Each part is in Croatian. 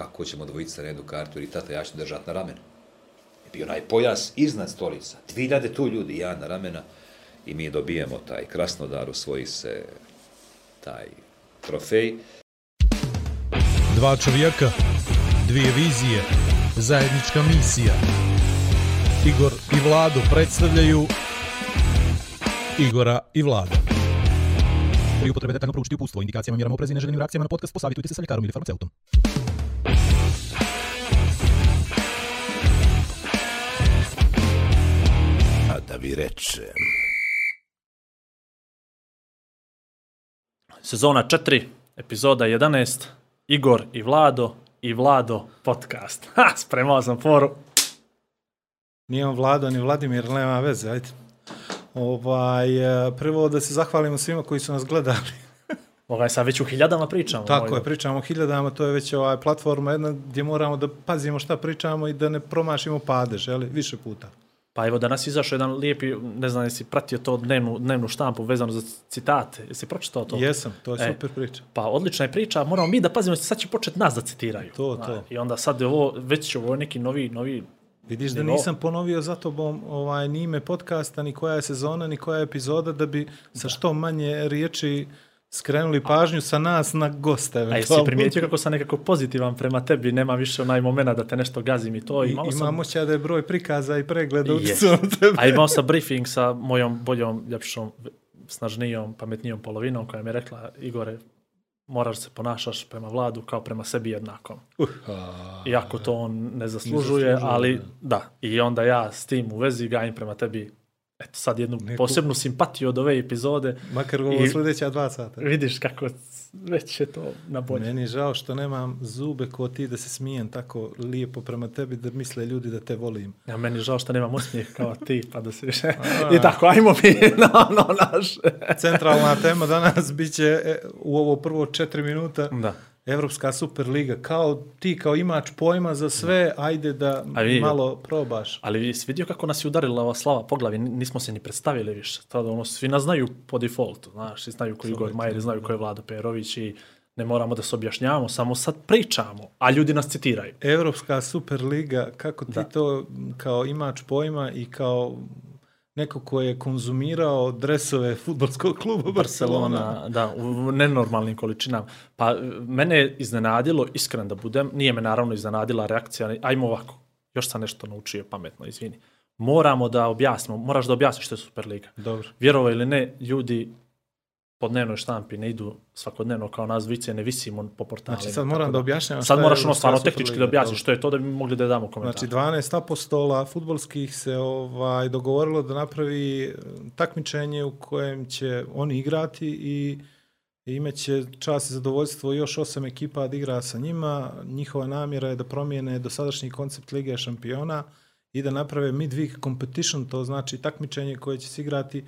kako ćemo dvojica na jednu kartu, ili tata, ja ću držati na ramenu. Je bio onaj pojas iznad stolica. 2000 tu ljudi, ja na ramena, i mi dobijemo taj krasnodar, usvoji se taj trofej. Dva čovjeka, dvije vizije, zajednička misija. Igor i Vlado predstavljaju Igora i Vlada. Pri upotrebe detaljno proučiti upustvo, indikacijama, mjerama oprezi i neželjenim reakcijama na podcast posavitujte se sa ljekarom ili farmaceutom. A da vi rečem... Sezona 4, epizoda 11, Igor i Vlado i Vlado podcast. Ha, spremao sam foru. Nije on Vlado ni Vladimir, nema veze, ajde. Ovaj, e, prvo da se zahvalimo svima koji su nas gledali. Oga je sad već u hiljadama pričamo. Tako moj. je, pričamo o hiljadama, to je već ovaj platforma jedna gdje moramo da pazimo šta pričamo i da ne promašimo padež, jeli, više puta. Pa evo danas izašao jedan lijepi, ne znam jesi pratio to dnevnu, dnevnu štampu vezano za citate. Jesi pročitao to? Jesam, to je E. super priča. Pa odlična je priča, moramo mi da pazimo, sad će početi nas da citiraju. To, to. I onda sad je ovo, već ovo neki novi, novi Vidiš da nisam ponovio za tobom ovaj, ni ime podcasta, ni koja je sezona, ni koja je epizoda, da bi sa što manje riječi skrenuli pažnju sa nas na goste. A jesi primijetio kako sam nekako pozitivan prema tebi, nema više onaj momena da te nešto gazim i to. I, Imao sam, imam osjećaj da je broj prikaza i pregleda utjecao na tebe. a imao sam briefing sa mojom boljom, ljepšom, snažnijom, pametnijom polovinom koja mi je rekla, Igore, moraš se ponašaš prema vladu kao prema sebi jednakom. Iako to on ne zaslužuje, zaslužuje, ali da. I onda ja s tim u vezi gajim prema tebi eto sad jednu Neku- posebnu simpatiju od ove epizode. Makar ovo I- sljedeća dva sata. Vidiš kako već je to na bolje. Meni je žao što nemam zube ko ti da se smijem tako lijepo prema tebi da misle ljudi da te volim. Ja, meni je žao što nemam osmijeh kao ti, pa da se više... I tako, ajmo mi na ono naše. Centralna tema danas bit će e, u ovo prvo četiri minuta Da. Evropska Superliga. Kao ti kao imač pojma za sve, ajde da A vidi- malo probaš. Ali jesi vidio kako nas je udarila ova slava po glavi, Ni- nismo se ni predstavili više. Tada ono, svi nas znaju po defaultu, znaš, svi znaju ko je Igor Majer, znaju ko je Vlado Perović i ne moramo da se objašnjavamo, samo sad pričamo, a ljudi nas citiraju. Evropska Superliga, kako ti Da. to kao imač pojma i kao neko ko je konzumirao dresove futbolskog kluba Barcelona. Barcelona, da, u nenormalnim količinama. Pa e, mene je iznenadilo, iskren da budem, nije me naravno iznenadila reakcija, ajmo ovako, još sam nešto naučio pametno, izvini. Moramo da objasnimo, moraš da objasniš što je Superliga. Dobro. Vjerovo ili ne, ljudi po dnevnoj štampi ne idu svakodnevno kao nas dvice, ne visimo po portalima. Znači sad moram tako da objašnjavam Sad moraš ono stvarno tehnički da objasniš što je to da bi mogli da damo komentar. Znači 12 apostola futbolskih se ovaj dogovorilo da napravi e, takmičenje u kojem će oni igrati i imaće čast i zadovoljstvo još osam ekipa da igra sa njima. Njihova namjera je da promijene dosadašnji koncept Lige šampiona i da naprave midweek competition, to znači takmičenje koje će se igrati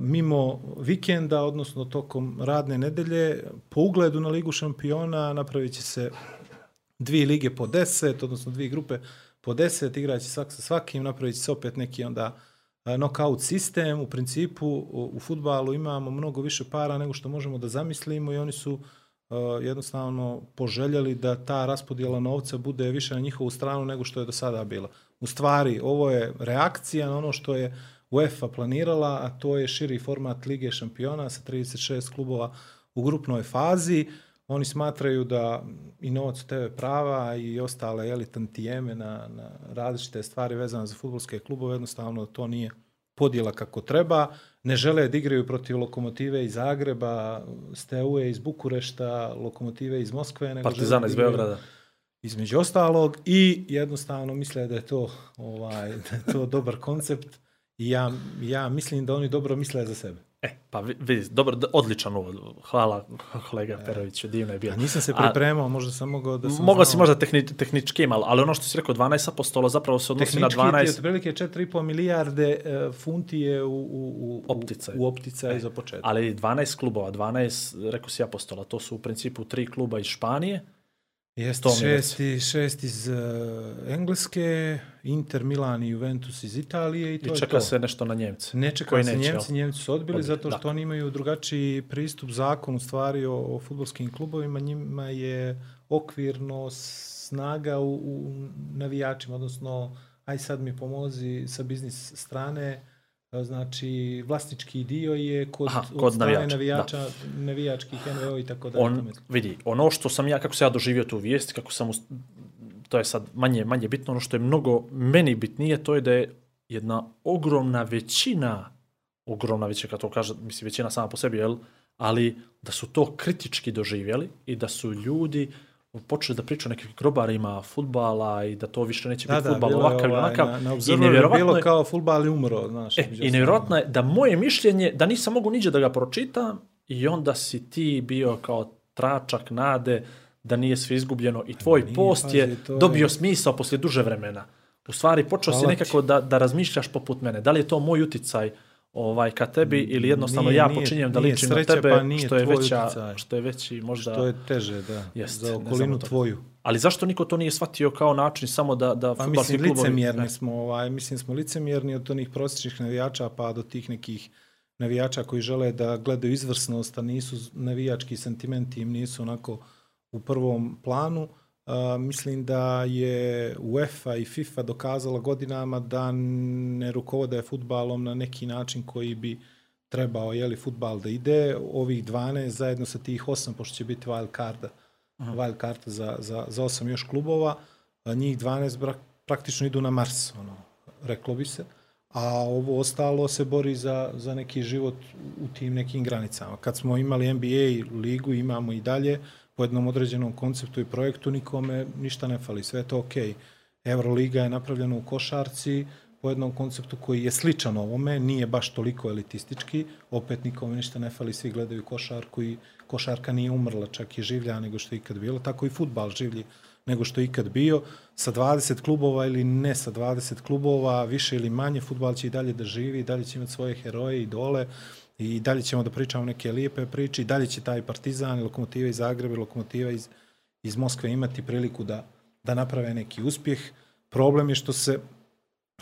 mimo vikenda, odnosno tokom radne nedelje. Po ugledu na Ligu šampiona napravit će se dvije lige po deset, odnosno dvije grupe po deset, igraće svak sa svakim, napravit će se opet neki onda knockout sistem. U principu u, futbalu imamo mnogo više para nego što možemo da zamislimo i oni su a, jednostavno poželjeli da ta raspodjela novca bude više na njihovu stranu nego što je do sada bila. U stvari, ovo je reakcija na ono što je UEFA planirala, a to je širi format Lige šampiona sa 36 klubova u grupnoj fazi. Oni smatraju da i novac TV prava i ostale jeli, tantijeme na, na različite stvari vezane za futbolske klubove, jednostavno to nije podjela kako treba. Ne žele da igraju protiv lokomotive iz Zagreba, Steaue iz Bukurešta, lokomotive iz Moskve. Nego Partizana iz Beograda. između ostalog i jednostavno misle da je to ovaj da je to dobar koncept ja, ja mislim da oni dobro misle za sebe. E, pa vi- vidi, dobro, odličan uvod. Hvala kolega Peroviću, divno je bilo. Ja nisam se A- pripremao, možda sam mogao da sam Mogao si možda tehni, tehničkim, ali, ali ono što si rekao, 12 apostola zapravo se odnosi na Tehnički ti 12... otprilike 4,5 milijarde e, funti je u, u, u, Opticaj. u, opticaj za početak. Ali 12 klubova, 12, rekao si apostola, to su u principu tri kluba iz Španije, Jeste mi šest, iz uh, Engleske, Inter, Milan i Juventus iz Italije i to i je čeka to. se nešto na Njemce. Ne čeka koji se neće, Njemci? Njemci su odbili Odbili, zato što da. oni imaju drugačiji pristup zakon u stvari o, o futbolskim klubovima, njima je okvirno snaga u, u navijačima, odnosno aj sad mi pomozi sa biznis strane, znači vlasnički dio je kod, Aha, od kod navijača, navijača, navijačkih NVO i tako dalje. on, vidi, ono što sam ja, kako sam ja doživio tu vijest, kako sam, to je sad manje, manje bitno, ono što je mnogo meni bitnije, to je da je jedna ogromna većina, ogromna većina, kad to kaže, mislim, većina sama po sebi, jel, ali da su to kritički doživjeli i da su ljudi počeli da pričaju o nekim grobarima futbala i da to više neće biti futbal bilo je ovakav i ovaj, onakav. Na, na I nevjerovatno bilo je- kao futbal je umro, znaš. E, I nevjerojatno je da moje mišljenje, da nisam mogu niđe da ga pročitam i onda si ti bio kao tračak nade da nije sve izgubljeno i tvoj nije, post pazi, je to je- dobio smisao poslije duže vremena. U stvari počeo si Hvala ti. nekako da, da razmišljaš poput mene. Da li je to moj uticaj ovaj ka tebi ili jednostavno Nije- ja počinjem da ličim sreća, na tebe pa nije što je veća uticaj. što je veći možda To je teže, da. Jest, za okolinu tvoju. Ali zašto niko to nije shvatio kao način samo da da Pa mislim, klubovi licemjerni Ne. smo, ovaj, mislim, smo licemjerni od onih prosječnih navijača pa do tih nekih navijača koji žele da gledaju izvrsnost, a nisu navijački sentimenti, im nisu onako u prvom planu. Mislim da je UEFA i FIFA dokazala godinama da ne rukovode futbalom na neki način koji bi trebao je li futbal da ide. Ovih 12 zajedno sa tih 8, pošto će biti wild carda, wild karta za, za, za 8 još klubova, njih 12 bra- praktično idu na Mars, ono, reklo bi se. A ovo ostalo se bori za, za neki život u tim nekim granicama. Kad smo imali NBA ligu, imamo i dalje, po jednom određenom konceptu i projektu, nikome ništa ne fali, sve je to okej. Euroliga je napravljena u košarci, po jednom konceptu koji je sličan ovome, nije baš toliko elitistički, opet nikome ništa ne fali, svi gledaju košarku i košarka nije umrla, čak i življa nego što je ikad bilo, tako i futbal življi nego što je ikad bio, sa 20 klubova ili ne sa 20 klubova, više ili manje, futbal će i dalje da živi, i dalje će imati svoje heroje, idole, i dalje ćemo da pričamo neke lijepe priče, i dalje će taj Partizan, i Lokomotiva iz Zagreba, i Lokomotiva iz, iz Moskve imati priliku da, da naprave neki uspjeh. Problem je što se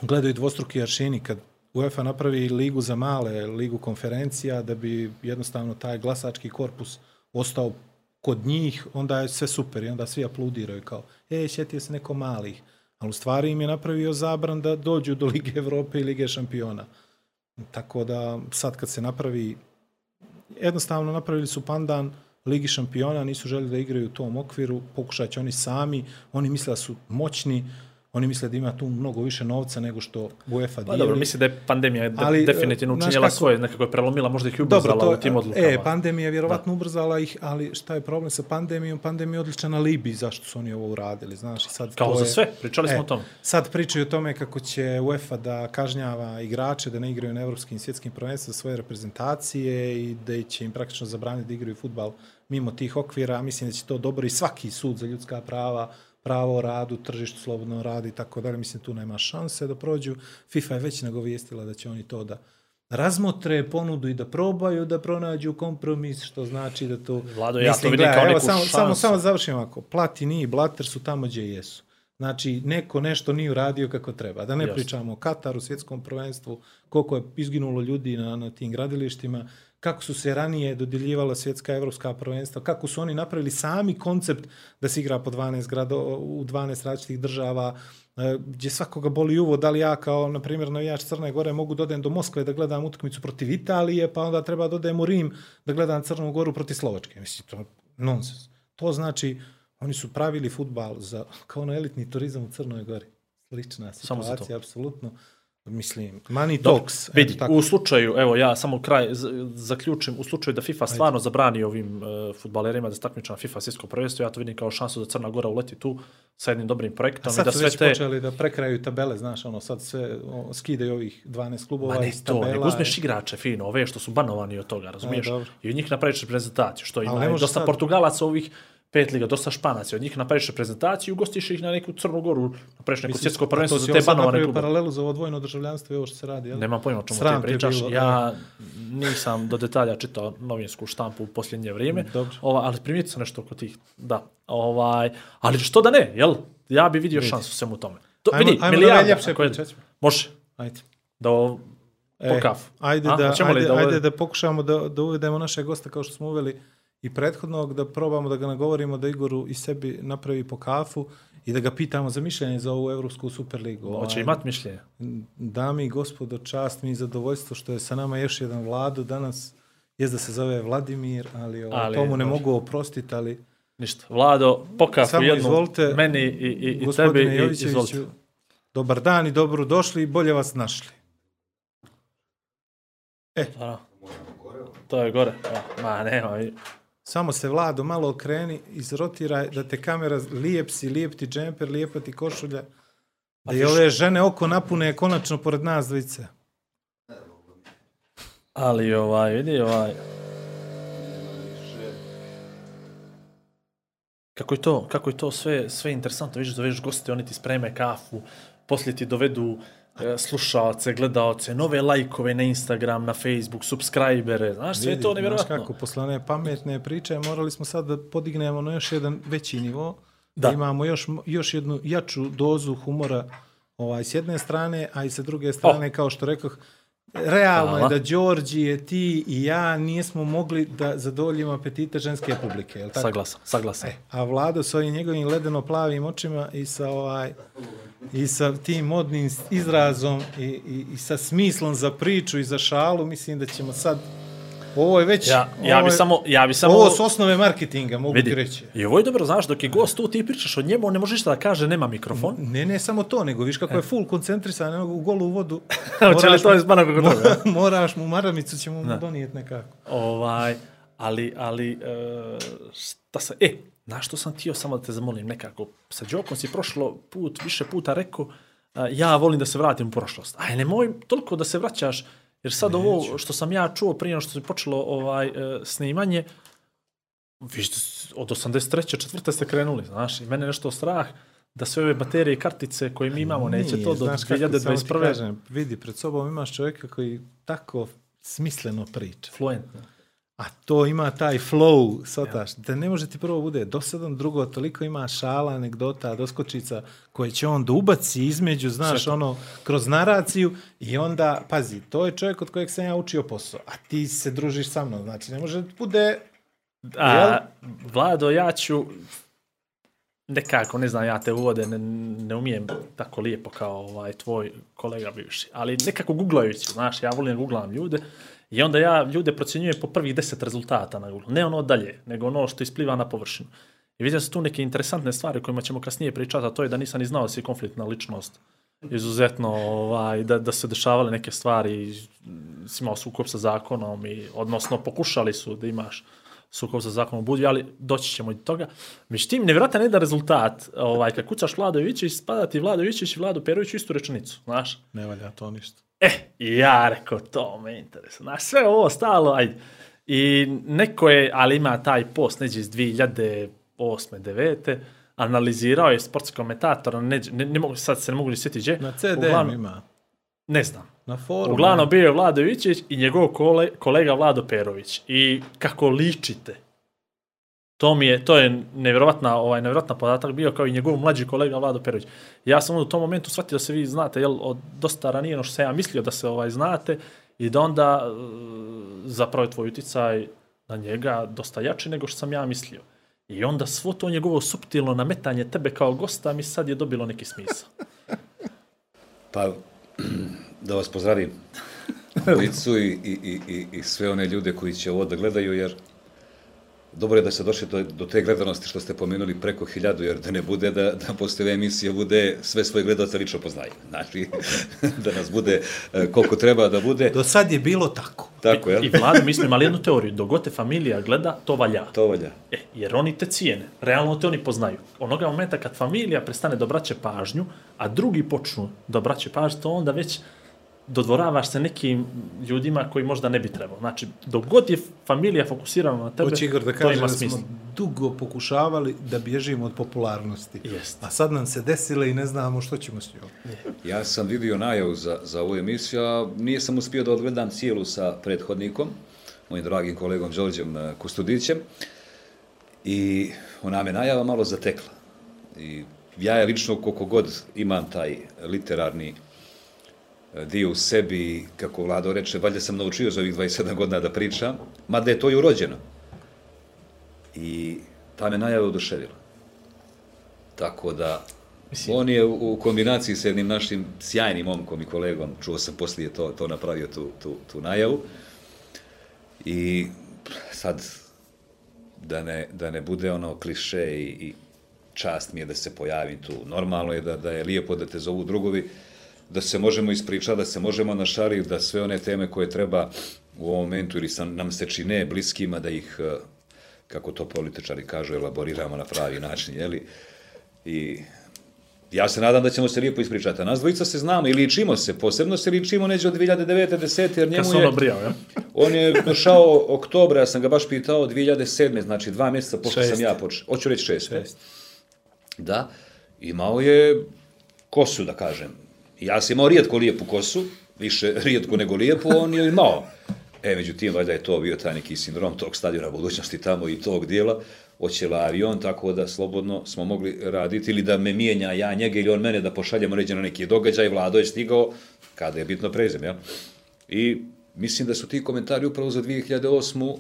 gledaju dvostruki aršini kad UEFA napravi ligu za male, ligu konferencija, da bi jednostavno taj glasački korpus ostao kod njih, onda je sve super i onda svi apludiraju kao, e, šetio se neko malih. Ali u stvari im je napravio zabran da dođu do Lige Evrope i Lige šampiona. Tako da sad kad se napravi, jednostavno napravili su pandan Ligi šampiona, nisu želi da igraju u tom okviru, pokušat će oni sami, oni misle da su moćni, oni misle da ima tu mnogo više novca nego što UEFA Pa dijeli. dobro, mislim da je pandemija de, Ali, definitivno e, znaš učinjela svoje, nekako je prelomila, možda ih i ubrzala Dobro, to, u tim odlukama. E, pandemija je vjerovatno ubrzala ih, ali šta je problem sa pandemijom? Pandemija je odličan alibi zašto su oni ovo uradili, znaš. Sad Kao to za je- sve, pričali smo E, o tome. Sad pričaju o tome kako će UEFA da kažnjava igrače da ne igraju na evropskim i svjetskim prvenstvima svoje reprezentacije i da će im praktično zabraniti da igraju futbal mimo tih okvira. Mislim da će to dobro i svaki sud za ljudska prava, pravo o radu, tržištu slobodno radi i tako dalje. Mislim tu nema šanse da prođu. FIFA je već nagovijestila da će oni to da razmotre ponudu i da probaju da pronađu kompromis, što znači da to... Vlado, ja to vidim kao evo, neku samo, samo, šansu. samo završim ovako. Platini i Blatter su tamo gdje jesu. Znači, neko nešto nije uradio kako treba. Da ne Jasno. pričamo o Kataru, svjetskom prvenstvu, koliko je izginulo ljudi na, na tim gradilištima, kako su se ranije dodjeljivala svjetska evropska prvenstva, kako su oni napravili sami koncept da se igra po 12 grado, u 12 različitih država, e, gdje svakoga boli uvo, da li ja kao, na primjer, navijač Crne Gore mogu da odem do Moskve da gledam utakmicu protiv Italije, pa onda treba da odem u Rim da gledam Crnu Goru protiv Slovačke. Mislim, to je nonsens. To znači, oni su pravili futbal za, kao na elitni turizam u Crnoj Gori. Slična situacija, apsolutno. Mislim, money talks. Vidi, u slučaju, evo ja samo kraj zaključim, u slučaju da FIFA stvarno zabrani ovim uh, futbalerima da se takmiče na FIFA svjetsko prvenstvo, ja to vidim kao šansu da Crna Gora uleti tu sa jednim dobrim A projektom i sad da su sve već te... počeli da prekraju tabele, znaš, ono, sad sve o, skidaju ovih 12 klubova Ma ne iz to, nego uzmeš igrače fino, ove što su banovani od toga, razumiješ? E. I od njih napraviš reprezentaciju, što ima i dosta sad. Portugalaca ovih pet liga, dosta Španaca, od njih napraviš reprezentaciju ugostiš ih na neku Crnu Goru, napraviš neko svjetsko prvenstvo za te banovane klubove. paralelu za ovo dvojno državljanstvo i ovo što se radi, jel? Nemam pojma o čemu ti pričaš. bilo, ja nisam do detalja čitao novinsku štampu u posljednje vrijeme, Dobro. ova, ali primijetio sam nešto oko tih. Da. Ovaj, ali što da ne, jel? Ja bi vidio šansu svemu tome. To, Ajmo- vidi, ajmo milijarda. ćemo. Može. Ajde. Da po kafu. Ajde, A, da, ajde, da ajde da pokušamo da, da uvedemo našeg gosta kao što smo uveli i prethodnog da probamo da ga nagovorimo da Igoru i sebi napravi po kafu i da ga pitamo za mišljenje za ovu Evropsku Superligu. Hoće Ovaj, imat mišljenje. Dami i gospodo, čast mi i zadovoljstvo što je sa nama još jedan vlado danas. Je da se zove Vladimir, ali, ali Ali, to mu ne može. mogu oprostiti, ali Ništa. Vlado, pokafu Samo jednu izvolite, meni i, i, i tebi i izvolite. dobar dan i dobro došli i bolje vas našli. Da. To je gore. Ma nema. Samo se Vlado malo okreni, izrotiraj da te kamera lijep si, lijep ti džemper, lijepa ti košulja. Da i ove žene oko napune konačno pored nas dvice. Ali ovaj, vidi ovaj... Kako je to, kako je to sve, sve interesantno, vidiš, dovedeš goste, oni ti spreme kafu, poslije ti dovedu slušalce, gledaoce, nove lajkove na Instagram, na Facebook, subscribere, znaš, sve je to Vidi, nevjerojatno. Znaš kako, posle one pametne priče morali smo sad da podignemo na još jedan veći nivo. Da. Da. imamo još, još jednu jaču dozu humora ovaj, s jedne strane, a i sa druge strane, kao što rekoh, realno Hvala. je da Đorđije, ti i ja nismo mogli da zadovoljimo apetite ženske publike. Jel tako? Saglasan, saglasan. E, a Vlado s ovim njegovim ledeno plavim očima i sa ovaj i sa tim modnim izrazom i, i, i sa smislom za priču i za šalu, mislim da ćemo sad ovo je već Ja, ja bi samo, ja bi samo... ovo su osnove marketinga, mogu vidi, ti reći. I ovo je dobro, znaš, dok je gost tu, ti pričaš o njemu, on ne može ništa da kaže, nema mikrofon. Ne, ne samo to, nego viš kako je full koncentrisan ga u golu vodu. Hoće li to mu- iz banog kako toga? moraš mu maramicu ćemo mu donijeti nekako. Ovaj, ali, ali, e, šta sam, e, na što sam htio samo da te zamolim nekako, sa Đokom si prošlo put, više puta rekao, a, ja volim da se vratim u prošlost. Aj, nemoj toliko da se vraćaš, jer sad Neću. ovo što sam ja čuo prije što se počelo ovaj, e, snimanje, vi od 83. četvrte ste krenuli, znaš, i mene nešto strah da sve ove baterije i kartice koje mi imamo, neće Nije, to do znaš kako, samo ti 2021. Kažem, vidi, pred sobom imaš čovjeka koji tako smisleno priča. Fluentno. A to ima taj flow, sotaš, da ne može ti prvo bude dosadan, drugo, toliko ima šala, anegdota, doskočica, koje će on da ubaci između, znaš, ono, kroz naraciju i onda, pazi, to je čovjek od kojeg sam ja učio posao, a ti se družiš sa mnom, znači ne može da bude, A, Vlado, ja ću nekako, ne znam, ja te uvode, ne, ne umijem tako lijepo kao ovaj tvoj kolega bivši, ali nekako googlajući, znaš, ja volim da googlam ljude i onda ja ljude procjenjujem po prvih deset rezultata na Google, ne ono dalje, nego ono što ispliva na površinu. I vidio su tu neke interesantne stvari o kojima ćemo kasnije pričati, a to je da nisam ni znao da si konfliktna ličnost izuzetno ovaj, da, da se dešavale neke stvari, si imao sukob sa zakonom i odnosno pokušali su da imaš sukob sa zakonom u Budvi, ali doći ćemo i do toga. Međutim, nevjerojatan jedan rezultat, ovaj, kad kucaš Vlado Jovićević, spada ti Vlado Jovićević i Vlado Perović istu rečenicu, znaš. ne valja to ništa. E, i ja rekao, to me interesuje. Znaš, sve ovo stalo, ajde. I neko je, ali ima taj post, neđe iz 2008. 9. analizirao je sportski komentator, ne, ne, ne mogu, sad se ne mogu ni sjetiti gdje. Na CDM Uglavnom- ima, Ne znam. na forumu. Uglavnom bio je Vlado Jovićević i njegov kole, kolega Vlado Perović. I kako ličite. To mi je, to je nevjerovatna, ovaj, nevjerovatna podatak bio kao i njegov mlađi kolega Vlado Perović. Ja sam u tom momentu shvatio da se vi znate, jel, od dosta ranije no što sam ja mislio da se ovaj znate i da onda e, zapravo je tvoj uticaj na njega dosta jači nego što sam ja mislio. I onda svo to njegovo suptilno nametanje tebe kao gosta mi sad je dobilo neki smisao. Pa, da vas pozdravim. Licu i, i, i, i, i sve one ljude koji će ovo da gledaju, jer dobro je da ste došli do, do te gledanosti što ste pomenuli preko hiljadu, jer da ne bude da, da posle ove emisije bude sve svoje gledalce lično poznaju. Znači, da nas bude e, koliko treba da bude. Do sad je bilo tako. Tako, jel? I Vlado, mi smo imali jednu teoriju, dok te familija gleda, to valja. To valja. E, jer oni te cijene, realno te oni poznaju. Onoga momenta kad familija prestane da obraća pažnju, a drugi počnu da obraćaju pažnju, to onda već dodvoravaš se nekim ljudima koji možda ne bi trebao. Znači, dok god je familija fokusirana na tebe, Hoće Igor da to kaže ima da smisla. smo dugo pokušavali da bježimo od popularnosti. Jest. A sad nam se desile i ne znamo što ćemo s njom. Ja sam vidio najavu za, za ovu emisiju, a nije sam uspio da odgledam cijelu sa prethodnikom, mojim dragim kolegom Đorđem eh, Kustudićem. I ona me najava malo zatekla. I ja je lično koliko god imam taj literarni dio u sebi, kako Vlado reče, valjda sam naučio za ovih 27 godina da pričam, mada je to i urođeno. I ta me najava oduševila. Tako da, on je u kombinaciji s jednim našim sjajnim momkom i kolegom, čuo sam poslije to, to napravio tu, tu, tu najavu. I sad, da ne, da ne bude ono kliše i, i čast mi je da se pojavim tu. Normalno je da, da je lijepo da te zovu drugovi, da se možemo ispričati, da se možemo našariti, da sve one teme koje treba u ovom momentu ili sam, nam se čine bliskima, da ih, eh, kako to političari kažu, elaboriramo na pravi način, jeli? I ja se nadam da ćemo se lijepo ispričati. A nas dvojica se znamo i ličimo se, posebno se ličimo neđe od 2009. 10. jer njemu se je... ono brijao, ja? On je došao oktobra, ja sam ga baš pitao, 2007. Znači dva mjeseca pošto sam ja počeo. Hoću reći šest. Šest. Da. Imao je kosu, da kažem. Ja sam imao rijetko lijepu kosu, više rijetko nego lijepu, on je imao. E, međutim, valjda je to bio taj neki sindrom tog stadiona budućnosti tamo i tog dijela. Oćela avion, tako da slobodno smo mogli raditi ili da me mijenja ja njega ili on mene da pošaljemo neđe na neki događaj. Vlado je stigao kada je bitno prezem, ja? I mislim da su ti komentari upravo za 2008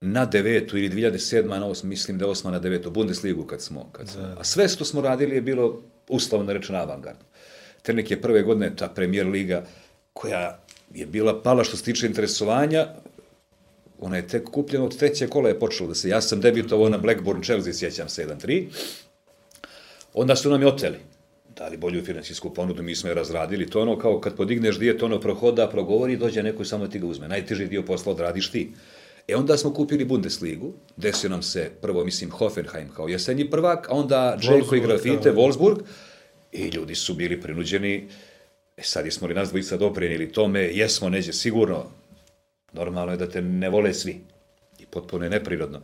na devetu ili 2007. na osam, mislim da je osma na devetu, Bundesligu kad smo, kad smo. A sve što smo radili je bilo uslovno rečeno avangardno. Trenik je prve godine ta premijer liga koja je bila pala što se tiče interesovanja, ona je tek kupljena od treće kola je počelo da se, ja sam debitovao na Blackburn Chelsea, sjećam se 1-3, onda su nam je oteli dali bolju finansijsku ponudu, mi smo je razradili, to je ono kao kad podigneš dijet, ono prohoda, progovori, dođe neko i samo ti ga uzme. Najteži dio posla odradiš ti. E onda smo kupili Bundesligu, desio nam se prvo, mislim, Hoffenheim kao jesenji prvak, a onda Džeko i Grafite. Wolfsburg, i ljudi su bili prinuđeni, e sad jesmo li nas dvojica doprinili tome, jesmo neđe sigurno, normalno je da te ne vole svi, i potpuno je neprirodno.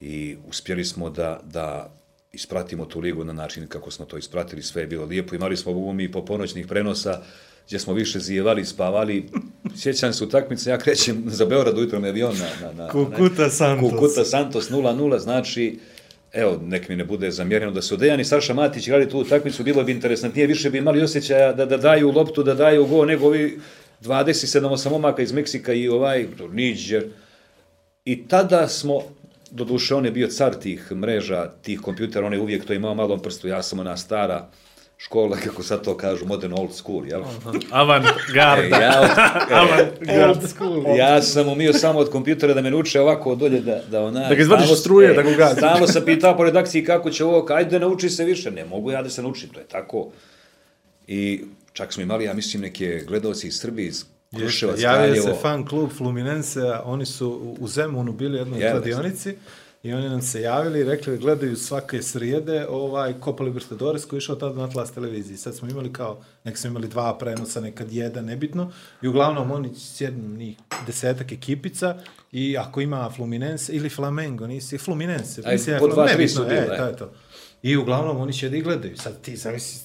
I uspjeli smo da, da ispratimo tu ligu na način kako smo to ispratili, sve je bilo lijepo, imali smo Bogu mi po ponoćnih prenosa, gdje smo više zijevali, spavali, sjećam se utakmice, ja krećem za Beograd ujutro me avion na, na, na Kukuta Santos. Kukuta Santos 0-0, znači, evo, nek mi ne bude zamjereno da su Dejan i Saša Matić igrali tu utakmicu, bilo bi interesantnije, više bi imali osjećaja da, da daju loptu, da daju go, nego ovi 27 momaka iz Meksika i ovaj Niđer, I tada smo, doduše on je bio car tih mreža, tih kompjutera, on je uvijek to imao malom prstu, ja sam ona stara škola, kako sad to kažu, modern old school, jel? Avantgarda. E, ja, e, Old school. ja sam umio samo od kompjutera da me nuče ovako od dolje, da, da ona... Da ga izvadiš struje, e, da ga. Stalno sam pitao po redakciji kako će ovo, ajde nauči se više, ne mogu ja da se naučim, to je tako. I čak smo imali, ja mislim, neke gledalci iz Srbije, iz Kruševac, Javio se fan klub Fluminense, oni su u- Zemunu bili jednoj kladionici i oni nam se javili i rekli da gledaju svake srijede ovaj Copa Libertadores koji je išao tada na Atlas televiziji. Sad smo imali kao, nek smo imali dva prenosa, nekad jedan, nebitno. I uglavnom oni sjednu njih desetak ekipica i ako ima Fluminense ili Flamengo, nisi Fluminense. Aj, mislim, po dva, tri nebitno, su bile, e, to je to. I uglavnom oni će da gledaju. Sad ti zamisli,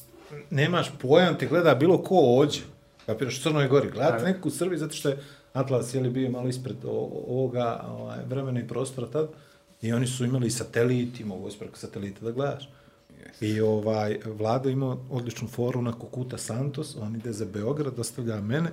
nemaš pojam, te gleda bilo ko ođe. Kapiraš, u Crnoj Gori. Gledate nekako u Srbiji zato što je Atlas je li bio malo ispred ovoga ovaj, vremena i prostora tad. I oni su imali satelit, i mogu ispred satelita da gledaš. I ovaj, vlada ima odličnu foru na Kukuta Santos, on ide za Beograd, dostavlja mene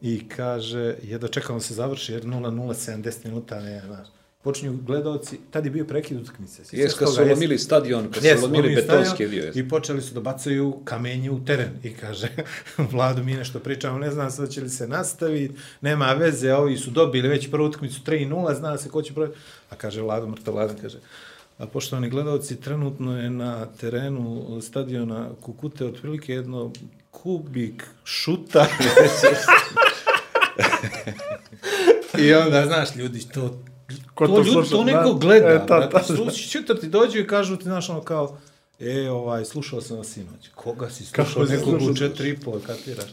i kaže, čekamo da se završi, jer 0-0, 70 minuta, ne, znaš. Počinju gledalci, tad je bio prekid utakmice. Jes, kad su lomili stadion, kad su lomili betonski dio. I počeli su da bacaju kamenje u teren. I kaže, Vlado, mi nešto pričamo, ne znam sad će li se nastaviti, nema veze, ovi su dobili već prvu utakmicu 3-0, zna se ko će proći. A kaže Vlado, mrtav kaže, a poštovani gledalci, trenutno je na terenu stadiona Kukute otprilike jedno kubik šuta. I onda, znaš, ljudi, to Ko to, to ljudi, to neko Da. gleda. E, ta, ta. Čutar ti dođu i kažu ti, znaš, ono kao, e, ovaj, slušao sam vas sinoć. Koga si slušao? Nekog u četiri i pol, kapiraš?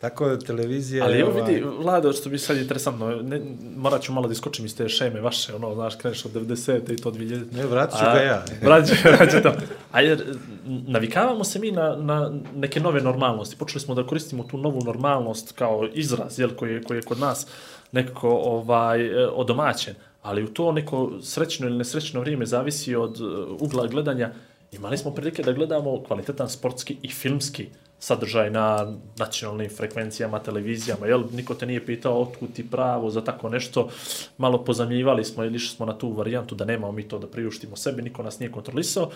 Tako je televizija... Ali evo ovaj, vidi, Vlado, što bi sad interesantno, ne, morat ću malo da iskočim iz te šeme vaše, ono, znaš, kreneš od 90. i to 2000. Ne, vratit ću ga ja. Vratit ću, vratit ću to. A jer, navikavamo se mi na, na neke nove normalnosti. Počeli smo da koristimo tu novu normalnost kao izraz, jel, koji je, koji je kod nas nekako ovaj, e, odomaćen. Ali u to neko srećno ili nesrećno vrijeme zavisi od e, ugla gledanja Imali smo prilike da gledamo kvalitetan sportski i filmski sadržaj na nacionalnim frekvencijama, televizijama, jel? Niko te nije pitao otkud ti pravo za tako nešto. Malo pozamljivali smo ili smo na tu varijantu da nemamo mi to da priuštimo sebi, niko nas nije kontrolisao.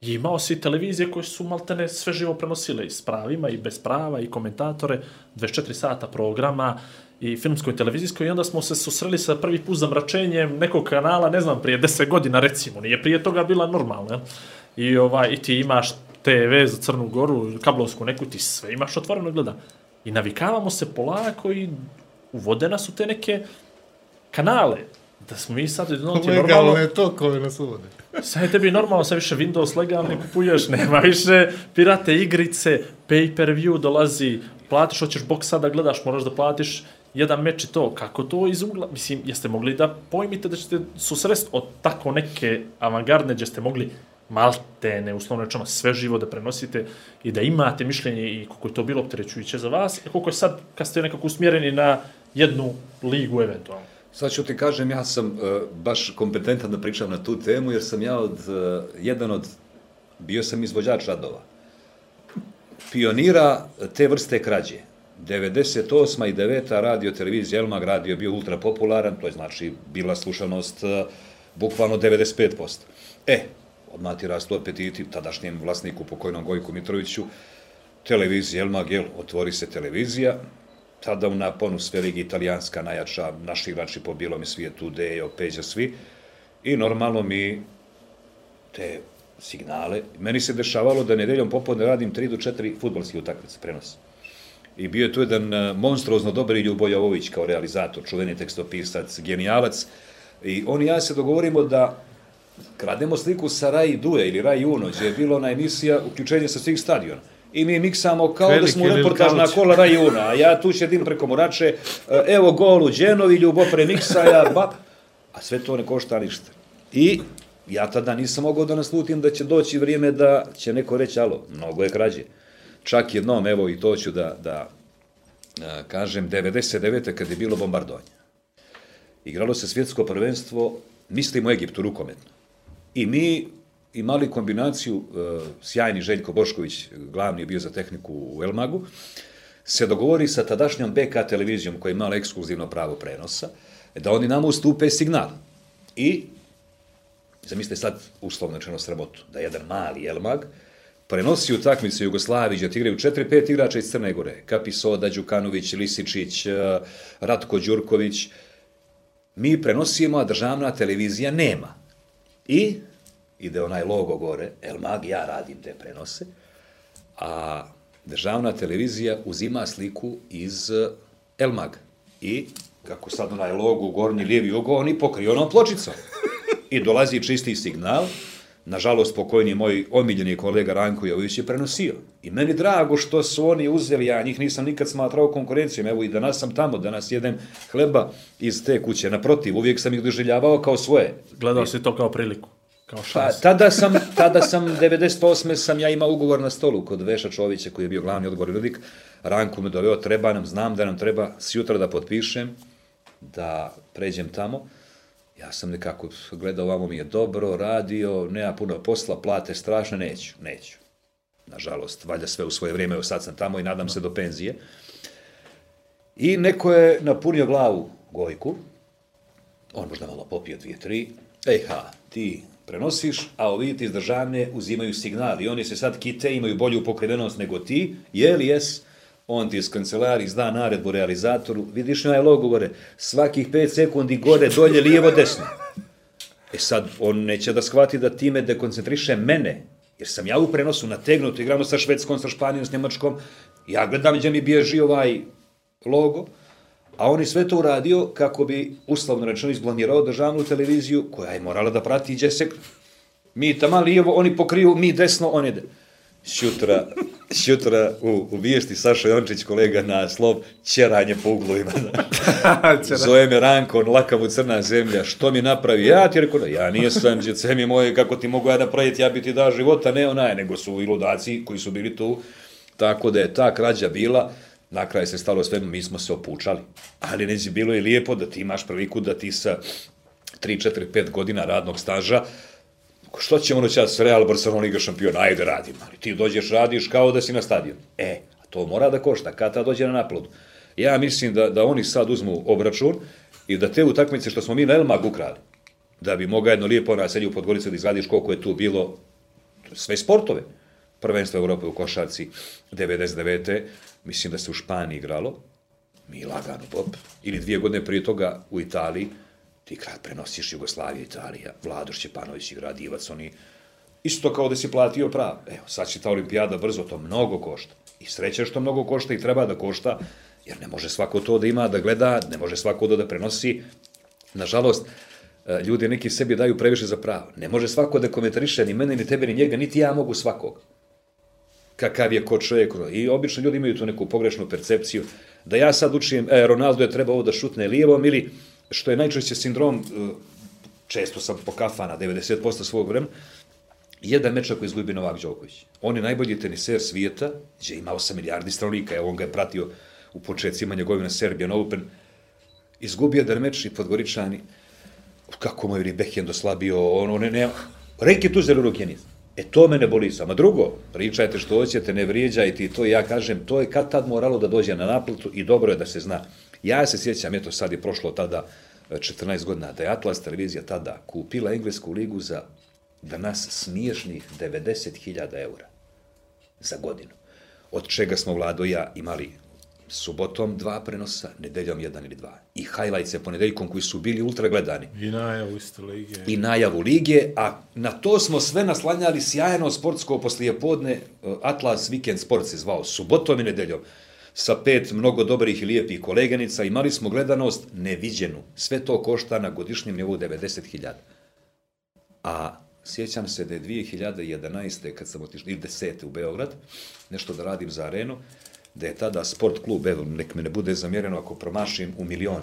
I imao si televizije koje su maltene sve živo prenosile i s pravima i bez prava i komentatore, 24 sata programa i filmsko i televizijsko i onda smo se susreli sa prvi put zamračenjem nekog kanala, ne znam, prije 10 godina recimo, nije prije toga bila normalna. I, ovaj, I ti imaš TV za Crnu Goru, kablovsku neku, ti sve imaš otvoreno gleda. I navikavamo se polako i uvode nas u te neke kanale. Da smo mi sad jednom ti normalno... Je to koje nas uvode. Sad je tebi normalno, sad više Windows legalni kupuješ, nema više pirate igrice, pay per view dolazi, platiš, hoćeš box sada gledaš, moraš da platiš jedan meč i to. Kako to iz ugla, mislim, jeste mogli da pojmite da ćete susrest od tako neke avangardne, gdje ste mogli maltene, uslovno rečeno, sve živo da prenosite i da imate mišljenje i koliko je to bilo opterećujuće za vas, i koliko je sad, kad ste nekako usmjereni na jednu ligu eventualno. Sad ću ti kažem, ja sam uh, baš kompetentan da pričam na tu temu, jer sam ja od, uh, jedan od, bio sam izvođač radova. Pionira te vrste krađe. 98. i 9. radio televizija Elmag radio bio ultra popularan, to je znači bila slušanost uh, bukvalno 95%. E, odmah ti rastu apetiti tadašnjem vlasniku pokojnom Gojku Mitroviću, televizija Elmag, jel, otvori se televizija, tada u naponu sve ligi italijanska najjača, naši igrači po bilom svijetu, Dejo, Peđa, svi. I normalno mi te signale, meni se dešavalo da nedeljom popodne radim 3 do 4 futbolske utakmice, prenos. I bio je tu jedan eh, monstruozno dobar Ljubo Jovović kao realizator, čuveni tekstopisac, genijalac. I on i ja se dogovorimo da krademo sliku sa Rai Duje ili Rai Uno, gdje je bilo na emisija uključenje sa svih stadiona. I mi miksamo kao Veliki da smo reportažna kola Rai Una, a ja tu šedim preko Morače, e, evo gol u Đenovi, Ljubo premiksa, ja bap, a sve to ne košta ništa. I ja tada nisam mogao da naslutim da će doći vrijeme da će neko reći, alo, mnogo je krađe. Čak jednom, evo i to ću da, da a, kažem, 99. kad je bilo bombardovanje. Igralo se svjetsko prvenstvo, mislim u Egiptu, rukometno. I mi imali kombinaciju, e, sjajni Željko Bošković, glavni je bio za tehniku u Elmagu, se dogovori sa tadašnjom BK televizijom koja je imala ekskluzivno pravo prenosa, da oni nama ustupe signal. I, zamislite sad uslovno rečeno sramotu, da jedan mali Elmag prenosi utakmicu Jugoslaviji gdje igraju 4-5 igrača iz Crne Gore, Kapisoda, Đukanović, Lisičić, e, Ratko Đurković, mi prenosimo, a državna televizija nema. I ide onaj logo gore, El Mag, ja radim te prenose, a državna televizija uzima sliku iz eh, El Mag. I kako sad onaj logo u gornji lijevi ugao, oni pokriju onom pločicom. I dolazi čisti signal, nažalost pokojni moj omiljeni kolega Ranko Jović je prenosio. I meni drago što su oni uzeli, ja njih nisam nikad smatrao konkurencijom, evo i danas sam tamo, danas jedem hleba iz te kuće, naprotiv, uvijek sam ih doživljavao kao svoje. Gledao si to kao priliku, kao Pa, tada sam, tada sam, 98. sam ja imao ugovor na stolu kod Veša Čovića koji je bio glavni odgovorni urednik. Ranku me doveo, treba nam, znam da nam treba sjutra da potpišem, da pređem tamo. Ja sam nekako gledao, ovamo mi je dobro, radio, nema puno posla, plate strašne, neću, neću. Nažalost, valjda sve u svoje vrijeme, sad sam tamo i nadam se do penzije. I neko je napunio glavu Gojku, on možda malo popio dvije, tri, ej ha, ti prenosiš, a ovi ti iz državne uzimaju signal i oni se sad kite, imaju bolju pokrivenost nego ti, je li jes? On ti iz kancelarije zda naredbu realizatoru, vidiš onaj logo gore, svakih 5 sekundi gore, dolje, lijevo, desno. E sad, on neće da shvati da time dekoncentriše mene, jer sam ja u prenosu nategnut, igramo sa Švedskom, sa Španijom, s Njemačkom, ja gledam gdje mi bježi ovaj logo, a on je sve to uradio kako bi, uslovno rečeno, izblamirao državnu televiziju, koja je morala da prati gdje se... Mi tamo lijevo, oni pokriju, mi desno, on ide. Šutra, šutra u, u vijesti Saša Jončić, kolega na slov, ćeranje po uglovima. Zove me Ranko, on laka mu crna zemlja, što mi napravi? Ja ti rekao, ja nijesam, djece mi moje, kako ti mogu ja napraviti, ja bi ti dao života, ne onaj, nego su i ludaci koji su bili tu. Tako da je ta krađa bila, na kraju se stalo sve, mi smo se opučali. Ali neće bilo i lijepo da ti imaš priliku da ti sa 3, 4, 5 godina radnog staža što ćemo ono čas Real Barcelona Liga šampiona, ajde radim, ali ti dođeš, radiš kao da si na stadionu. E, a to mora da košta, kad ta dođe na naplatu. Ja mislim da, da oni sad uzmu obračun i da te utakmice što smo mi na Elmag ukrali, da bi mogao jedno lijepo naselje u Podgoricu da izgradiš koliko je tu bilo sve sportove. Prvenstvo Evrope u košarci 99. Mislim da se u Španiji igralo, mi lagano pop, ili dvije godine prije toga u Italiji, ti kad prenosiš Jugoslavija, Italija, Vladoš Ćepanović igra, Divac, oni, isto kao da si platio prav. Evo, sad će ta olimpijada brzo, to mnogo košta. I sreća što mnogo košta i treba da košta, jer ne može svako to da ima, da gleda, ne može svako to da prenosi. Nažalost, e, ljudi neki sebi daju previše za pravo. Ne može svako da komentariše ni mene, ni tebe, ni njega, niti ja mogu svakog kakav je ko čovjek. I obično ljudi imaju tu neku pogrešnu percepciju da ja sad učim, e, Ronaldo je trebao da šutne lijevom ili što je najčešće sindrom, e, često sam po kafana, 90% svog vremena, jedan meč ako izgubi Novak Đoković. On je najbolji teniser svijeta, gdje ima 8 milijardi stranika, evo on ga je pratio u početcima njegovina Serbian Open, izgubio jedan meč i Podgoričani, kako mu je Beckhand oslabio, on, on ne, ne, reke tu zelo ruke niz. E to mene boli samo. Drugo, pričajte što hoćete, ne vrijeđajte i to ja kažem, to je kad tad moralo da dođe na naplatu i dobro je da se zna. Ja se sjećam, eto sad je prošlo tada 14 godina, da je Atlas televizija tada kupila englesku ligu za danas smiješnih 90.000 eura za godinu. Od čega smo Vlado i ja imali subotom dva prenosa, nedeljom jedan ili dva. I highlights ponedeljkom koji su bili ultra gledani. I najavu iste lige. I najavu lige, a na to smo sve naslanjali sjajno sportsko poslijepodne, e, Atlas Weekend Sport se zvao, subotom i nedeljom, sa pet mnogo dobrih i lijepih koleganica, imali smo gledanost neviđenu. Sve to košta na godišnjem nivou 90.000. A sjećam se da je 2011. kad sam otišao, ili 10. u Beograd, nešto da radim za arenu, da je tada sport klub, evo, nek me ne bude zamjereno ako promašim u milion.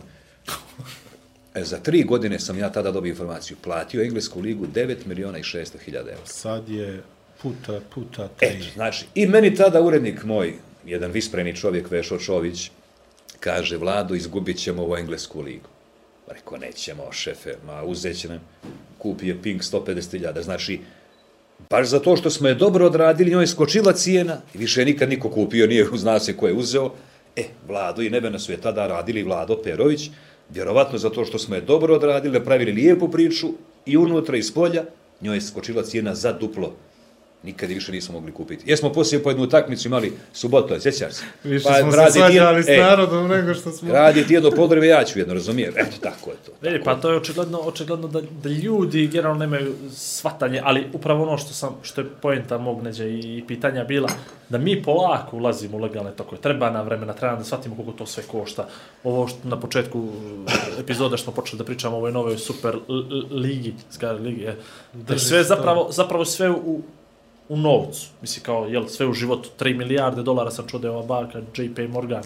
E, za tri godine sam ja tada dobio informaciju, platio englesku ligu 9 miliona i 600 hiljada eura. Sad je puta, puta tri. Eto, znači, i meni tada urednik moj, jedan vispreni čovjek, Vešo Čović, kaže, Vlado, izgubit ćemo ovu englesku ligu. Rekao, nećemo, šefe, ma uzet će nam, kupi je Pink 150.000, znači, baš za to što smo je dobro odradili, njoj je skočila cijena i više nikad niko kupio, nije zna se ko je uzeo. E, Vlado i Nebena su je tada radili, Vlado Perović, vjerovatno zato što smo je dobro odradili, napravili lijepu priču i unutra i s polja, njoj je skočila cijena za duplo nikad je više nismo mogli kupiti. Jesmo poslije po jednu utakmicu imali subotu, sjećaš se? Više smo se svađali s e, narodom nego što smo... Radi ti jedno podrebe, ja ću jedno, razumijem. Eto, tako je to. Vidi, pa to je očigledno, očigledno da, da ljudi generalno nemaju svatanje, ali upravo ono što sam, što je poenta mog neđe i pitanja bila, da mi polako ulazimo u legalne tokove. Treba nam vremena, treba da shvatimo koliko to sve košta. Ovo što na početku epizoda što smo počeli da pričamo o ovoj novoj super ligi, ligi, je, da je sve zapravo, zapravo sve u, u novcu. Misli kao, jel, sve u životu, 3 milijarde dolara sam čuo da je ova banka JP Morgan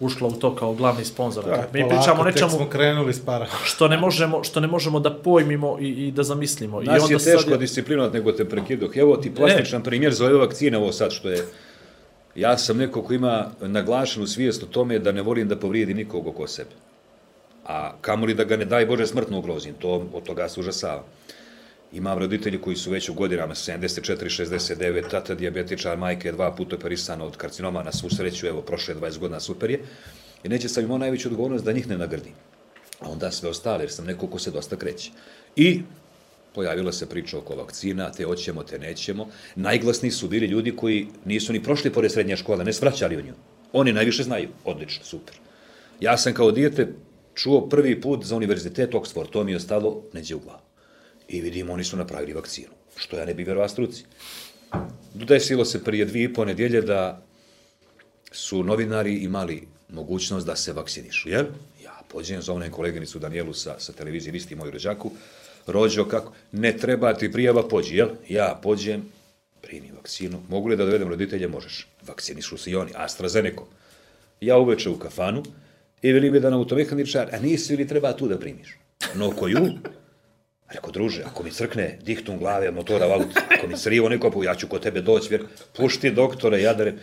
ušla u to kao glavni sponsor. Da, mi pričamo nečemu smo krenuli s para. što ne možemo što ne možemo da pojmimo i, i da zamislimo. Nas I onda je teško je... nego te prekidoh. Evo ti plastičan ne. primjer za ove vakcine, ovo sad što je ja sam neko ko ima naglašenu svijest o tome da ne volim da povrijedim nikog oko sebe. A kamoli da ga ne daj Bože smrtno ugrozim, to, od toga se užasava. Imam roditelji koji su već u godinama 74, 69, tata diabetičar, majka je dva puta operisana od karcinoma na svu sreću, evo, prošle 20 godina super je. I neće sam imao najveću odgovornost da njih ne nagrdim. A onda sve ostale, jer sam neko ko se dosta kreće. I pojavila se priča oko vakcina, te hoćemo, te nećemo. Najglasniji su bili ljudi koji nisu ni prošli pored srednje škole, ne svraćali o nju. Oni najviše znaju. Odlično, super. Ja sam kao dijete čuo prvi put za univerzitet Oxford, to mi je ostalo neđe u glavu. I vidimo, oni su napravili vakcinu. Što ja ne bi verovao struci. Desilo se prije dvije i po nedjelje da su novinari imali mogućnost da se vakcinišu, jel? Ja pođem, zovnem koleginicu Danielu sa, sa televizije, isti moju rođaku, rođo kako, ne treba ti prijava, pođi, jel? Ja pođem, primi vakcinu, mogu li da dovedem roditelje? Možeš. Vakcinišu se i oni, AstraZeneca. Ja uveče u kafanu i veli bi da na automehaničar, a nisi li treba tu da primiš? No koju? Rekao, druže, ako mi crkne dihtum glave, motora valut, ako mi crivo neko, ja ću kod tebe doći, vjer, pušti doktore, jadare.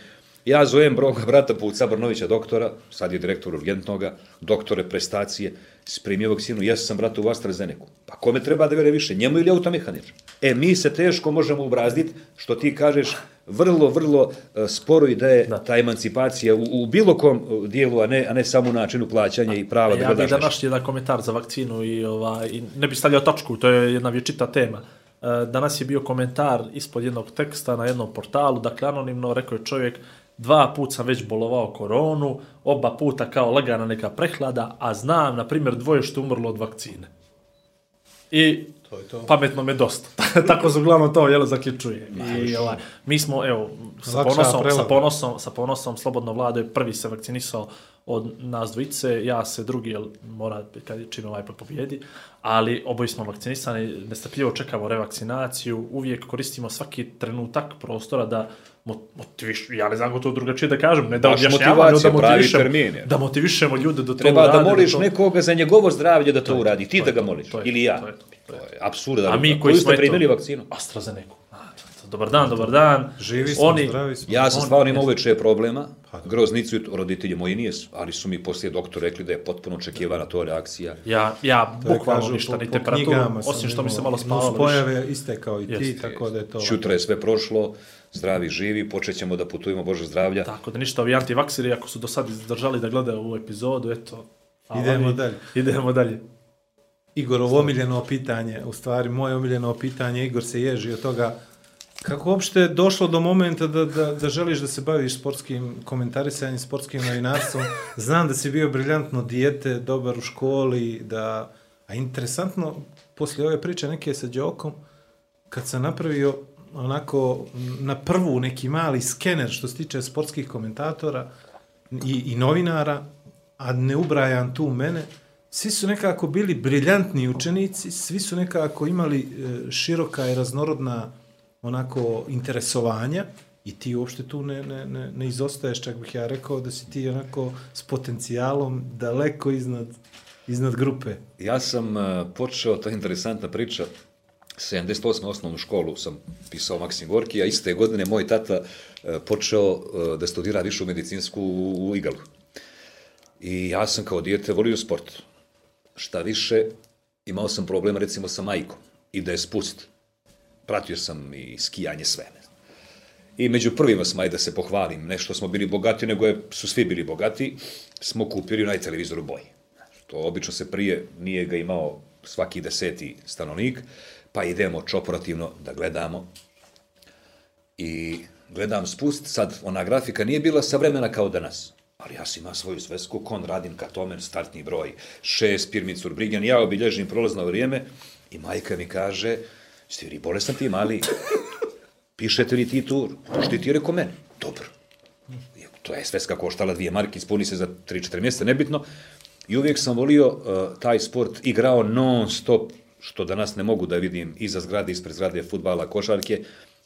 Ja zovem broga brata Puca Brnovića, doktora, sad je direktor urgentnoga, doktore prestacije, spremio vakcinu, ja sam brata u AstraZeneku. Pa kome treba da vere više, njemu ili automehaničar? E, mi se teško možemo ubrazditi, što ti kažeš, vrlo, vrlo e, sporo ide je ta emancipacija u, u bilo kom e, dijelu, a ne, a ne samo u načinu plaćanja i prava da Ja bih da nešto. naš jedan komentar za vakcinu i, ovaj, i ne bi stavljao tačku, to je jedna vječita tema. E, Danas je bio komentar ispod jednog teksta na jednom portalu, dakle anonimno rekao je čovjek dva put sam već bolovao koronu, oba puta kao lagana neka prehlada, a znam, na primjer, dvoje što umrlo od vakcine. I To je to. pametno me dosta. Tako se uglavnom to jel, zaključuje. I, ovaj, mi smo, evo, sa ponosom, sa ponosom, sa ponosom, slobodno vlado je prvi se vakcinisao od nas dvojice, ja se drugi, jel, mora, kad čim ovaj pobjedi, ali oboji smo vakcinisani, nestrpljivo čekamo revakcinaciju, uvijek koristimo svaki trenutak prostora da mo- motiviš, ja ne znam kako to drugačije da kažem, ne da Baš objašnjavamo, nego da motivišemo, termin da motivišemo ljude da to Treba da urade, moliš to- nekoga za njegovo zdravlje da to, uradi, ti to da ga to, moliš, to ili to, ja. to je to, to je absurd. A mi koji smo ste primili vakcinu? AstraZeneca. Dobar dan, dobar dan. Živi smo, Oni, zdravi smo. Ja sam On- stvarno imao uveče problema, Pa groznicu, roditelji moji nije, ali su mi poslije doktor rekli da je potpuno očekivana to reakcija. Ja, ja bukvalno kažu, ništa, po- ni temperaturu, osim što mi se malo spavalo više. Nuspojave iste kao i ti, tako da je to... Čutra je sve prošlo, zdravi, živi, počet ćemo da putujemo, Bože zdravlja. Tako da ništa, ovi antivakseri, ako su do sad izdržali da gledaju ovu epizodu, eto. Idemo dalje. Idemo dalje. Igorovo omiljeno pitanje, u stvari moje omiljeno pitanje, Igor se ježi od toga kako uopšte je došlo do momenta da, da, da želiš da se baviš sportskim komentarisanjem, sportskim novinarstvom. Znam da si bio briljantno dijete, dobar u školi, da... A interesantno, poslije ove priče neke sa Đokom, kad sam napravio onako na prvu neki mali skener što se tiče sportskih komentatora i, i novinara, a ne ubrajam tu mene, svi su nekako bili briljantni učenici, svi su nekako imali e, široka i raznorodna onako interesovanja i ti uopšte tu ne, ne, ne, ne izostaješ, čak bih ja rekao da si ti onako s potencijalom daleko iznad, iznad grupe. Ja sam uh, počeo, je interesantna priča, 78. osnovnu školu sam pisao Maksim Gorki, a iste godine moj tata uh, počeo da studira višu medicinsku u Igalu. I ja sam kao dijete volio sport. Šta više, imao sam problema recimo sa majkom i da je spust. Pratio sam i skijanje sve. I među prvima smo, da se pohvalim, nešto smo bili bogati, nego je, su svi bili bogati, smo kupili onaj televizor u boji. To obično se prije nije ga imao svaki deseti stanovnik, pa idemo čoporativno da gledamo. I gledam spust, sad ona grafika nije bila savremena kao danas. Ali ja sam imao svoju svesku, kon radim katomen, startni broj, šest, pirmicur, brigan, ja obilježim prolazno vrijeme i majka mi kaže, ste vi bolestan ti mali, pišete li ti tu, što ti je rekao meni? Dobro. To je sveska koštala dvije marke, ispuni se za 3-4 mjeseca, nebitno. I uvijek sam volio uh, taj sport, igrao non stop, što danas ne mogu da vidim iza zgrade, ispred zgrade futbala, košarke.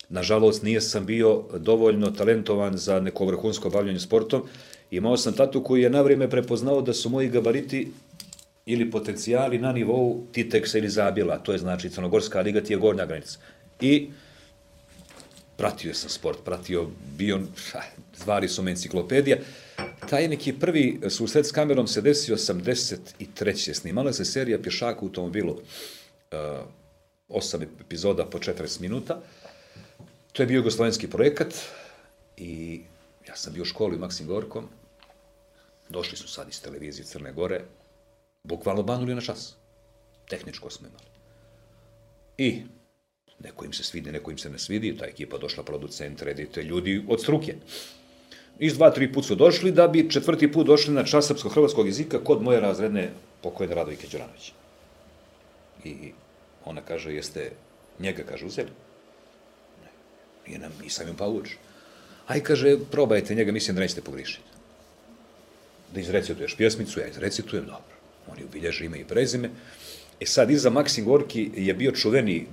Nažalost, nije sam bio dovoljno talentovan za neko vrhunsko bavljanje sportom. Imao sam tatu koji je na vrijeme prepoznao da su moji gabariti ili potencijali na nivou Titeksa ili Zabila, to je znači Crnogorska liga, ti je gornja granica. I pratio sam sport, pratio, bio, ha, zvari su enciklopedija. Taj neki prvi susret s kamerom se desio 83. Snimala se serija Pješaka u automobilu, uh, osam epizoda po 40 minuta. To je bio jugoslovenski projekat i ja sam bio u školi Maksim Gorkom. Došli su sad iz televizije Crne Gore, bukvalno banuli na čas. Tehničko smo imali. I neko im se svidi, neko im se ne svidi, ta ekipa došla, producent, redite, ljudi od struke. Iz dva, tri put su došli, da bi četvrti put došli na čas srpsko-hrvatskog jezika kod moje razredne pokojne Radovike Đuranović. I ona kaže, jeste njega, kaže, uzeli? Ne. Nije nam, nisam im pa uč. Aj, kaže, probajte njega, mislim da nećete pogrišiti. Da izrecituješ pjesmicu, ja izrecitujem, dobro. Oni ubilježe ime i prezime. E sad, iza Maksim Gorki je bio čuveni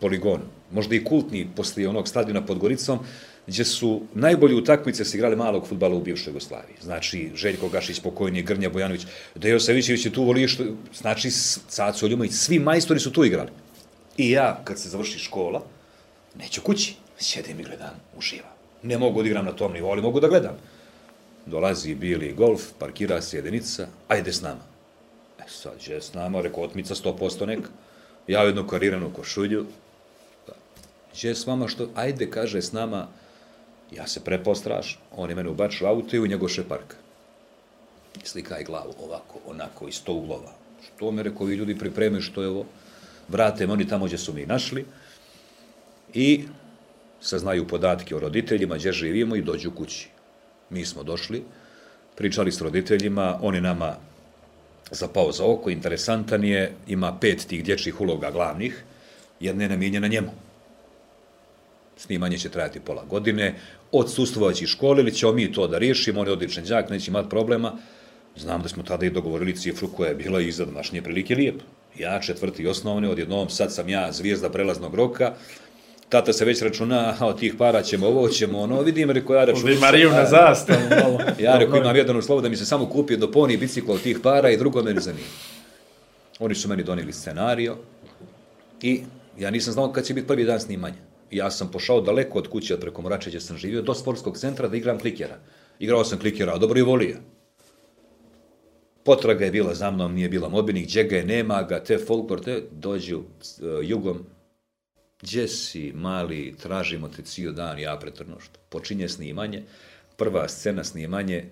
poligon, možda i kultni poslije onog stadiona pod Goricom, gdje su najbolji utakmice se igrali malog futbala u bivšoj Jugoslaviji. Znači, Željko Gašić, pokojni, Grnja Bojanović, Dejo Savićević je tu volio, što, znači, Caco Ljumović, svi majstori su tu igrali. I ja, kad se završi škola, neću kući, sjedim i gledam, uživam. Ne mogu da igram na tom nivou, ali mogu da gledam. Dolazi bili golf, parkira se jedinica, ajde s nama. E sad, je s nama, rekao, otmica 100% neka. Ja jednu kariranu košulju, Gdje s vama što, ajde, kaže s nama, ja se prepostraš, on je mene ubačio auto i u njegov šepark. Slikaj glavu ovako, onako, iz sto uglova. Što me rekao, vi ljudi pripreme što je ovo? Vrate oni tamo gdje su mi našli i saznaju podatke o roditeljima, gdje živimo i dođu kući. Mi smo došli, pričali s roditeljima, oni nama zapao za oko, interesantan je, ima pet tih dječjih uloga glavnih, jedna je namijenjena njemu. Snimanje će trajati pola godine, odsustvovaći škole ili ćemo mi to da riješimo, on je odličan đak, neće imati problema. Znam da smo tada i dogovorili cifru koja je bila iza današnje prilike lijep. Ja, četvrti osnovne, odjednom sad sam ja zvijezda prelaznog roka, tata se već računa, od tih para ćemo ovo, ćemo ono, vidim, reko ja računam. Ovdje Mariju na zastavu. malo. Ja rekao, imam jedan uslov da mi se samo kupi do poni bicikla od tih para i drugo me ne zanima. Oni su meni donijeli scenario i ja nisam znao kad će biti prvi dan snimanja. Ja sam pošao daleko od kuće, od preko Moračeđa sam živio, do sportskog centra da igram klikera. Igrao sam klikera, a dobro i volio. Potraga je bila za mnom, nije bila mobilnih, gdje ga je, nema ga, te folklor, te dođu uh, jugom. Gdje si, mali, tražimo te cijel dan, ja pretrno što. Počinje snimanje, prva scena snimanje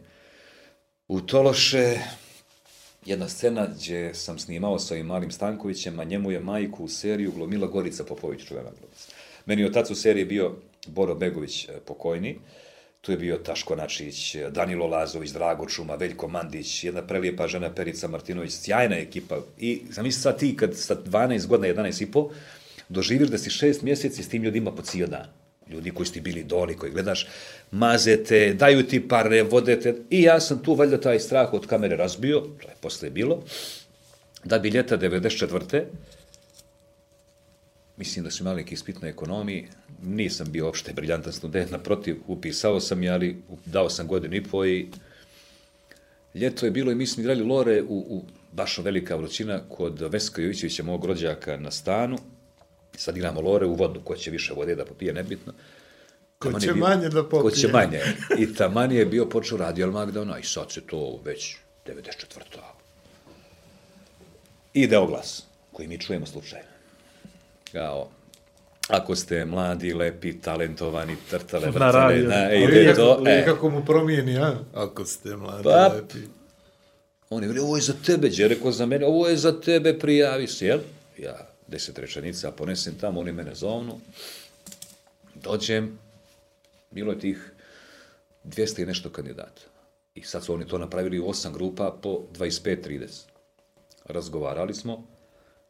u Tološe, jedna scena gdje sam snimao sa ovim malim Stankovićem, a njemu je majku u seriju glumila Gorica Popović, čuvena glumica. Meni je otac u seriji bio Boro Begović e, pokojni, tu je bio Taško Načić, Danilo Lazović, Drago Čuma, Veljko Mandić, jedna prelijepa žena Perica Martinović, sjajna ekipa. I zamisli sad ti kad sa 12 godina, 11 i doživiš da si šest mjeseci s tim ljudima po cijel dan. Ljudi koji su ti bili doli, koji gledaš, mazete, daju ti pare, vodete. I ja sam tu valjda taj strah od kamere razbio, to je posle bilo, da bi ljeta 94 mislim da su imali neki ispit na ekonomiji, nisam bio opšte briljantan student, naprotiv, upisao sam je, ali dao sam godinu i po i ljeto je bilo i mi smo igrali lore u, u baš velika vrućina kod Veska Jovićevića, mog rođaka na stanu. Sad igramo lore u vodu, ko će više vode da popije, nebitno. Ko će je bio- manje da popije. Ko će manje. I taman je bio počeo radio Magdona i sad se to već 94. Ide oglas koji mi čujemo slučajno. Kao, ako ste mladi, lepi, talentovani, trtale, Na vrtale, na, ide kako, to, e, kako mu promijeni, a? Ako ste mladi, Pa, lepi. On je veli, ovo je za tebe, Đe rekao za mene, ovo je za tebe, prijavi se, jel? Ja, deset rečenica, ponesem tamo, oni mene zovnu, dođem, bilo je tih 200 i nešto kandidata. I sad su oni to napravili u osam grupa po 25-30. Razgovarali smo,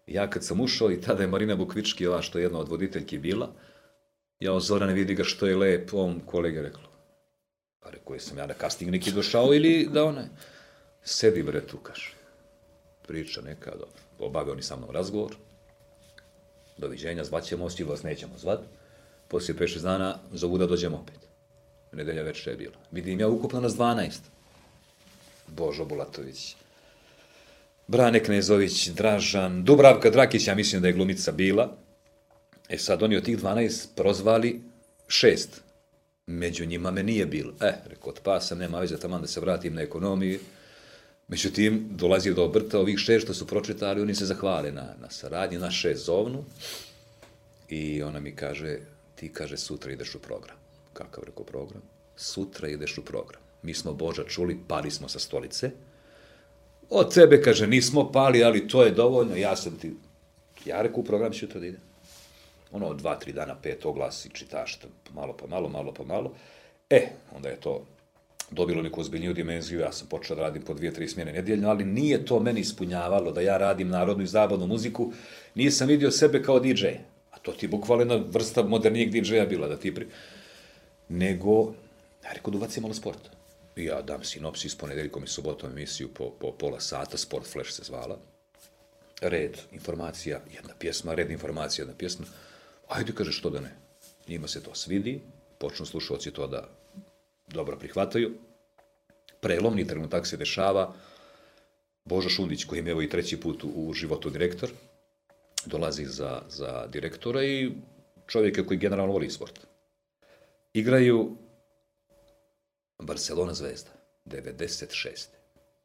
ja kad sam ušao i tada je Marina Bukvički, ova što je jedna od voditeljki bila, ja o Zorane vidi ga što je lep, on kolege reklo. Pa rekao, jesam ja na casting neki došao ili da ona... Sedi bre tu, kaže. Priča neka, dobro. Obavio oni sa mnom razgovor. Doviđenja, zvaćemo, svi vas nećemo zvat. Poslije 5-6 dana zovu da dođemo opet. Nedelja večer je bila. Vidim ja ukupno nas 12. Božo Bulatović, Brane Knezović, Dražan, Dubravka Drakić, ja mislim da je glumica bila. E sad oni od tih 12 prozvali šest. Među njima me nije bilo. E, rekao, od pasa nema veze, taman da se vratim na ekonomiju. Međutim, dolazi do obrta ovih šest što su pročitali, oni se zahvale na, na saradnji, na šest zovnu. I ona mi kaže, ti kaže, sutra ideš u program. Kakav rekao program? Sutra ideš u program. Mi smo Boža čuli, pali smo sa stolice. Od tebe, kaže, nismo pali, ali to je dovoljno, ja sam ti... Ja rekao, u program ću sutra da. Ono, dva, tri dana, pet oglasi, čitaš, to malo po malo, malo po malo. E, onda je to dobilo neku ozbiljniju dimenziju, ja sam počeo da radim po dvije, tri smjene nedjeljno, ali nije to meni ispunjavalo da ja radim narodnu i zabavnu muziku, nisam vidio sebe kao DJ, a to ti bukvalno jedna vrsta modernijeg DJ-a bila da ti pri... Nego, ja rekao da ubacim malo sporta. I ja dam sinopsis ponedeljkom i subotom emisiju po, po pola sata, Sport Flash se zvala. Red, informacija, jedna pjesma, red, informacija, jedna pjesma. Ajde, kaže, što da ne. Njima se to svidi, počnu slušalci to da dobro prihvataju. Prelomni trenutak se dešava. Božo Šundić, koji je evo i treći put u, životu direktor, dolazi za, za direktora i čovjeka koji generalno voli sport. Igraju Barcelona Zvezda, 96.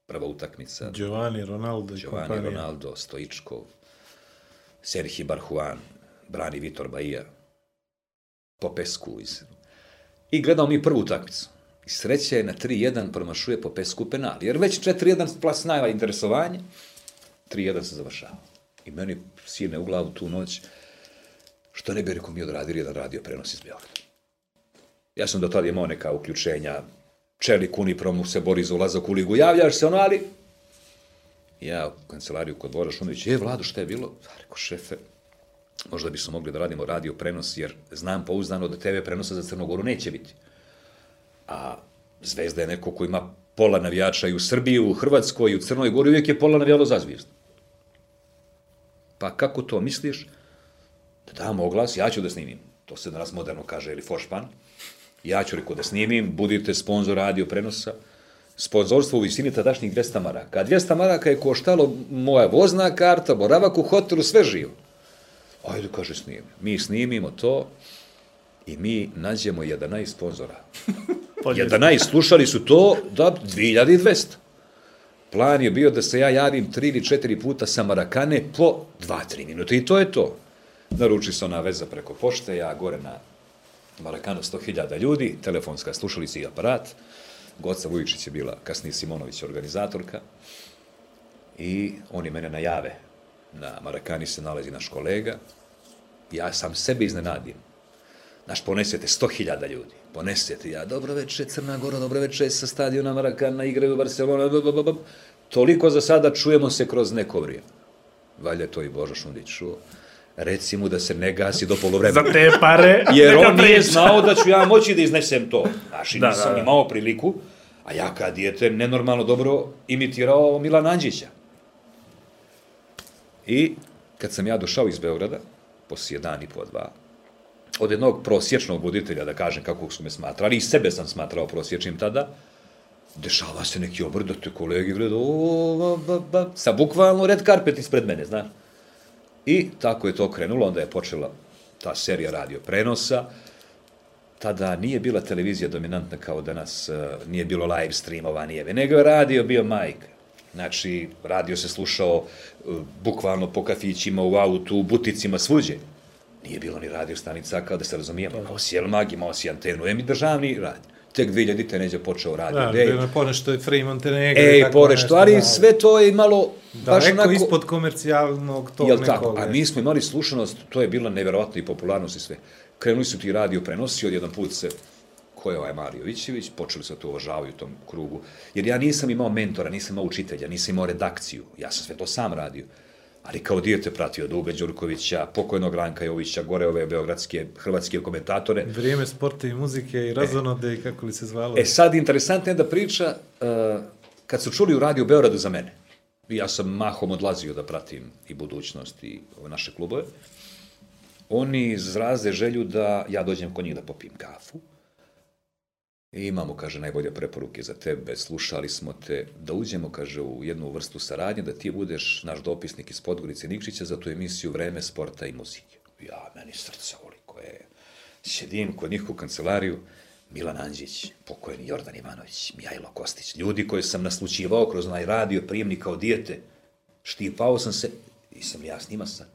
Prva utakmica, Giovanni Ronaldo Giovanni kompanija. Ronaldo, Stoičkov, Serhi Barhuan, brani Vitor Bahia, Popescu. Iz... I gledamo mi prvu utakmicu. I sreća je na 3-1 promašuje Popescu penal. Jer već 4-1 plasnava interesovanje, 3-1 se završava. I meni sine u glavu tu noć, što ne bi rekao mi odradili jedan radio prenos iz Beograda. Ja sam do tada imao neka uključenja, Čelik Unipromu se bori za ulazak u ligu, javljaš se ono, ali ja u kancelariju kod Bora Šunovića, je, Vlado, šta je bilo? Ja, rekao, šefe, možda bismo mogli da radimo radio prenos, jer znam pouzdano da TV prenosa za Crnogoru neće biti. A Zvezda je neko ko ima pola navijača i u Srbiji, u Hrvatskoj, i u Crnoj Gori, uvijek je pola navijalo za Zvezdu. Pa kako to misliš? Da damo oglas, ja ću da snimim. To se danas moderno kaže, ili Fošpan. Ja ću rekao da snimim, budite sponsor radio prenosa. Sponzorstvo u visini tadašnjih 200 maraka. A 200 maraka je koštalo moja vozna karta, boravak u hotelu, sve živo. Ajde, kaže, snimim. Mi snimimo to i mi nađemo 11 sponzora. 11 slušali su to da 2200. Plan je bio da se ja javim tri ili četiri puta sa Marakane po 2-3 minuta i to je to. Naruči se ona veza preko pošte, ja gore na Marakanu 100.000 ljudi, telefonska slušalica i aparat. Goca Vujičić je bila, kasnije Simonović, organizatorka. I oni mene najave. Na Marakani se nalazi naš kolega. Ja sam sebe iznenadim. Znaš, ponesete 100.000 ljudi. Ponesete, ja, dobro večer, Crna Gora, dobro večer, sa stadiona Marakana, igraju Barcelona, b, b, b, b. Toliko za sada čujemo se kroz neko vrijeme. Valjda to i Božo Šundić čuo. Reci mu da se ne gasi do polovremena. Za te pare, Jer on nije znao da ću ja moći da iznesem to. Znaš, i nisam da, da. imao priliku, a ja kad dijete nenormalno dobro imitirao Milan Anđića. I kad sam ja došao iz Beograda, poslije dan i po dva, od jednog prosječnog voditelja, da kažem kako su me smatrali, i sebe sam smatrao prosječnim tada, dešava se neki obrt da te kolegi gledaju, o, ba, ba, sa bukvalno red carpet ispred mene, znaš. I tako je to krenulo, onda je počela ta serija radio prenosa. Tada nije bila televizija dominantna kao danas, eh, nije bilo live streamova, nije, nego je radio bio majka. Znači, radio se slušao eh, bukvalno po kafićima, u autu, u buticima, svuđe. Nije bilo ni radio stanica, kao da se razumijemo. Imao si Elmag, imao si antenu, em i državni radio. Tek 2000-te neđe počeo radio. Da, Dej. da, ponešto je Free Montenegro. Ej, tako pored nešto, što, ali da. sve to je malo baš Daleko onako... ispod komercijalnog tog Jel tako? A mi smo imali slušanost, to je bila nevjerovatna i popularnost i sve. Krenuli su ti radio prenosi, od jedan put se ko je ovaj Mario Vićević, počeli se to uvažavaju u tom krugu. Jer ja nisam imao mentora, nisam imao učitelja, nisam imao redakciju, ja sam sve to sam radio. Ali kao dijete pratio Duga Đurkovića, pokojnog Ranka Jovića, gore ove beogradske, hrvatske komentatore. Vrijeme sporta i muzike i razonode i kako li se zvalo. E sad, interesantna je da priča, uh, kad su čuli u radiju Beogradu za mene, ja sam mahom odlazio da pratim i budućnost i ove naše klubove, oni izraze želju da ja dođem kod njih da popijem kafu. I imamo, kaže, najbolje preporuke za tebe, slušali smo te, da uđemo, kaže, u jednu vrstu saradnje, da ti budeš naš dopisnik iz Podgorice Nikšića za tu emisiju Vreme sporta i muzike. Ja, meni srce koliko je. Sjedim kod njih u kancelariju, Milan Anđić, pokojni Jordan Ivanović, Mijajlo Kostić, ljudi koje sam naslučivao kroz onaj radio prijemnik kao dijete. Štipao sam se i sam ja s njima sam.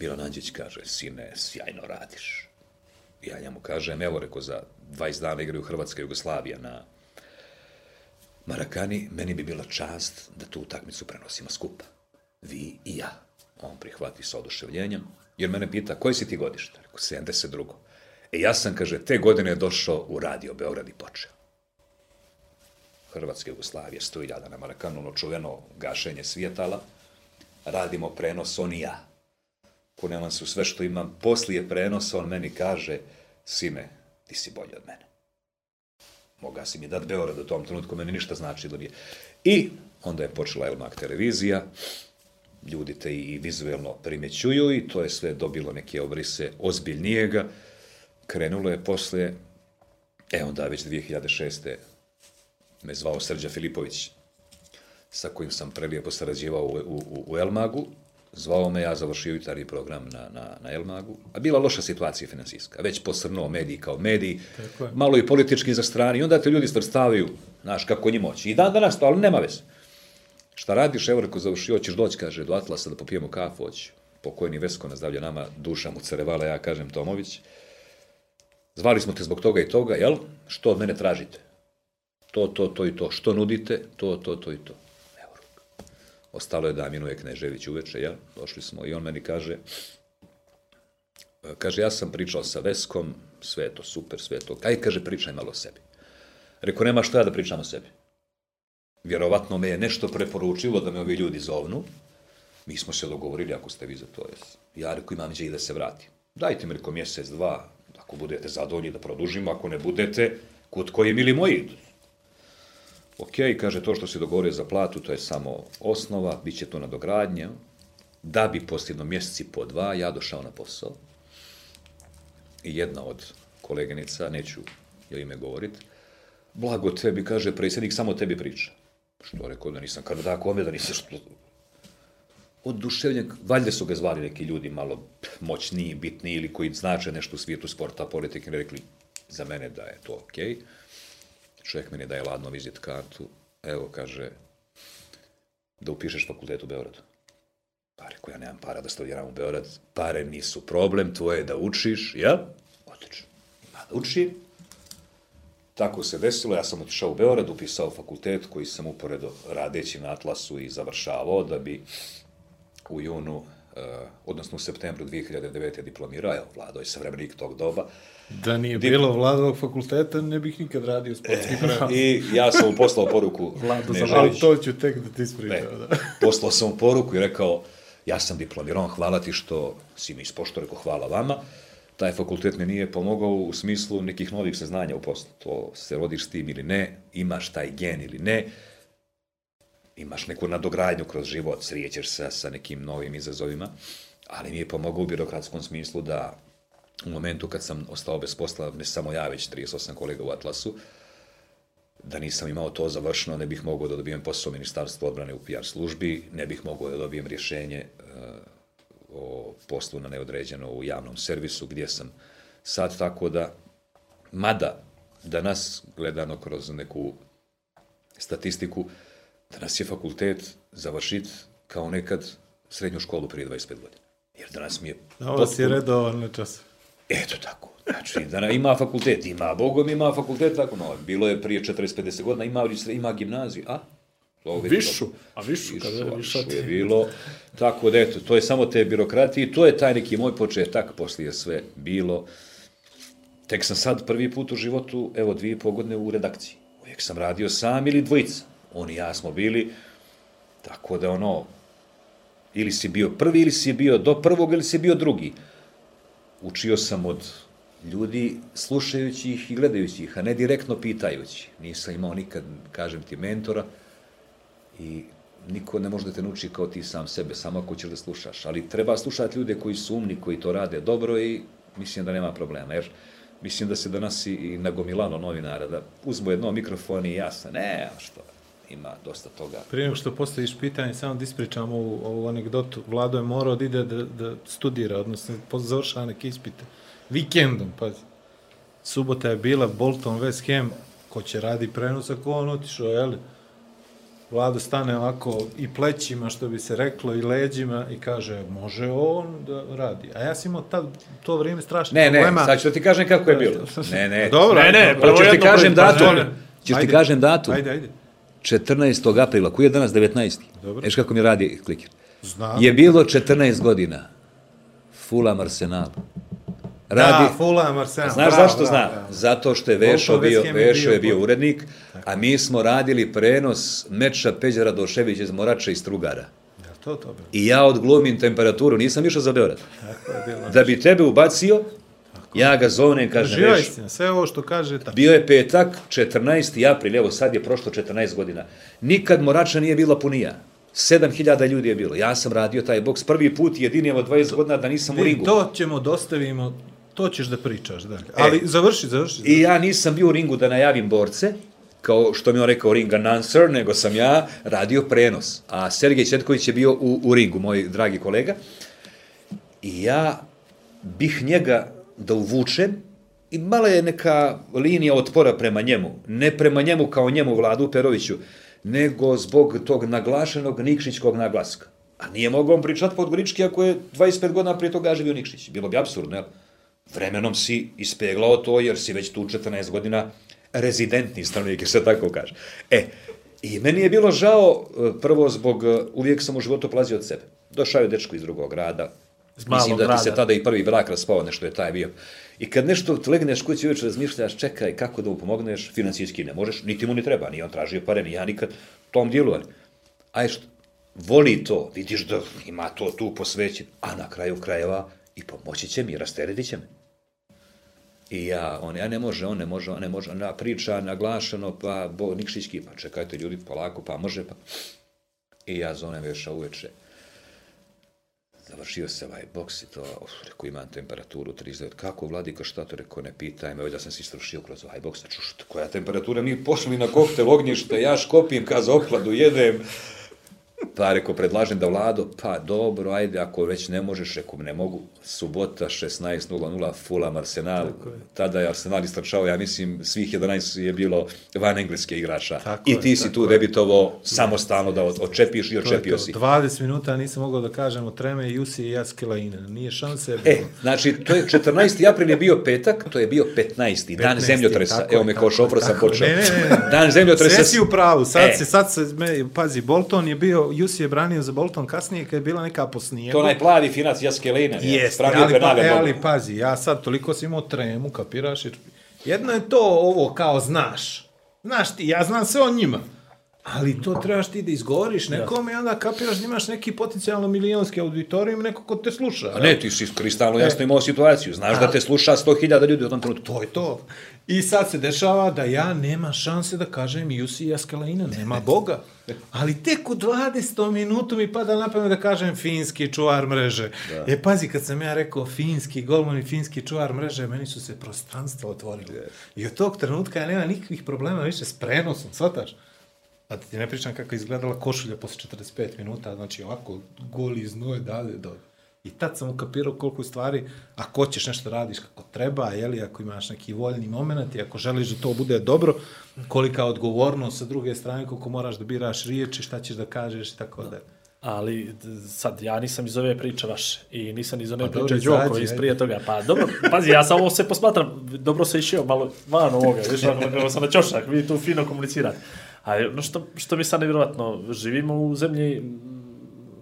Milan Anđić kaže, sine, sjajno radiš. Ja njemu kažem, evo reko, za 20 dana igraju Hrvatska Jugoslavija na Marakani, meni bi bila čast da tu utakmicu prenosimo skupa. Vi i ja. On prihvati sa oduševljenjem, jer mene pita, koji si ti godište? Rekao, 72. E ja sam, kaže, te godine došao u radio Beograd i počeo. Hrvatske Jugoslavije, 100.000 na Marakanu, ono čuveno gašenje svijetala, radimo prenos, on i ja. Kuneman su sve što imam, poslije prenosa on meni kaže, sine, ti si bolji od mene. Moga si mi dat Beograd u tom trenutku, meni ništa znači da nije. I onda je počela Elmak televizija, ljudi te i vizuelno primjećuju i to je sve dobilo neke obrise ozbiljnijega. Krenulo je posle, e onda već 2006. me zvao Srđa Filipović, sa kojim sam prelijepo sarađivao u, u, u Elmagu, zvao me, ja završio jutarnji program na, na, na Elmagu, a bila loša situacija finansijska, već posrnuo mediji kao mediji, Tako je. malo i politički za strani, i onda te ljudi svrstavaju, znaš, kako njih moći. I dan danas to, ali nema veze. Šta radiš, evo, reko, završio, hoćeš doći, kaže, do Atlasa da popijemo kafu, hoću. Pokojni Vesko na zdravlje nama, duša mu carevala, ja kažem Tomović. Zvali smo te zbog toga i toga, jel? Što od mene tražite? To, to, to i to. Što nudite? To, to, to i to. Ostalo je da minuje Knežević uveče, jel? Došli smo i on meni kaže, e, kaže, ja sam pričao sa Veskom, sve je to super, sve je to. Aj, kaže, pričaj malo o sebi. Rekao, nema što ja da pričam o sebi. Vjerovatno me je nešto preporučilo da me ovi ljudi zovnu. Mi smo se dogovorili, ako ste vi za to, jes. Ja rekao, imam gdje i da se vratim. Dajte mi, rekao, mjesec, dva, ako budete zadovoljni da produžimo, ako ne budete, kut koji mili moji. Ok, kaže, to što se dogovorio za platu, to je samo osnova, bit će to nadogradnja. Da bi posljedno mjeseci po dva ja došao na posao. I jedna od koleginica, neću je ime govorit, blago tebi, kaže predsjednik, samo tebi priča. Što rekao da nisam kandidat kome, da nisam što... Oduševljen, valjda su ga zvali neki ljudi malo moćniji, bitniji ili koji znače nešto u svijetu sporta, politike, rekli za mene da je to okej. Čovjek meni daje ladno vizit kartu, evo kaže, da upišeš fakultet u Beogradu. Pa rekao, ja nemam para da studiram u Beograd, pare nisu problem, tvoje je da učiš, ja? Otično. Ima da uči. Tako se desilo, ja sam otišao u Beograd, upisao fakultet koji sam uporedo radeći na Atlasu i završavao da bi u junu, eh, odnosno u septembru 2009. diplomirao, evo, Vlado je savremenik tog doba, Da nije bilo vladovog fakulteta, ne bih nikad radio sportski prenos. i ja sam mu poslao poruku, Vlado za- Ali to ću tek da ti ispričam. Da. poslao sam mu poruku i rekao, ja sam diplomirao, hvala ti što si mi ispošto, rekao hvala vama. Taj fakultet mi nije pomogao u smislu nekih novih saznanja u poslu. To se rodiš s tim ili ne, imaš taj gen ili ne, imaš neku nadogradnju kroz život, srijećeš se sa nekim novim izazovima, ali mi je pomogao u birokratskom smislu da u momentu kad sam ostao bez posla, ne samo ja, već 38 kolega u Atlasu, da nisam imao to završeno, ne bih mogao da dobijem posao u Ministarstvu odbrane u PR službi, ne bih mogao da dobijem rješenje e, o poslu na neodređeno u javnom servisu, gdje sam sad, tako da, mada danas, gledano kroz neku statistiku, danas je fakultet završit kao nekad srednju školu prije 25 godina. Jer danas mi je... Ovo si potpuno- redovan na čas. Eto tako. Znači, da ima fakultet, ima Bogom, ima fakultet, tako no, bilo je prije 40-50 godina, ima, ima gimnaziju, a? To Višu, a višu, Višu, kada je višu je bilo, tako da eto, to je samo te birokratije, to je taj neki moj početak, poslije je sve bilo. Tek sam sad prvi put u životu, evo, dvije i pol godine u redakciji. Uvijek sam radio sam ili dvojica. On i ja smo bili, tako da ono, ili si bio prvi, ili si bio do prvog, ili si bio drugi. Učio sam od ljudi slušajući ih i gledajući ih, a ne direktno pitajući. Nisam imao nikad, kažem ti, mentora i niko ne može da te nauči kao ti sam sebe, samo ako ćeš da slušaš. Ali treba slušati ljude koji su umni, koji to rade dobro i mislim da nema problema. Jer mislim da se danas i- nagomilano novinara, da uzmu jedno mikrofon i jasno, ne, što, ima dosta toga. Prije nego što postaviš pitanje, samo da ispričam ovu, ovu anegdotu. Vlado je morao da ide da, da studira, odnosno završava neke ispite. Vikendom, pazi. Subota je bila Bolton West Ham, ko će radi prenos ako on otišao, jeli? Vlado stane ovako i plećima, što bi se reklo, i leđima i kaže, može on da radi. A ja sam imao tad, to vrijeme strašno Ne, ne, problema. sad ću ti kažem kako je bilo. Ne, ne. Dobro, Ne, ne, prvo ti kažem datum? Ćeš ti kažem datum? Ajde, ajde. 14. aprila, koji je danas 19. Dobro. Viš kako mi radi klikir? Znam. Je bilo 14 godina. Fulham Arsenal. Radi, Da, Fulham, Arsenal. Znaš bravo, zašto bravo, bravo. Zato što je Vešo bio, Vešo je bio urednik, a mi smo radili prenos meča Peđara Doševića iz Morača i Strugara. To to. I ja odglumim temperaturu, nisam išao za Beograd. Tako je bilo. Da bi tebe ubacio, ja ga zovnem, kažem, Živa istina, sve ovo što kaže, tako. Bio je petak, 14. april, evo sad je prošlo 14 godina. Nikad Morača nije bila punija. 7000 ljudi je bilo. Ja sam radio taj boks prvi put, jedini evo 20 godina da nisam u ringu. to ćemo dostavimo, to ćeš da pričaš dalje. Ali završi, završi. I ja nisam bio u ringu da najavim borce, kao što mi on rekao ring announcer, nego sam ja radio prenos. A Sergej Četković je bio u, u ringu, moj dragi kolega. I ja bih njega da uvučem i mala je neka linija otpora prema njemu. Ne prema njemu kao njemu Vladu Peroviću, nego zbog tog naglašenog Nikšićkog naglaska. A nije mogao on pričati podgorički ako je 25 godina prije toga živio Nikšić. Bilo bi absurdno, jel? Vremenom si ispeglao to jer si već tu 14 godina rezidentni stanovnik, se tako kaže. E, i meni je bilo žao, e, prvo zbog, e, uvijek sam u životu plazio od sebe. Došao je dečko iz drugog grada, Iz mislim da ti se tada i prvi brak raspao, nešto je taj bio. I kad nešto legneš kući uvijek razmišljaš, čekaj, kako da mu pomogneš, financijski ne možeš, niti mu ni treba, ni on tražio pare, ni ja nikad tom dijelu, ali, aj što, voli to, vidiš da ima to tu posvećen, a na kraju krajeva i pomoći će mi, rasteretit će me. I ja, on, ja ne može, on ne može, on ne može, ona priča naglašeno, pa bo, Nikšićki, pa čekajte ljudi, polako, pa može, pa... I ja zovem veša uveče, završio se ovaj boks i to, uf, rekao, imam temperaturu 39, kako vladika, šta to, rekao, ne pitaj me, da sam se istrušio kroz ovaj boks, znači, koja temperatura, mi pošli na koktel ognjište, ja škopim, kaz ohladu, jedem, Pa rekao, predlažem da vlado, pa dobro, ajde, ako već ne možeš, rekao, ne mogu, subota 16.00, Fulham Arsenal, tada je Arsenal istračao, ja mislim, svih 11 je bilo van engleske igrača. Tako I je, ti si tako tu je. debitovo samostalno da odčepiš i je to. si. 20 minuta nisam mogao da kažem o Treme, Jusi i Jaskelaine. Nije šanse. E, znači, to je 14. april je bio petak, to je bio 15. dan 15., zemljotresa. tako Evo je, me kao je, šofra sam je. počeo. Ne, ne, ne, ne. Dan zemljotresa. Sve si u pravu, sad, E. se, sad se, me, pazi, Bolton je bio, Jusi je branio za Bolton kasnije kad je bila neka po snijegu. To onaj plavi finac Jaskelina. Jeste, Pravio ali, pa, e, ali pazi, ja sad toliko sam imao tremu, kapiraš, jer jedno je to ovo kao znaš. Znaš ti, ja znam sve o njima. Ali to trebaš ti da izgovoriš nekome i onda kapiraš da imaš neki potencijalno milionski auditorijum, neko ko te sluša. A ne, ti si kristalno jasno imao situaciju. Znaš da te sluša 100.000 ljudi u tom trenutku. To je to. I sad se dešava da ja nema šanse da kažem Jusi Jaskelaina, nema Boga. Ali tek u 20. minutu mi pada na pamet da kažem finski čuvar mreže. Da. E pazi, kad sam ja rekao finski golman i finski čuvar mreže, meni su se prostranstva otvorili. I od tog trenutka ja nema nikakvih problema više s prenosom, shvataš? A ti ne pričam kako je izgledala košulja posle 45 minuta, znači ovako goli iz nuje dalje do... I tad sam ukapirao koliko u stvari, ako hoćeš nešto radiš kako treba, jeli, ako imaš neki voljni moment i ako želiš da to bude dobro, kolika odgovornost sa druge strane, koliko moraš da biraš riječi, šta ćeš da kažeš i tako da. Ali sad, ja nisam iz ove priče vaše i nisam iz one Pa priče Đoko iz prije toga. Pa dobro, pazi, ja sam ovo sve posmatram, dobro se išao malo van ovoga, viš, ono, sam na ćošak, vi tu fino komunicirate. Ali ono što, što mi sad nevjerojatno, živimo u zemlji mm,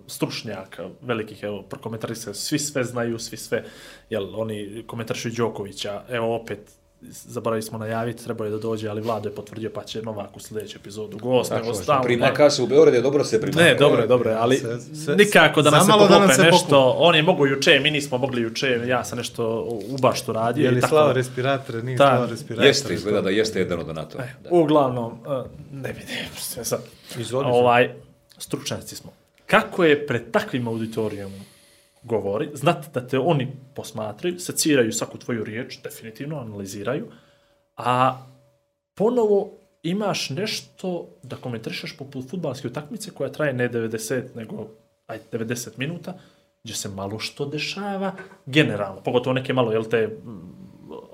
stručnjaka, velikih, evo, prokomentarisaju, svi sve znaju, svi sve, jel, oni komentarišu Đokovića, evo opet, zaboravili smo najaviti, trebao je da dođe, ali Vlado je potvrdio pa će Novak u sljedeću epizodu gost, Tako je, stalno. Primaka se u Beogradu, je dobro se primaka. Ne, dobro je, dobro je, ali Se- se- nikako da nam se zamalo da nam poklope se nešto. On je mogo juče, mi nismo mogli juče, ja sam nešto u baštu radio. Je i li tako. slao respiratore, nije Da. slao respiratore. Jeste, izgleda da jeste jedan od donatora. Da. Uglavnom, uh, ne vidim sve sad. Izvoli. Ovaj, stručnjaci smo. Kako je pred takvim auditorijom govori, znate da te oni posmatraju, seciraju svaku tvoju riječ, definitivno analiziraju, a ponovo imaš nešto da komentarišeš poput futbalske utakmice koja traje ne 90, nego aj 90 minuta, gdje se malo što dešava, generalno, pogotovo neke malo, jel te,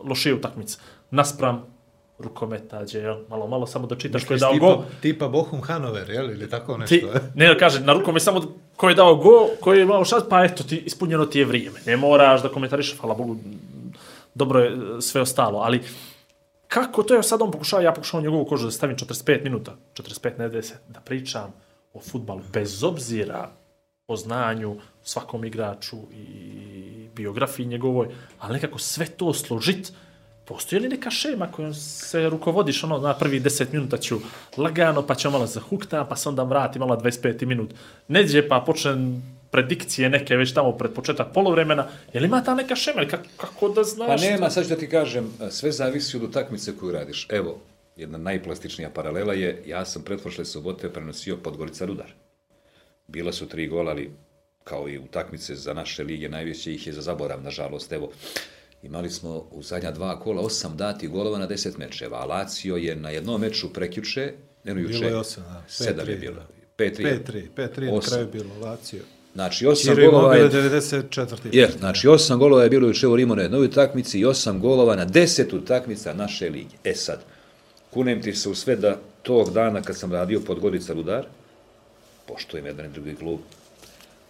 lošije utakmice, naspram rukometa, gdje, jel, malo, malo samo da čitaš ko je dao tipa, gol. tipa Bochum Hanover, jel? Ili tako nešto. Ti, e? ne, kaže, na rukom je samo ko je dao go, ko je imao šans, pa eto, ti, ispunjeno ti je vrijeme. Ne moraš da komentarišeš, hvala Bogu, dobro je e, sve ostalo, ali kako to je sad on pokušao, ja pokušao njegovu kožu da stavim 45 minuta, 45 ne 10, da pričam o futbalu, bez obzira o znanju svakom igraču i biografiji njegovoj, ali nekako sve to složit, postoji li neka šema kojom se rukovodiš, ono, na prvi 10 minuta ću lagano, pa ću malo zahukta, pa se onda vrati malo na 25 minut. Neđe pa počnem predikcije neke već tamo pred početak polovremena, je li ima ta neka šema, ili kako, kako da znaš? Pa nema, sad ću da ti kažem, sve zavisi od utakmice koju radiš. Evo, jedna najplastičnija paralela je, ja sam pretprošle subote prenosio Podgorica Rudar. Bila su tri gola, ali kao i utakmice za naše lige, najveće ih je za zaborav, nažalost. Evo, Imali smo u zadnja dva kola osam dati golova na deset mečeva, a Lazio je na jednom meču prekjuče, ne no juče, sedam je 5-3, bilo. da. 5-3. 5-3, 5-3 na kraju bilo, Lazio. Znači, osam Ciro golova je... 94. Je, znači osam golova je bilo juče u Rimu na jednoj utakmici i osam golova na deset utakmica naše lige. E sad, kunem ti se u sve da tog dana kad sam radio pod Gorica Rudar, poštujem jedan i drugi klub,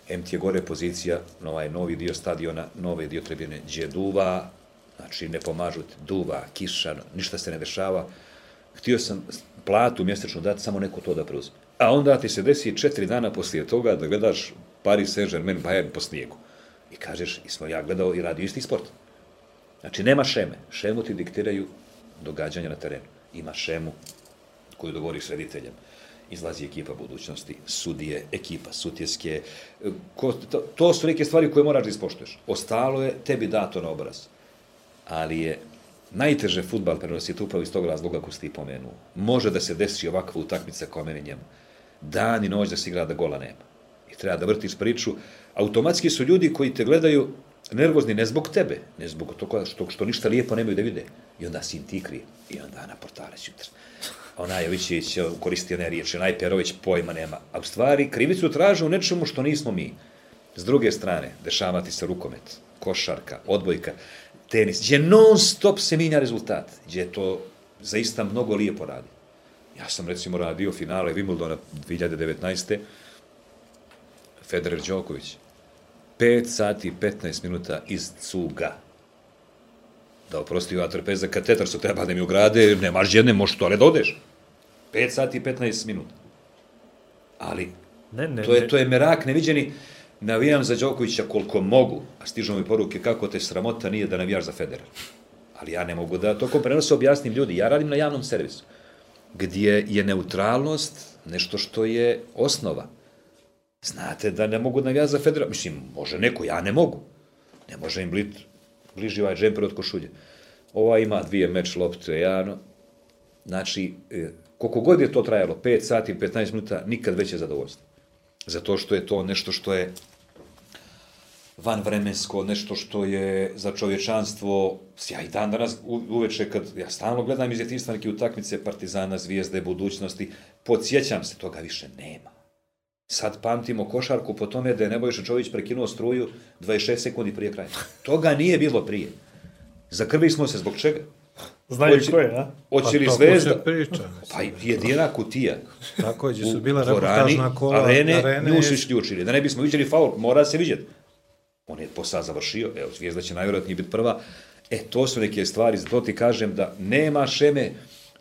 M ti je gore pozicija, na ovaj novi dio stadiona, novi dio tribine, gdje duva, znači ne pomažu duva, kiša, ništa se ne dešava. Htio sam platu mjesečnu dati, samo neko to da preuzme. A onda ti se desi četiri dana poslije toga da gledaš Paris Saint-Germain Bayern po snijegu. I kažeš, i smo ja gledao i radio isti sport. Znači, nema šeme. Šemu ti diktiraju događanja na terenu. Ima šemu koju dogovori s rediteljem. Izlazi ekipa budućnosti, sudije, ekipa sutjeske. Ko, to, to su neke stvari koje moraš da ispoštuješ. Ostalo je tebi dato na obraz. Ali je najteže futbal prenositi upravo iz tog razloga koji si ti pomenuo. Može da se desi ovakva utakmica kao meni njemu. Dan i noć da se igra da gola nema. I treba da vrtiš priču. Automatski su ljudi koji te gledaju nervozni ne zbog tebe, ne zbog toga što, što ništa lijepo nemaju da vide. I onda si im ti krije. I onda na portale sutra. Onaj Jovićević koristio one riječi, onaj Perović pojma nema. A u stvari krivicu traže u nečemu što nismo mi. S druge strane, dešava ti se rukomet, košarka, odbojka, tenis, gdje non stop se minja rezultat, gdje je to zaista mnogo lijepo radi. Ja sam recimo radio finale Wimbledona 2019. Federer Đoković. 5 sati i 15 minuta iz cuga. Da oprosti vatrpeza katetar su treba da mi ugrade, nemaš jedne, možeš to da odeš. 5 sati i 15 minuta. Ali Ne, ne, to je, to je merak neviđeni. Navijam za Đokovića koliko mogu, a stižu mi poruke kako te sramota nije da navijaš za Federer. Ali ja ne mogu da tokom prenosa objasnim ljudi. Ja radim na javnom servisu, gdje je neutralnost nešto što je osnova. Znate da ne mogu da za Federer. Mislim, može neko, ja ne mogu. Ne može im blit, bliži ovaj džemper od košulje. Ova ima dvije meč lopte, Jano. Znači, e, koliko god je to trajalo, 5 sati, 15 minuta, nikad veće zadovoljstvo. Zato što je to nešto što je vanvremensko, nešto što je za čovječanstvo, ja i dan danas uveče kad ja stalno gledam iz djetinjstva neke utakmice Partizana, Zvijezde, budućnosti, podsjećam se, toga više nema. Sad pamtimo košarku po tome da je Nebojša Čović prekinuo struju 26 sekundi prije kraja. Toga nije bilo prije. Zakrvili smo se zbog čega? Znaju Hoće- ko je, a? Hoće li to Zvezda? priča. Pa jedina kutija. Tako je, gdje su bila reportažna kola. arene, arene nju su isključili. Da ne bismo vidjeli faul, mora se vidjeti. On je posao završio, evo, Zvijezda će najvjerojatnije biti prva. E, to su neke stvari, zato ti kažem da nema šeme,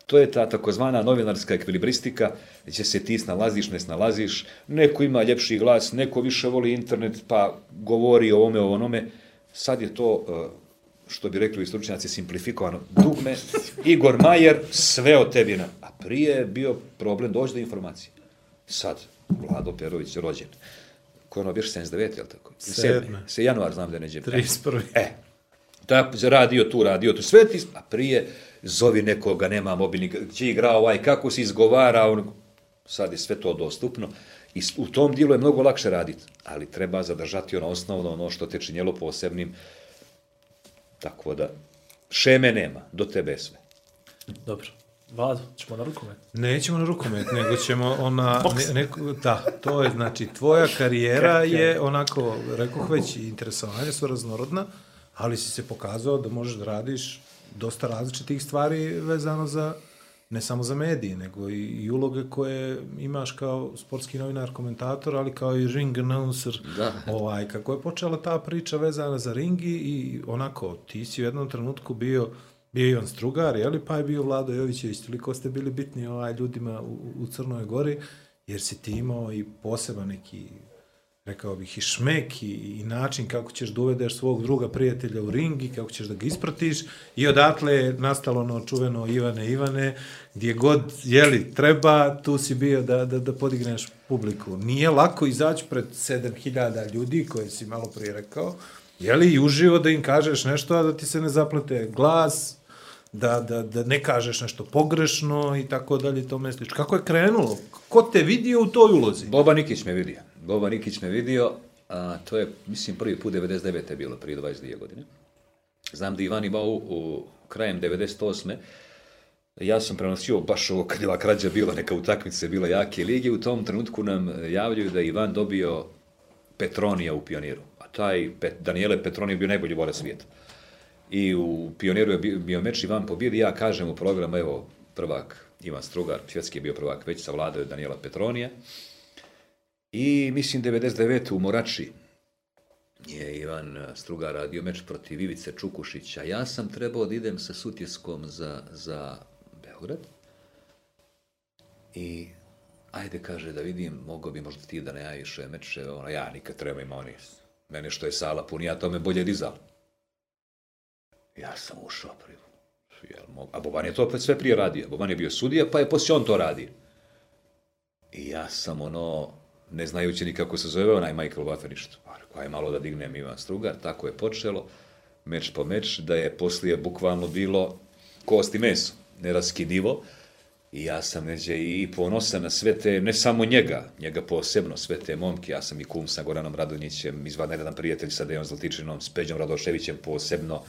to je ta takozvana novinarska ekvilibristika, gdje se ti snalaziš, ne snalaziš, neko ima ljepši glas, neko više voli internet, pa govori o ovome, o onome. Sad je to, eh, što bi rekli stručnjaci, simplifikovano dugme. Igor Majer, sve o tebi. Na... A prije je bio problem doći do informacije. Sad, Vlado Perović rođen. Ko je ono biš 79, je li tako? Sedme. Se januar znam da je neđe. 31. E, da, radio tu, radio tu, sve ti, a prije zovi nekoga, nema mobilnik, gdje igra ovaj, kako se izgovara, on, sad je sve to dostupno i u tom dijelu je mnogo lakše raditi, ali treba zadržati ono osnovno, ono što te činjelo posebnim, tako da, šeme nema, do tebe je sve. Dobro. Vlado, ćemo na rukomet. Nećemo na rukomet, nego ćemo ona... Ne, neko, da, to je, znači, tvoja karijera je onako, rekoh već, interesovanja su raznorodna, ali si se pokazao da možeš da radiš dosta različitih stvari vezano za, ne samo za medije, nego i, i uloge koje imaš kao sportski novinar, komentator, ali kao i ring announcer. Da. Ovaj, kako je počela ta priča vezana za ringi i onako, ti si u jednom trenutku bio bio Ivan Strugar, jeli, pa je bio Vlado Jovićević, toliko ste bili bitni ovaj, ljudima u, u Crnoj Gori, jer si ti imao i poseban neki, rekao bih, i šmek i, i način kako ćeš da uvedeš svog druga prijatelja u ring i kako ćeš da ga ispratiš i odatle je nastalo ono čuveno Ivane Ivane, gdje god, jeli, treba, tu si bio da, da, da podigneš publiku. Nije lako izaći pred 7000 ljudi, koje si malo prije rekao, jeli, i uživo da im kažeš nešto, a da ti se ne zaplete glas, da, da, da ne kažeš nešto pogrešno i tako dalje i tome slično. Kako je krenulo? Ko te vidio u toj ulozi? Boba Nikić me vidio. Boba Nikić me vidio, a to je, mislim, prvi put 99. je bilo, prije 22 godine. Znam da Ivan imao u, u krajem 98. Ja sam prenosio baš ovo kad je ova krađa bila, neka utakmica je bila jake lige, u tom trenutku nam javljaju da je Ivan dobio Petronija u pioniru. A taj Pet, Daniele Petronija je bio najbolji borac svijeta. I u pioniru je bio, bio meč Ivan pobjedi, ja kažem u programu, evo, prvak Ivan Strugar, svjetski je bio prvak, već savladao je Daniela Petronija. I mislim 99. u Morači je Ivan eh, Strugar radio meč protiv Ivice Čukušića. Ja sam trebao da idem sa Sutjeskom za, za Beograd. I ajde, kaže, da vidim, mogo bi možda ti da ne javiš meče, ono, ja nikad treba ima oni, mene što je sala pun, ja tome bolje dizal. Ja sam ušao prvi. A Boban je to opet sve prije radio. Boban je bio sudija, pa je poslije on to radio. I ja sam ono, ne znajući ni kako se zove onaj Michael Waterništ, pa je malo da dignem Ivan Strugar, tako je počelo, meč po meč, da je poslije bukvalno bilo kost i meso, neraskidivo, i ja sam neđe i ponosan na sve te, ne samo njega, njega posebno, sve te momke, ja sam i kum sa Goranom Radonjićem, izvanredan prijatelj sa Dejon Zlatičinom, s Peđom Radoševićem posebno,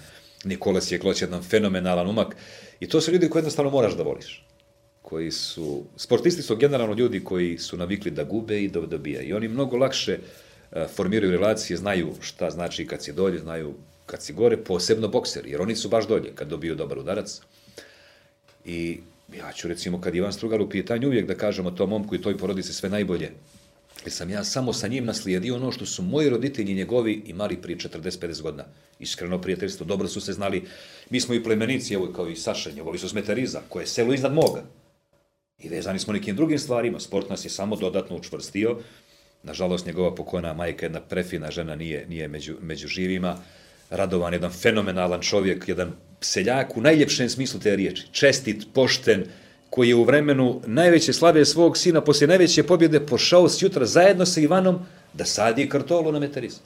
Nikola Sjekloć, jedan fenomenalan umak, i to su ljudi koje jednostavno moraš da voliš koji su, sportisti su generalno ljudi koji su navikli da gube i da dobija. I oni mnogo lakše e, formiraju relacije, znaju šta znači kad si dolje, znaju kad si gore, posebno bokseri, jer oni su baš dolje kad dobiju dobar udarac. I ja ću recimo kad Ivan Strugar u pitanju uvijek da kažemo tom momku i toj porodici sve najbolje. Jer sam ja samo sa njim naslijedio ono što su moji roditelji njegovi imali prije 40-50 godina. Iskreno prijateljstvo, dobro su se znali. Mi smo i plemenici, evo kao i Saša, njegovi su smetariza, koje je selo iznad moga. I vezani smo nekim drugim stvarima. Sport nas je samo dodatno učvrstio. Nažalost, njegova pokojna majka, jedna prefina žena, nije, nije među, među živima. Radovan, jedan fenomenalan čovjek, jedan seljak u najljepšem smislu te riječi. Čestit, pošten, koji je u vremenu najveće slave svog sina, poslije najveće pobjede, pošao s jutra zajedno sa Ivanom da sadi kartolu na metariz.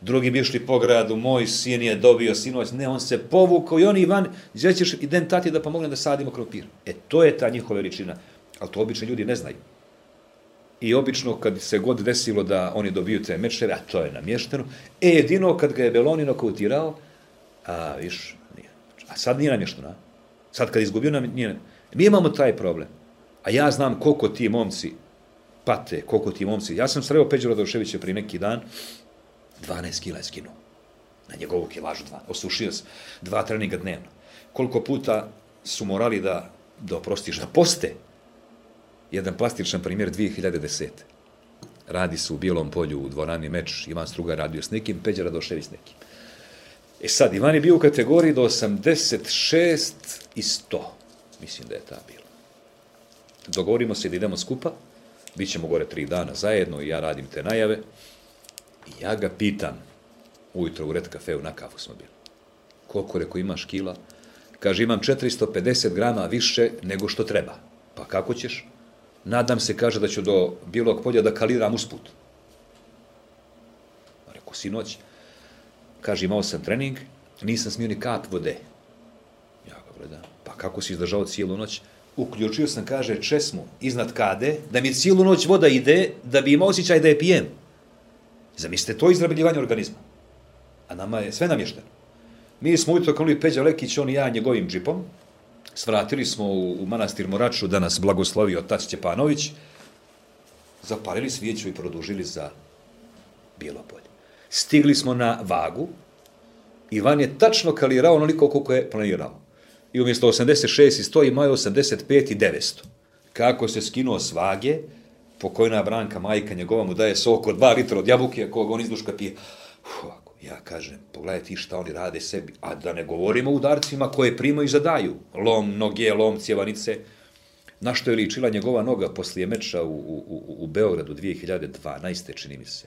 Drugi bi išli po gradu, moj sin je dobio sinoć, ne, on se povukao i on Ivan, gdje ćeš idem tati da pomogne da sadimo krompir. E, to je ta njihova veličina, ali to obični ljudi ne znaju. I obično kad se god desilo da oni dobiju te mečeve, a to je namješteno, e, jedino kad ga je Beloni nokautirao, a, viš, nije. A sad nije namješteno, a? Sad kad izgubio nam, nije Mi imamo taj problem. A ja znam koliko ti momci pate, koliko ti momci. Ja sam sreo Peđu Radoševića prije neki dan, 12 kila je skinuo. Na njegovu kilažu dva. Osušio se. Dva treninga dnevno. Koliko puta su morali da, da oprostiš, da poste. Jedan plastičan primjer 2010. Radi se u Bijelom polju u dvorani meč, Ivan Struga radio s nekim, Peđa Radošević s nekim. E sad, Ivan je bio u kategoriji do 86 i 100. Mislim da je ta bila. Dogovorimo se da idemo skupa, bit ćemo gore tri dana zajedno i ja radim te najave. I ja ga pitam, ujutro u Red Cafeu na kafu smo bili. Koliko, reko, imaš kila? Kaže, imam 450 grama više nego što treba. Pa kako ćeš? Nadam se, kaže, da ću do Bijelog polja da kaliram usput. Rekao, sinoć, kaže, imao sam trening, nisam smio ni kap vode. Ja ga gledam, pa kako si izdržao cijelu noć? Uključio sam, kaže, česmu iznad kade, da mi cijelu noć voda ide, da bi imao osjećaj da je pijem. Zamislite, to je izrabljivanje organizma. A nama je sve namješteno. Mi smo ujutro krenuli Peđa Lekić, on i ja njegovim džipom. Svratili smo u, u manastir Moraču da nas blagoslovi otac Stjepanović. Zapalili svijeću i produžili za Bijelo polje. Stigli smo na vagu. Ivan je tačno kalirao onoliko koliko je planirao. I umjesto 86 i 100 imao je 85 i 900. Kako se skinuo s vage, pokojna Branka, majka njegova mu daje sok od 2 litra od jabuke, kog on izduška pije. Uf, ja kažem, pogledaj ti šta oni rade sebi, a da ne govorimo o udarcima koje primaju i zadaju. Lom, noge, lom, cjevanice. Na što je ličila njegova noga poslije meča u, u, u, Beogradu 2012. čini mi se.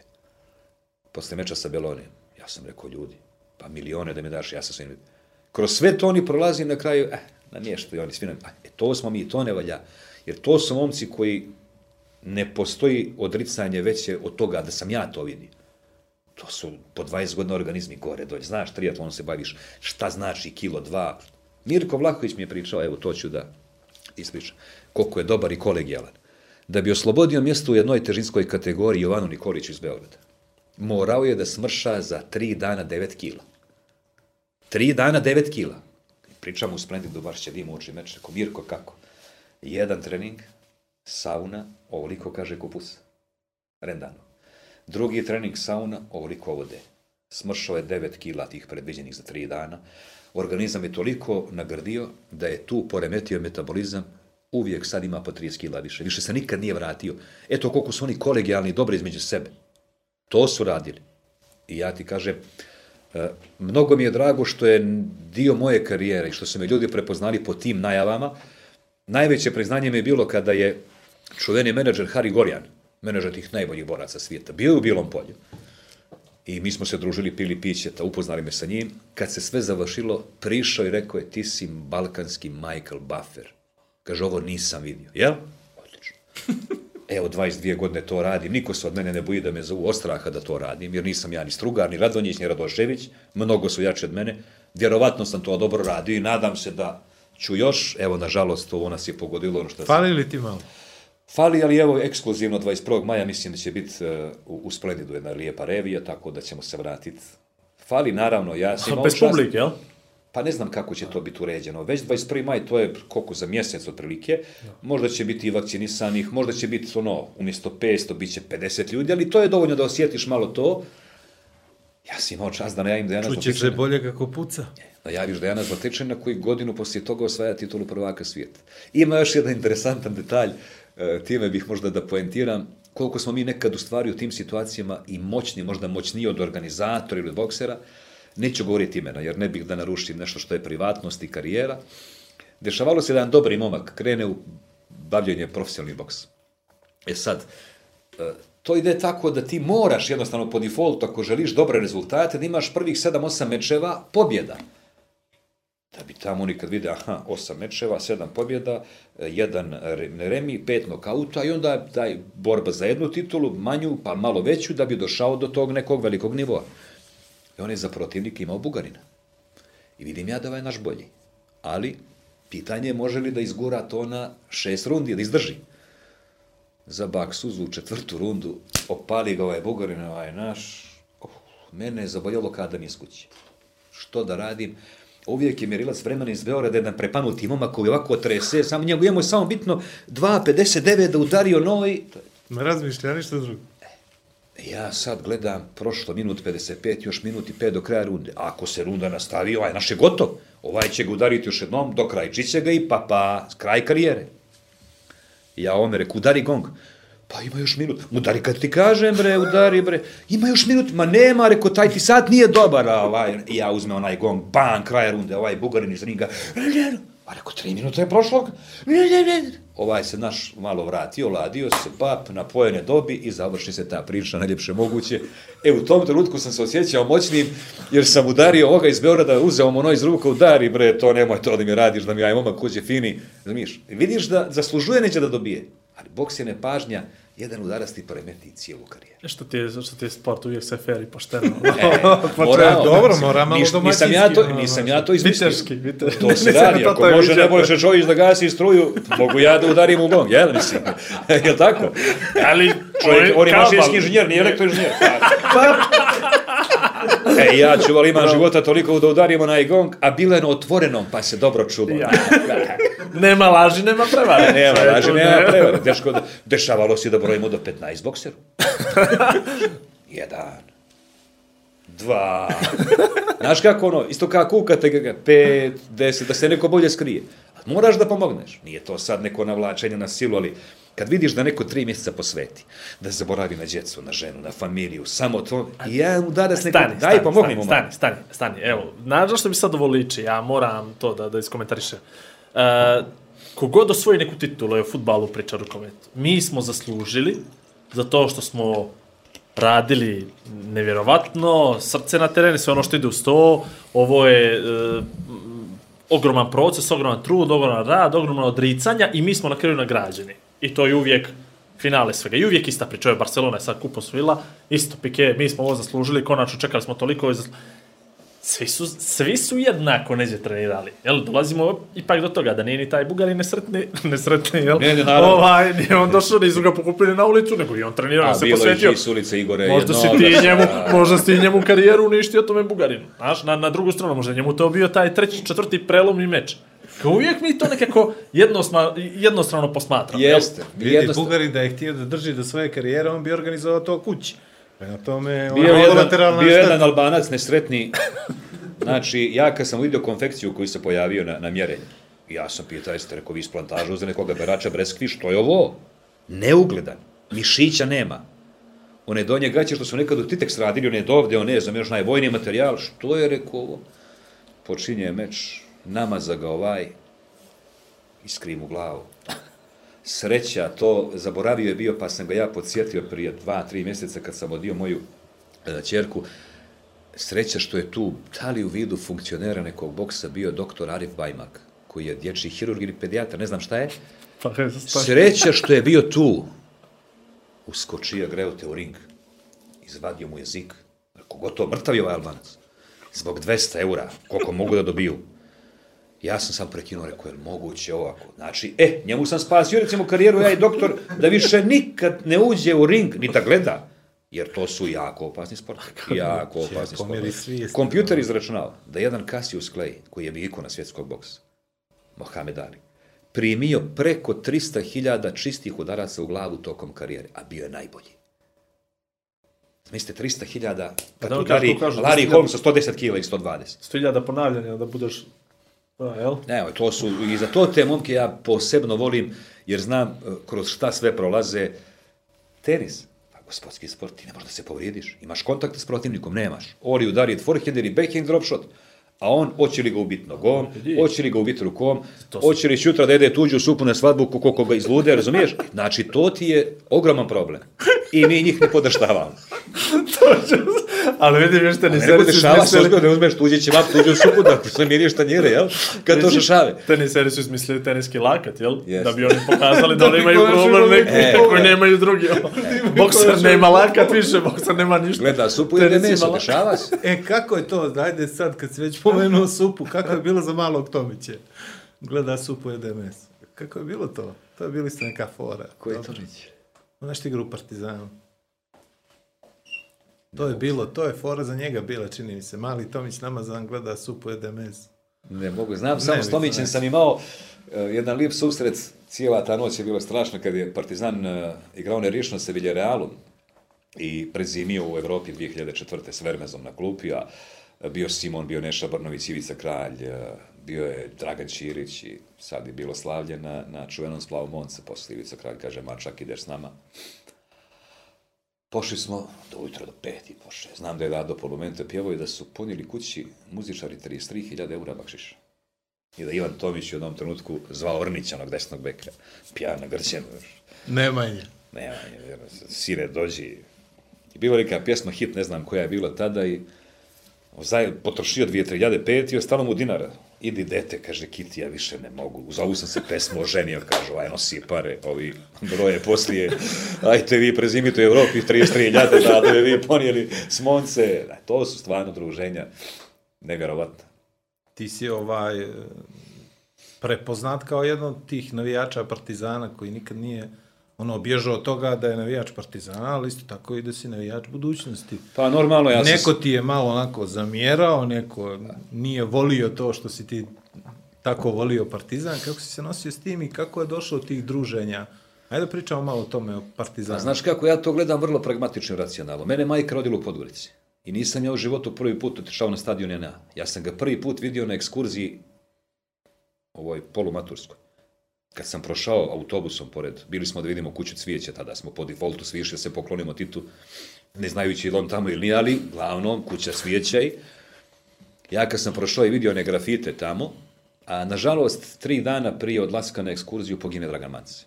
Posle meča sa Belonijem. Ja sam rekao, ljudi, pa milione da mi daš, ja sam svim... Kroz sve to oni prolazi na kraju, eh, na mještu i oni svi nam, e, to smo mi, to ne valja. Jer to su momci koji ne postoji odricanje veće od toga da sam ja to vidio. To su po 20 godina organizmi gore, dolje. Znaš, triatlon se baviš, šta znači kilo, dva. Mirko Vlahović mi je pričao, evo, to ću da ispričam, koliko je dobar i kolegijalan. Da bi oslobodio mjesto u jednoj težinskoj kategoriji Jovanu Nikoliću iz Beograda, morao je da smrša za tri dana 9 kila. Tri dana, devet kila. Pričamo u Splendidu, baš će dim uči meč. Rekao, Mirko, kako? Jedan trening, sauna, ovoliko kaže kupus. Rendano. Drugi trening sauna, ovoliko vode. Smršao je 9 kila tih predviđenih za 3 dana. Organizam je toliko nagrdio da je tu poremetio metabolizam, uvijek sad ima po 30 kila više. Više se nikad nije vratio. Eto koliko su oni kolegijalni i dobri između sebe. To su radili. I ja ti kažem, e, mnogo mi je drago što je dio moje karijere i što su me ljudi prepoznali po tim najavama. Najveće priznanje mi je bilo kada je čuveni menadžer Harry Gorjan, menadžer tih najboljih boraca svijeta, bio je u Bilom polju. I mi smo se družili, pili pićeta, upoznali me sa njim. Kad se sve završilo, prišao i rekao je, ti si balkanski Michael Buffer. Kaže, ovo nisam vidio. Jel? Odlično. Evo, 22 godine to radim, niko se od mene ne boji da me zovu ostraha da to radim, jer nisam ja ni Strugar, ni Radonjić, ni Radošević, mnogo su jači od mene. Vjerovatno sam to dobro radio i nadam se da ću još, evo, nažalost, ovo nas je pogodilo ono što Fali li ti malo? Fali, ali evo, ekskluzivno 21. maja mislim da će biti uh, u, u Splendidu jedna lijepa revija, tako da ćemo se vratiti. Fali, naravno, ja sam imao Bez publike, jel? Pa ne znam kako će to biti uređeno. Već 21. maj, to je koliko za mjesec otprilike. Možda će biti i vakcinisanih, možda će biti ono, umjesto 500, bit će 50 ljudi, ali to je dovoljno da osjetiš malo to. Ja sam imao čast da najavim Dejana Čuće se bolje kako puca. Najaviš Dejana Zlatičana koji godinu poslije toga osvaja titulu prvaka svijeta. Ima još jedan interesantan detalj, e, time bih možda da poentiram, koliko smo mi nekad u stvari u tim situacijama i moćni, možda moćniji od organizatora ili boksera, neću govoriti imena, jer ne bih da narušim nešto što je privatnost i karijera. Dešavalo se da jedan dobri momak krene u bavljenje profesionalni boks. E sad, e, to ide tako da ti moraš jednostavno po defaultu, ako želiš dobre rezultate, da imaš prvih 7-8 mečeva pobjeda. Da bi tamo oni kad vide, aha, 8 mečeva, 7 pobjeda, e, jedan re- remi, pet nokauta i onda daj borba za jednu titulu, manju, pa malo veću, da bi došao do tog nekog velikog nivoa. I on je za protivnika imao Bugarina. I vidim ja da ovaj naš bolji. Ali, pitanje je može li da izgura to na šest rundi, da izdrži. Za Baksuzu u četvrtu rundu opali ga ovaj Bugarin, ovaj naš. Oh, mene je zaboljelo kada mi iz. Što da radim? Uvijek je mjerilac vremena iz Beograda jedan prepanuti momak koji ovako trese, samo njemu, je samo bitno 2.59 da udario je Ne razmišlja ništa drugo. Ja sad gledam prošlo minut 55, još minut i 5 do kraja runde. Ako se runda nastavi, ovaj naš je gotov. Ovaj će ga udariti još jednom, do krajčiće ga i pa pa, kraj karijere. Ja ome reku, udari gong. Pa ima još minut. Udari kad ti kažem, bre, udari, bre. Ima još minut. Ma nema, reko, taj ti sad nije dobar. A ovaj, ja uzme onaj gong, bam, kraj runde, ovaj bugarin iz ringa. A reko, tri minuta je prošlo. Ovaj se naš malo vratio, ladio se, pap, napojene dobi i završi se ta priča najljepše moguće. E, u tom trenutku sam se osjećao moćnim, jer sam udario ovoga iz Beograda, uzeo mu ono iz ruka, udari, bre, to nemoj to da mi radiš, da mi aj momak kuće fini. Zamiš, vidiš da zaslužuje neće da dobije, ali boks je nepažnja, jedan udarac ti poremeti cijelu karijeru. Što ti je, što ti je sport uvijek sve fair i pošteno. E, moramo, dobro, mora malo Nis- nisam ja to, domaćinski, nisam ono, ja to izmislio. Viteški, viteški. To se Nisam radi, ako može. Nebojša Čović da gasi struju, mogu ja da udarim u gong, jel mislim? Jel tako? Ali, Čovjek, on je mašinski inženjer, nije elektroinženjer. E, ja ću, ali imam života toliko da udarimo na gong, a bilo je na otvorenom, pa se dobro čulo. Ja. Nema laži, nema prevare. Nema, laži, nema ne. prevara. Deško, dešavalo se da brojimo do 15 bokseru. Jedan. Dva. Znaš kako ono, isto kako kukate, pet, deset, da se neko bolje skrije. Moraš da pomogneš. Nije to sad neko navlačenje na silu, ali kad vidiš da neko tri mjeseca posveti, da zaboravi na djecu, na ženu, na familiju, samo to, i jedan udarac neko, Stani, daj stani, pomogni mu. stani, stani, stani, stani, evo, znaš zašto bi sad ovo liči, ja moram to da, da iskomentarišem. Uh, kogod osvoji neku titulu je u futbalu priča rukometu. Mi smo zaslužili za to što smo radili nevjerovatno, srce na terenu, sve ono što ide uz to, ovo je uh, ogroman proces, ogroman trud, ogroman rad, ogromno odricanja i mi smo na kraju nagrađeni. I to je uvijek finale svega. I uvijek ista priča. Je Barcelona je sad kup osvojila, isto Pique, mi smo ovo zaslužili, konačno čekali smo toliko. ovo svi su, svi su jednako neđe trenirali. Jel, dolazimo ipak do toga da nije ni taj Bugarin nesretni, nesretni, jel? Ne, ne, naravno. Ovaj, nije on došao, nisu ga pokupili na ulicu, nego i on trenirao, A se bilo posvetio. je ulice Igore. Možda si ti njemu, da. možda si njemu karijeru uništio tome Bugarinu. Znaš, na, na drugu stranu, možda je njemu to bio taj treći, četvrti prelomni meč. Kao uvijek mi to nekako jednosma, jednostrano posmatramo. jel? Jeste. Vidi, Jednostavno- Bugarin da je htio da drži do svoje karijere, on bi organizovao to kući. Prema tome, Bio ono, je jedan, lateralna bio jedan albanac nesretni. Znači, ja kad sam vidio konfekciju koji se pojavio na, na mjerenju, ja sam pitao, jeste rekao, vi iz plantaža uzeli nekoga berača breskvi, što je ovo? Neugledan. Mišića nema. One donje gaće što su nekad u Titex radili, one dovde, one, znam još najvojniji materijal, što je rekao ovo? Počinje meč, namaza ga ovaj, iskrim u glavu. Sreća, to zaboravio je bio, pa sam ga ja podsjetio prije dva, tri mjeseca kad sam odio moju e, ćerku, sreća što je tu, da li u vidu funkcionera nekog boksa bio doktor Arif Bajmak, koji je dječji hirurg ili pedijatar, ne znam šta je. Pa, Sreća što je bio tu. Uskočio, greo te u ring. Izvadio mu jezik. Rekao, gotovo, mrtav je ovaj albanac. Zbog 200 eura, koliko mogu da dobiju. Ja sam sam prekinuo, rekao, je moguće ovako? Znači, e, njemu sam spasio, recimo, karijeru, ja i doktor, da više nikad ne uđe u ring, ni da gleda. Jer to su jako opasni sport. Jako opasni pomjeri sport. svijest. Kompjuter izračunao da jedan Cassius Clay, koji je bio ikona svjetskog boksa, Mohamed Ali, primio preko 300.000 čistih udaraca u glavu tokom karijere, a bio je najbolji. Mislite, 300.000 kad da, udari kako kažu, Larry 300.000 Holmes sa 110 kila i 120. 100.000 ponavljanja da budeš... Pa? Ne, to su, i za to te momke ja posebno volim, jer znam e, kroz šta sve prolaze. Tenis, pa gospodski sport, ti ne možeš da se povrijediš. Imaš kontakt s protivnikom, nemaš. Oli udari forehand ili backhand drop shot, a on hoće li ga ubiti nogom, hoće li ga ubiti rukom, hoće li sutra da ide tuđu supu na svadbu ko- koliko ga izlude, razumiješ? Znači, to ti je ogroman problem. I mi njih ne podrštavamo. Ali vidim još te Ne neko dešava se ozbiljno, ne uzmeš tuđe ćevap, tuđu supu da se miriš tanjire, jel? Kad to šašave. Teniseri su izmislili teniski lakat, jel? Jest. Da bi oni pokazali da oni imaju problem neki E. koji nemaju drugi. Bokser nema lakat više, bokser nema ništa. Gleda, supu ima meso, dešava se. E, kako je to? Ajde sad, kad si već pomenuo supu, kako je bilo za malog Tomića? Gleda supu, jede meso. Kako je bilo to? To je bili ste neka fora. Koji Dobro. to reći? Znaš ti igru Partizanu? To je bilo, to je fora za njega bila, čini mi se. Mali Tomić namazan gleda supu, jede. Ne mogu, znam, samo Ne, s Tomićem ne. sam imao uh, jedan lijep susret, cijela ta noć je bilo strašno kad je Partizan uh, igrao nerišno sa Villarrealom i prezimio u Evropi 2004. s Vermezom na klupi, a bio Simon, bio Neša Brnović, Ivica Kralj, uh, bio je Dragan Ćirić i sad je bilo slavlje na, na čuvenom splavu Monca, posle Ivica Kralj kaže, Mačak, ideš s nama. Pošli smo do ujutro do pet i poše. Znam da je Rado Polumente pjevao i da su punili kući muzičari 33.000 eura bakšiša. I da Ivan Tomić u jednom trenutku zvao Ornića, onog desnog beka, pijana grćem, Nemanje. nema, vjerno, sire dođi. I bila neka pjesma, hit, ne znam koja je bila tada i potrošio dvije, tri ljade pet i ostalo mu dinara. Idi dete, kaže Kiti, ja više ne mogu. Uz ovu sam se pesmu oženio, kažu, aj nosi pare, ovi broje poslije. Ajte vi prezimite u Evropi 33 ljade, da, da bi vi ponijeli smonce. To su stvarno druženja nevjerovatna. Ti si ovaj prepoznat kao jedan od tih navijača Partizana koji nikad nije ono bježao od toga da je navijač Partizana, ali isto tako i da si navijač budućnosti. Pa normalno, ja sam... neko ti je malo onako zamjerao, neko nije volio to što si ti tako volio Partizan. Kako si se nosio s tim i kako je došlo do tih druženja? Ajde pričamo malo o tome, o Partizanu. A znaš kako, ja to gledam vrlo pragmatično i racionalno. Mene majka rodila u Podgorici. I nisam ja u životu prvi put otišao na stadion NA. Ja sam ga prvi put vidio na ekskurziji ovoj polumaturskoj. Kad sam prošao autobusom pored, bili smo da vidimo kuću cvijeća, tada smo po defaultu svi išli se poklonimo Titu, ne znajući ili on tamo ili nije, ali glavnom kuća cvijeća i ja kad sam prošao i vidio one grafite tamo, a nažalost tri dana prije odlaska na ekskurziju pogine Dragan Manci.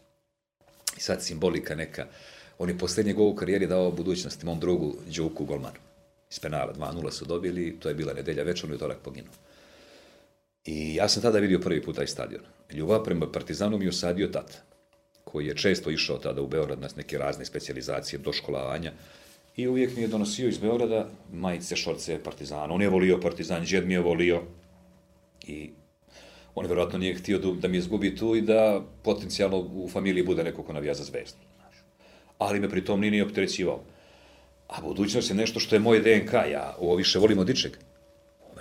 I sad simbolika neka. On je posljednji gol u karijeri dao budućnosti mom drugu Đuku Golmanu. Iz penala 2-0 su dobili, to je bila nedelja večer, on je utorak poginuo. I ja sam tada vidio prvi put taj stadion. Ljubav prema Partizanu mi je usadio tata, koji je često išao tada u Beograd na neke razne specijalizacije, doškolavanja. I uvijek mi je donosio iz Beograda majice, šorce Partizana. On je volio Partizan, džed mi je volio. I on je vjerojatno nije htio da, mi izgubi tu i da potencijalno u familiji bude neko ko navija za zvezdu. Ali me pri tom nije ni opterećivao. A budućnost je nešto što je moj DNK, ja ovo više volim od ičeg.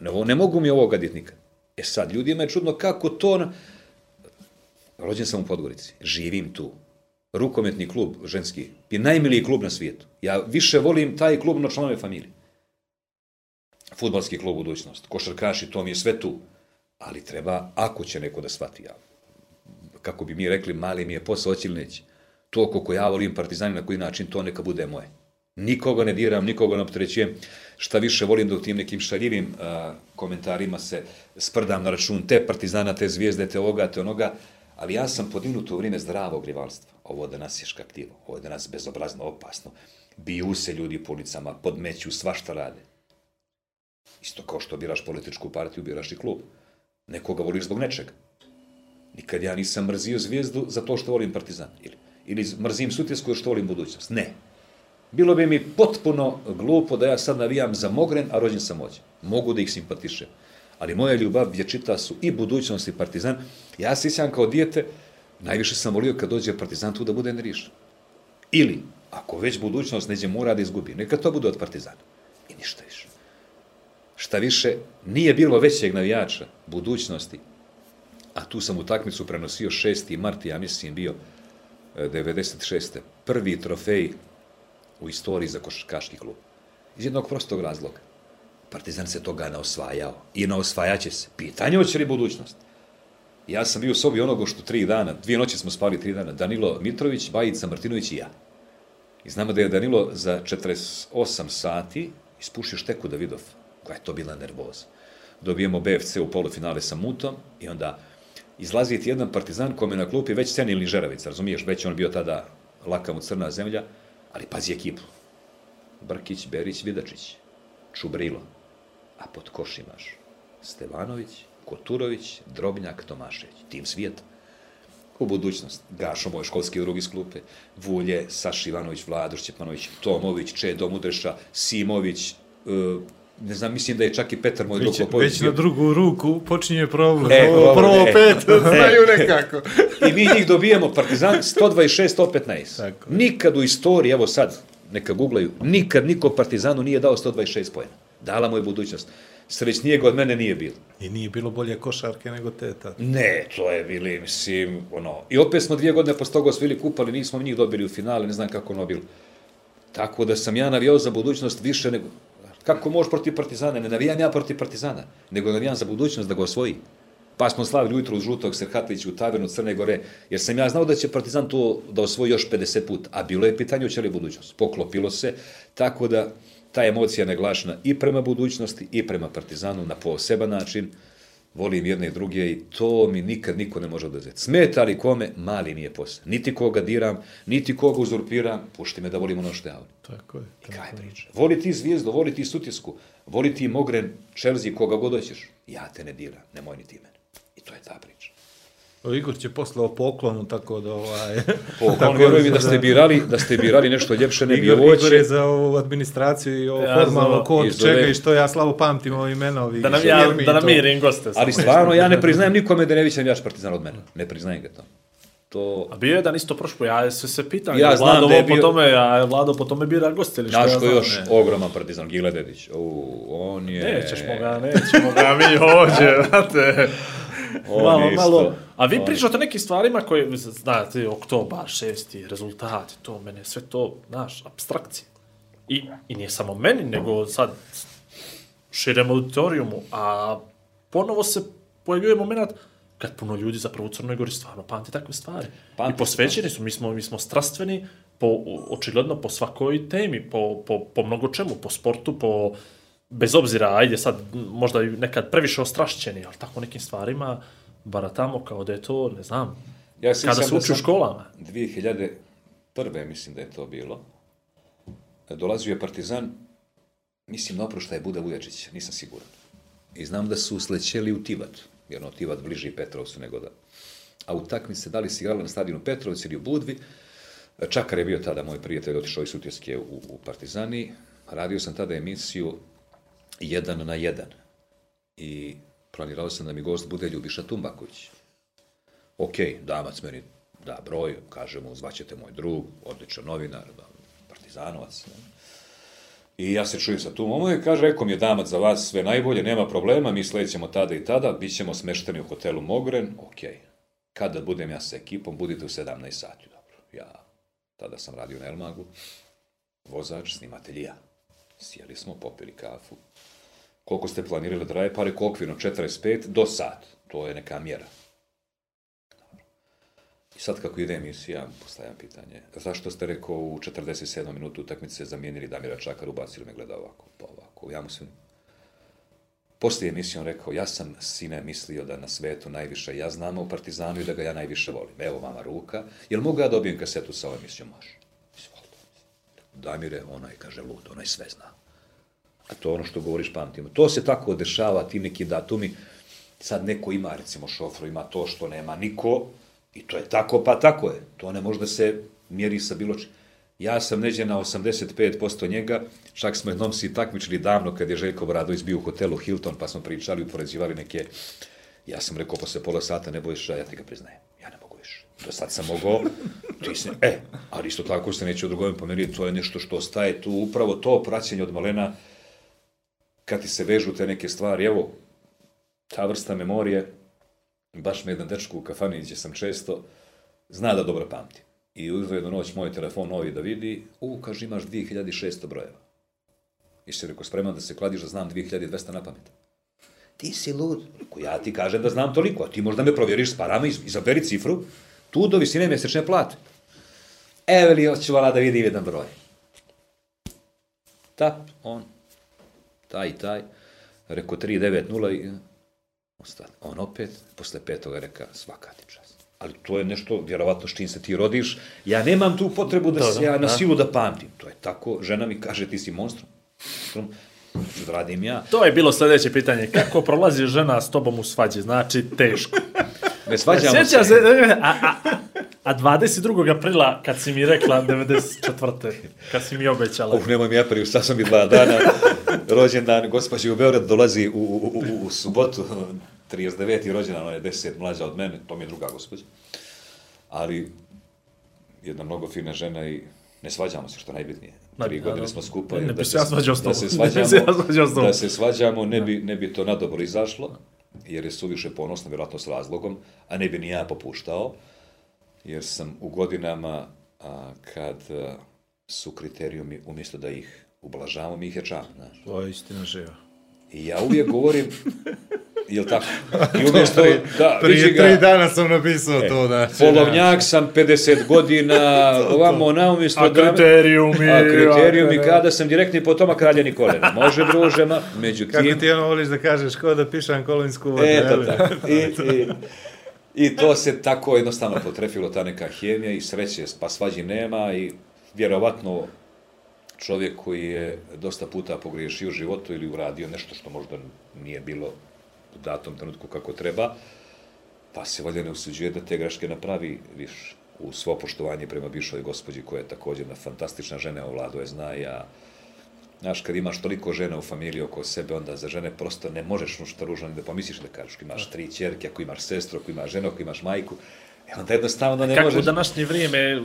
Ne, ne mogu mi ovo gaditi nikad. E sad, ljudima je čudno kako to... Rođen sam u Podgorici, živim tu. Rukometni klub, ženski, je najmiliji klub na svijetu. Ja više volim taj klub na članove familije. Futbalski klub budućnost, košarkaši, to mi je sve tu. Ali treba, ako će neko da shvati, ja, kako bi mi rekli, mali mi je posao, hoće ili neće. To koliko ja volim partizani, na koji način, to neka bude moje. Nikoga ne diram, nikoga ne opterećujem. Šta više volim da u tim nekim šaljivim komentarima se sprdam na račun te partizana, te zvijezde, te ovoga, te onoga, ali ja sam podignuto u vrijeme zdravog rivalstva. Ovo da nas je škaktivo, ovo da nas bezobrazno opasno. Biju se ljudi po ulicama, podmeću, svašta rade. Isto kao što biraš političku partiju, biraš i klub. Nekoga voliš zbog nečega. Nikad ja nisam mrzio zvijezdu za to što volim partizan. Ili, ili mrzim sutjesku jer što volim budućnost. Ne. Bilo bi mi potpuno glupo da ja sad navijam za Mogren, a rođen sam Ođe. Mogu da ih simpatišem. Ali moja ljubav vječita su i budućnost i partizan. Ja se sjećam kao dijete, najviše sam volio kad dođe partizan tu da bude nerišan. Ili, ako već budućnost neđe mora da izgubi, neka to bude od partizana. I ništa više. Šta više, nije bilo većeg navijača budućnosti, a tu sam utakmicu prenosio 6. mart, ja mislim bio e, 96. Prvi trofej u istoriji za košarkaški klub. Iz jednog prostog razloga. Partizan se toga naosvajao i naosvajaće se. Pitanje hoće li budućnost? Ja sam bio u sobi onoga što tri dana, dvije noći smo spali tri dana, Danilo Mitrović, Bajica Martinović i ja. I znamo da je Danilo za 48 sati ispušio šteku Davidov, koja je to bila nervoza. Dobijemo BFC u polufinale sa Mutom i onda izlazi ti jedan partizan kome na klupi već Senilni Žeravica, razumiješ, već on bio tada laka mu crna zemlja, ali pazi ekipu. Brkić, Berić, Vidačić, Čubrilo, a pod koš imaš Stevanović, Koturović, Drobnjak, Tomašević, tim svijeta. U budućnost, Gašo, moj školski drug iz Vulje, Saš Ivanović, Vladoš Ćepanović, Tomović, Čedo Mudreša, Simović, e, ne znam, mislim da je čak i Petar, moj Već, Popović već na drugu ruku počinje problem. E, Ovo prvo e. pet, znaju nekako. I mi njih dobijemo Partizan 126-115. Tako. Nikad u istoriji, evo sad, neka googlaju, nikad niko Partizanu nije dao 126 pojena. Dala mu je budućnost. Srećnijeg od mene nije bilo. I nije bilo bolje košarke nego te tad. Ne, to je bili, mislim, ono... I opet smo dvije godine posle toga osvili kup, ali nismo njih dobili u finale, ne znam kako ono bilo. Tako da sam ja navijao za budućnost više nego... Kako možeš protiv Partizana? Ne navijam ja protiv Partizana, nego navijam za budućnost da ga osvoji. Pa smo slavili ujutro uz žutog Serhatovića u tavernu Crne Gore, jer sam ja znao da će Partizan to da osvoji još 50 puta, a bilo je pitanje hoće li budućnost. Poklopilo se, tako da ta emocija je naglašena i prema budućnosti i prema Partizanu na poseban način. Volim jedne i druge i to mi nikad niko ne može oduzeti. Smeta li kome, mali mi je posao. Niti koga diram, niti koga uzurpiram, pušti me da volim ono što ja volim. Tako je. I Tako kaj je. priča? Voli ti zvijezdu, voli ti sutisku, voli ti Mogren, Chelsea, koga god hoćeš. Ja te ne diram, nemoj ni ti mene. I to je ta priča. O, Igor će posle o poklonu, tako da ovaj... Poklon, tako vjeruj mi da ste birali, da ste birali nešto ljepše, ne bi Igor, ovo Igor je za ovu administraciju i ovo Ja formalno znam, ko od iz čega i što ja slabo pamtim ove imena ovih. Da nam, ja, da to. namirim goste. Ali stvarno, ja ne priznajem nikome da je nevićan jač partizan od mene. Ne priznajem ga to. To... A bio je dan isto prošlo, ja se se pitam, Ja ja znam Vlado da je ovo po bio- tome, a Vlado po tome bira goste ili što ja Znaš ko znam, još ne. ogroman partizan, Gile Dedić. U, on je... Nećemo ga, nećemo ga mi ovdje, znate. On malo, isto- malo. A vi pričate o nekim stvarima koje, znate, oktobar, šesti, rezultati, to mene, sve to, znaš, abstrakcije. I, I nije samo meni, nego sad širem auditorijumu, a ponovo se pojavljuje moment kad puno ljudi zapravo u Crnoj Gori stvarno pamti takve stvari. Pamti I posvećeni su, mi smo, mi smo strastveni, po, očigledno po svakoj temi, po, po, po mnogo čemu, po sportu, po, bez obzira, ajde sad, možda nekad previše ostrašćeni, ali tako nekim stvarima baratamo kao da je to, ne znam, Ja kada se uči u školama. 2001. mislim da je to bilo. Dolazio je Partizan, mislim na oproštaj Buda Vujačić, nisam siguran. I znam da su slećeli u Tivat, jer ono Tivat bliži Petrovcu nego da. A utakmice, da li se igrala na stadionu Petrovcu ili u Budvi, Čakar je bio tada moj prijatelj, otišao iz Sutjeske u, u Partizani. Radio sam tada emisiju jedan na jedan. I planirao sam da mi gost bude Ljubiša Tumbaković. Ok, damac meni da broj, kaže mu, zvaćete moj drug, odličan novinar, partizanovac. Ne? I ja se čujem sa tu momom i kaže, rekao mi je damac za vas sve najbolje, nema problema, mi sledećemo tada i tada, bit ćemo smešteni u hotelu Mogren, ok. Kada budem ja sa ekipom, budite u 17 sati, dobro. Ja, tada sam radio na Elmagu, vozač, snimatelj i ja. Sjeli smo, popili kafu. Koliko ste planirali da traje? Pa okvirno 45 do sat. To je neka mjera. I sad kako ide emisija, postavljam pitanje. Zašto ste rekao u 47 minutu utakmice zamijenili Damira Čakar, ubacili me gleda ovako, pa ovako. Ja mu sam Poslije emisije on rekao, ja sam sine mislio da na svetu najviše ja znam u Partizanu i da ga ja najviše volim. Evo mama ruka, jel mogu ja dobijem kasetu sa ovom emisijom? Može. Damire, onaj kaže lud, onaj sve zna. A to je ono što govoriš pamtimo. To se tako dešava, ti neki datumi. Sad neko ima, recimo šofru, ima to što nema niko, i to je tako, pa tako je. To ne može da se mjeri sa bilo čim. Ja sam neđe na 85% njega, čak smo jednom si takmičili davno kad je Željko Bradović bio u hotelu Hilton, pa smo pričali, upoređivali neke... Ja sam rekao posle pola sata, ne bojiš, ja ti ga priznajem. Ja ne mogu više. Do sad sam mogao, ti si, e, ali isto tako se neće u drugom pomeriti, to je nešto što ostaje tu, upravo to praćenje od malena, kad ti se vežu te neke stvari, evo, ta vrsta memorije, baš me jedan dečko u kafani, gdje sam često, zna da dobro pamti. I uzeo jednu noć moj telefon novi da vidi, u, kaže, imaš 2600 brojeva. I se rekao, spreman da se kladiš da znam 2200 na pamet. Ti si lud. Rekao, ja ti kažem da znam toliko, a ti možda me provjeriš s parama, iz- izaberi cifru, tu do visine mjesečne plate. Evo li, hoću da vidim jedan broj. Tap, on, taj i taj, rekao 390 i ostane. On opet, posle petoga reka, svaka ti čast. Ali to je nešto, vjerovatno, s čim se ti rodiš. Ja nemam tu potrebu da, Da, se ja na silu da pamtim. To je tako, žena mi kaže, ti si monstrum. Monstrum, radim ja. To je bilo sledeće pitanje. Kako prolazi žena s tobom u svađi? Znači, teško. Ne svađamo Sjeća se. se, a, a, a 22. aprila, kad si mi rekla 94. kad si mi obećala. Uh, nemoj mi apriju, sad sam i dva dana. Rođendan, gospođi u Beograd dolazi u, u, u, u, subotu, 39. rođendan, ona je 10 mlađa od mene, to mi je druga gospođa. Ali, jedna mnogo fina žena i ne svađamo se, što je najbitnije. Tri da, godine da. smo skupa. Ne, ne da bi se ja svađao s da se tobom. Svađamo, se ja svađao s tobom. da se svađamo, ne bi, ne bi to nadobro izašlo, jer je suviše ponosno, vjerojatno s razlogom, a ne bi ni ja popuštao, jer sam u godinama a, kad a, su kriterijumi, umjesto da ih ublažavamo, mi ih jačamo. To je istina živa. I ja uvijek govorim, jel tako? I umjesto, da, Prije ga, tri dana sam napisao to, znači. polovnjak sam 50 godina, ovamo na umjesto A kriterijumi, A kriterijumi, kada sam direktni potomak kralja Nikolena. Može, druže, ma, Kako međutim... ti ono voliš da kažeš, ko da pišem kolinsku vodu, Eto tako. I, i, I to se tako jednostavno potrefilo, ta neka hemija i sreće, pa svađi nema i vjerovatno čovjek koji je dosta puta pogriješio u životu ili uradio nešto što možda nije bilo u datom trenutku kako treba, pa se valjda ne usuđuje da te greške napravi više. U svo poštovanje prema bivšoj gospođi koja je također jedna fantastična žena, ovlado je zna, ja Znaš, kad imaš toliko žena u familiji oko sebe, onda za žene prosto ne možeš nušta ružno ni da pomisliš da kažeš. Imaš tri čerke, ako imaš sestru, ako imaš ženu, ako imaš majku, e onda jednostavno ne Kako u možeš... današnje vrijeme,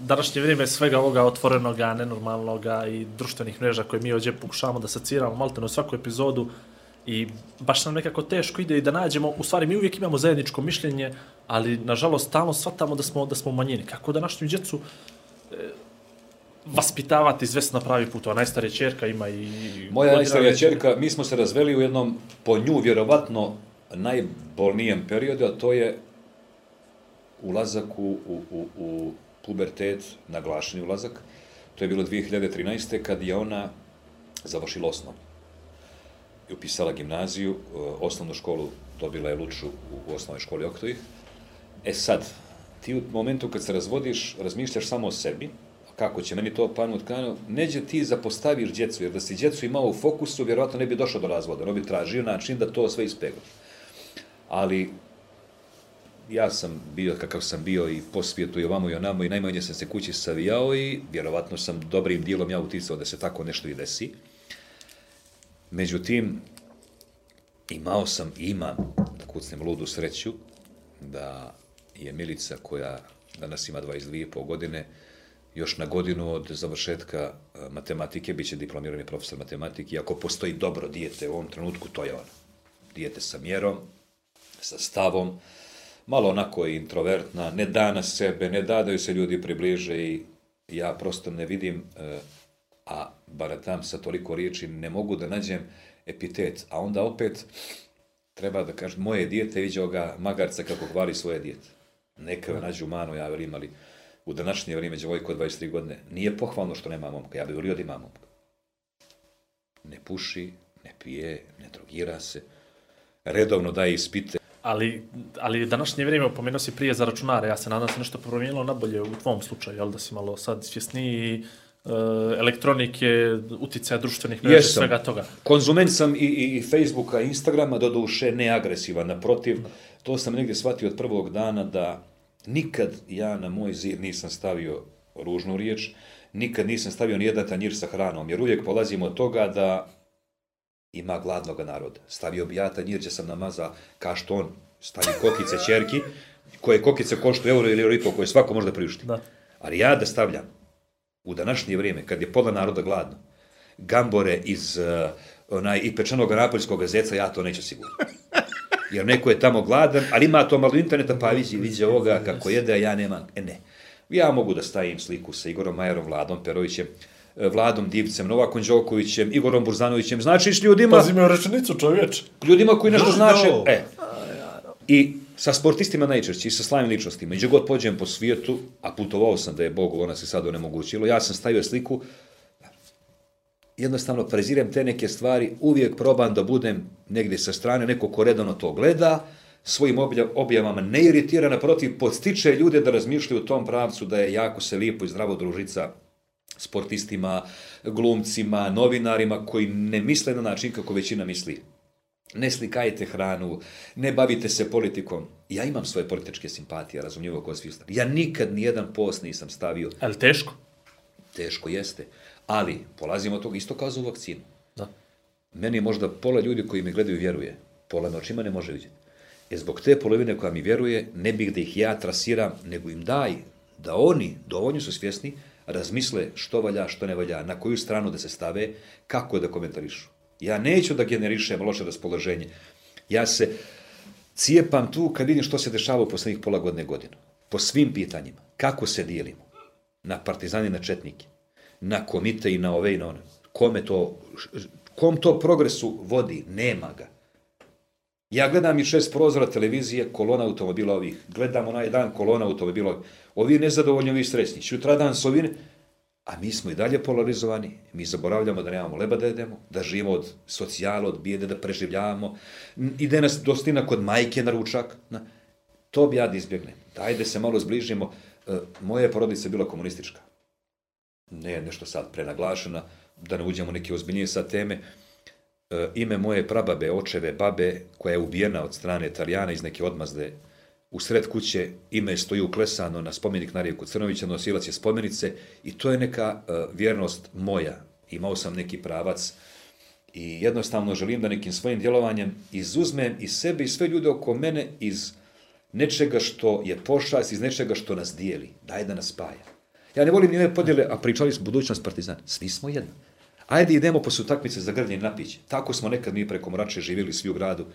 današnje vrijeme svega ovoga otvorenoga, nenormalnoga i društvenih mreža koje mi ovdje pokušavamo da saciramo maltene u svaku epizodu i baš nam nekako teško ide i da nađemo, u stvari mi uvijek imamo zajedničko mišljenje, ali nažalost stalno shvatamo da smo, da smo u manjini. Kako današnju djecu e, vaspitavati izvesno na pravi put, a najstarija čerka ima i... Moja najstarija čerka, mi smo se razveli u jednom, po nju vjerovatno, najbolnijem periodu, a to je ulazak u, u, u, u pubertet, naglašeni ulazak. To je bilo 2013. kad je ona završila osnovu. I upisala gimnaziju, e, osnovnu školu dobila je Luču u, osnovnoj školi Oktovih. E sad, ti u momentu kad se razvodiš, razmišljaš samo o sebi, kako će meni to panu tkanu, neđe ti zapostaviš djecu, jer da si djecu imao u fokusu, vjerojatno ne bi došao do razvoda, on bi tražio način da to sve ispeglaš. Ali ja sam bio kakav sam bio i po svijetu i ovamo i onamo i najmanje sam se kući savijao i vjerovatno sam dobrim dijelom ja uticao da se tako nešto i desi. Međutim, imao sam i imam, da kucnem ludu sreću, da je Milica koja danas ima 22,5 godine, još na godinu od završetka e, matematike, bit će diplomirani profesor matematike, i ako postoji dobro dijete u ovom trenutku, to je ono. Dijete sa mjerom, sa stavom, malo onako i introvertna, ne da na sebe, ne da se ljudi približe i ja prosto ne vidim, e, a baratam sa toliko riječi, ne mogu da nađem epitet, a onda opet treba da kažem, moje dijete viđao ga magarca kako hvali svoje dijete. Neka nađu manu, ja velim, ali u današnje vrijeme djevojko od 23 godine nije pohvalno što nema momka, ja bih volio da ima momka. Ne puši, ne pije, ne drogira se, redovno daje ispite, Ali, ali današnje vrijeme, pomenuo si prije za računare, ja se nadam da se nešto promijenilo nabolje u tvom slučaju, jel da si malo sad svjesniji e, elektronike, uticaja društvenih mreža, svega toga. Konzument sam i, i, i Facebooka i Instagrama, do duše neagresivan, naprotiv, to sam negdje shvatio od prvog dana da nikad ja na moj zid nisam stavio ružnu riječ, nikad nisam stavio nijedan tanjir sa hranom, jer uvijek polazimo od toga da ima gladnog naroda. Stavio bi ja tanjir gdje sam namaza kašton, stavi kokice čerki, koje kokice koštuju euro ili euro i pol, koje svako može priušti. Da. Ali ja da stavljam u današnje vrijeme, kad je pola naroda gladno, gambore iz uh, onaj, i pečenog napoljskog zeca, ja to neću sigurno. Jer neko je tamo gladan, ali ima to malo interneta, pa vidi, vidi ovoga kako jede, a ja nemam. E ne. Ja mogu da stavim sliku sa Igorom Majerom, Vladom Perovićem, e, Vladom Divcem, Novakom Đokovićem, Igorom Burzanovićem, znači ljudima, Pazi u rečenicu, čovječ. ljudima koji nešto znače. E. I sa sportistima najčešće, i sa slavnim ličnostima. Gdje god pođem po svijetu, a putovao sam da je Bogu, ona se sad onemogućilo, ja sam stavio sliku, jednostavno prezirem te neke stvari, uvijek probam da budem negdje sa strane, neko ko redano to gleda, svojim obja- objavama ne iritira, naprotiv, podstiče ljude da razmišljaju u tom pravcu da je jako se lijepo i zdravo družica sportistima, glumcima, novinarima koji ne misle na način kako većina misli. Ne slikajte hranu, ne bavite se politikom. Ja imam svoje političke simpatije, razumljivo ostali. Ja nikad nijedan post nisam stavio. Ali teško. Teško jeste. Ali, polazimo od toga isto kao za vakcinu. Da. Meni je možda pola ljudi koji me gledaju vjeruje. Pola me očima ne može vidjeti. E zbog te polovine koja mi vjeruje, ne bih da ih ja trasiram, nego im daj da oni, dovoljno su svjesni, razmisle što valja, što ne valja, na koju stranu da se stave, kako da komentarišu. Ja neću da generišem loše raspoloženje. Ja se cijepam tu kad vidim što se dešava u posljednjih pola godine godinu. Po svim pitanjima. Kako se dijelimo? Na partizani na četnike. Na komite i na ove i na one. Kome to, kom to progresu vodi? Nema ga. Ja gledam i šest prozora televizije, kolona automobila ovih. Gledam onaj dan kolona automobila ovih. Ovi nezadovoljni, ovi srećni. Sutradan su ovi... A mi smo i dalje polarizovani. Mi zaboravljamo da nemamo leba da jedemo, da živimo od socijala, od bijede, da preživljavamo. Ide nas dostina kod majke na ručak. To bi ja da izbjegnem. Se malo zbližimo. E, moja porodica je bila komunistička. Ne nešto sad prenaglašena, da ne uđemo neke ozbiljnije sad teme. E, ime moje prababe, očeve, babe, koja je ubijena od strane Italijana iz neke odmazde u sred kuće, ime stoji uklesano na spomenik Narijevku Crnovića, nosilac je spomenice i to je neka e, vjernost moja. Imao sam neki pravac i jednostavno želim da nekim svojim djelovanjem izuzmem i sebe i sve ljude oko mene iz nečega što je pošast, iz nečega što nas dijeli. Daj da nas spaja. Ja ne volim ni ove podjele, a pričali smo budućnost partizan. Svi smo jedno. Ajde idemo posle utakmice za grlje i napić. Tako smo nekad mi preko Morače živjeli svi u gradu.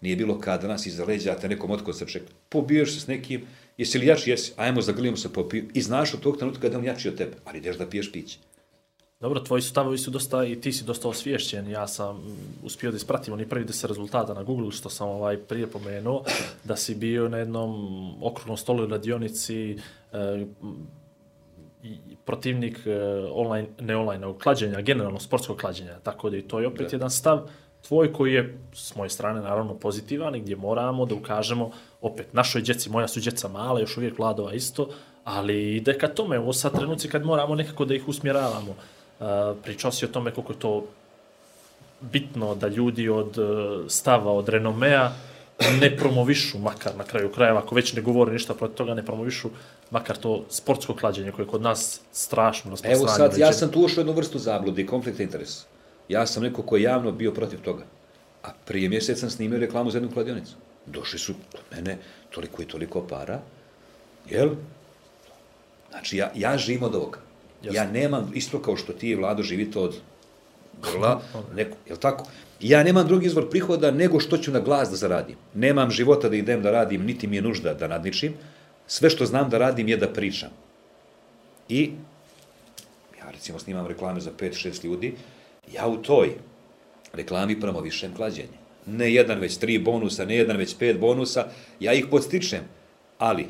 Nije bilo kada nas iza leđa, te nekom otko se. Pobiješ se s nekim, jesi li jači, jesi, ajmo zagrlijemo se popiju. I znaš od tog trenutka da je on jači od tebe, ali ideš da piješ piće. Dobro, tvoji stavovi su dosta, i ti si dosta osviješćen. Ja sam uspio da ispratim oni prvi deset rezultata na Google, što sam ovaj prije pomenuo, da si bio na jednom okruglom stolu i radionici, e, protivnik e, online, ne online, nego klađenja, generalno sportskog klađenja. Tako da i to je opet Da. jedan stav tvoj koji je s moje strane naravno pozitivan i gdje moramo da ukažemo opet našoj djeci, moja su djeca mala, još uvijek vladova isto, ali ide ka tome, ovo sad trenuci kad moramo nekako da ih usmjeravamo. Uh, pričao si o tome koliko je to bitno da ljudi od uh, stava, od renomea ne promovišu, makar na kraju krajeva, ako već ne govore ništa protiv toga, ne promovišu makar to sportsko klađenje koje je kod nas strašno Evo rasprostranjeno. sad, ja sam tu ušao jednu vrstu zabludi, konflikta interesa. Ja sam neko ko je javno bio protiv toga. A prije mjesec sam snimio reklamu za jednu kladionicu. Došli su kod mene toliko i toliko para. Jel? Znači, ja, ja živim od ovoga. Ja nemam, isto kao što ti Vlado živite od grla, neko, jel tako? Ja nemam drugi izvor prihoda nego što ću na glas da zaradim. Nemam života da idem da radim, niti mi je nužda da nadničim. Sve što znam da radim je da pričam. I ja recimo snimam reklame za 5-6 ljudi, ja u toj reklami promovišem klađenje. Ne jedan, već tri bonusa, ne jedan, već pet bonusa, ja ih podstičem, ali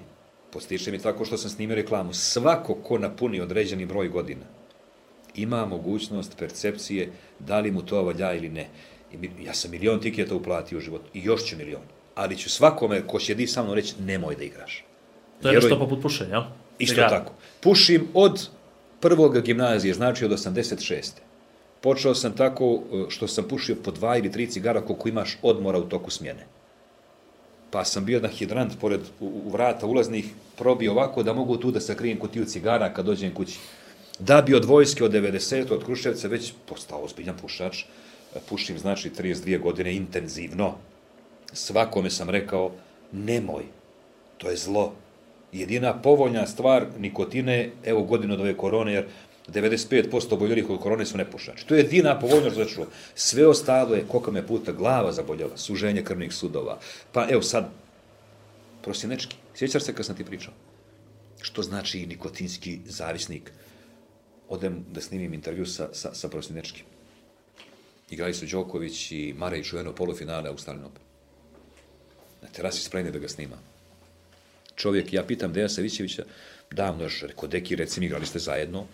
podstičem i tako što sam snimio reklamu. Svako ko napuni određeni broj godina ima mogućnost percepcije da li mu to valja ili ne. Ja sam milion tiketa uplatio u životu i još ću milion. Ali ću svakome ko sjedi sa mnom reći nemoj da igraš. To je Vjeruj- nešto poput pušenja? Isto Cigara. tako. Pušim od prvog gimnazije, znači od 86. Počeo sam tako e, što sam pušio po dva ili tri cigara koliko imaš odmora u toku smjene. Pa sam bio na hidrant pored u, u vrata ulaznih, probio ovako da mogu tu da sakrijem kutiju cigara kad dođem kući. Da bi od vojske od 90. od Kruševca već postao ozbiljan pušač, pušim znači 32 godine intenzivno. Svakome sam rekao, nemoj, to je zlo. Jedina povoljna stvar nikotine, evo godinu od ove korone, jer 95% oboljelih od korone su nepušači. To je jedina povoljnost za čuo. Sve ostalo je, koliko me puta glava zaboljela, suženje krvnih sudova. Pa evo sad, prosjenečki, sjećaš se kad sam ti pričao? Što znači nikotinski zavisnik? Odem da snimim intervju sa, sa, sa prosjenečkim. Igrali su Đoković i Marejić u jedno polufinale Australijan Open. Na terasi spremni da ga snima. Čovjek, ja pitam Deja Savićevića, davno još, rekao, deki, recimo, igrali ste zajedno,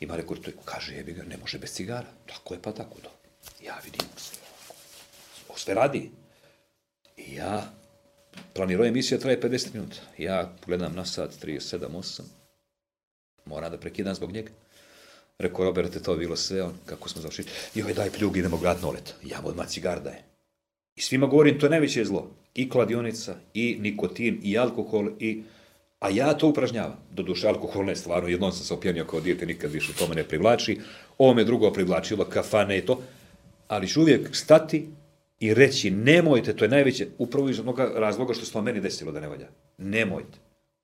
ima rekao, to je, kaže, jebi ga, ne može bez cigara. Tako je, pa tako, to. Ja vidim, ovo sve radi. I ja, planirao emisija traje 50 minuta. Ja gledam na sat 37, 8, moram da prekidam zbog njega. Rekao, Roberte, to je bilo sve, on, kako smo završili. Joj, daj pljugi, idemo gledat nolet. Ja mu odmah cigar dajem. I svima govorim, to je najveće zlo. I kladionica, i nikotin, i alkohol, i... A ja to upražnjavam. Doduše, alkohol ne stvarno, jednom sam se opjenio kao dijete, nikad više to me ne privlači. Ovo me drugo privlačilo, kafane i to. Ali ću uvijek stati i reći, nemojte, to je najveće, upravo iz onoga razloga što se to meni desilo da ne valja. Nemojte.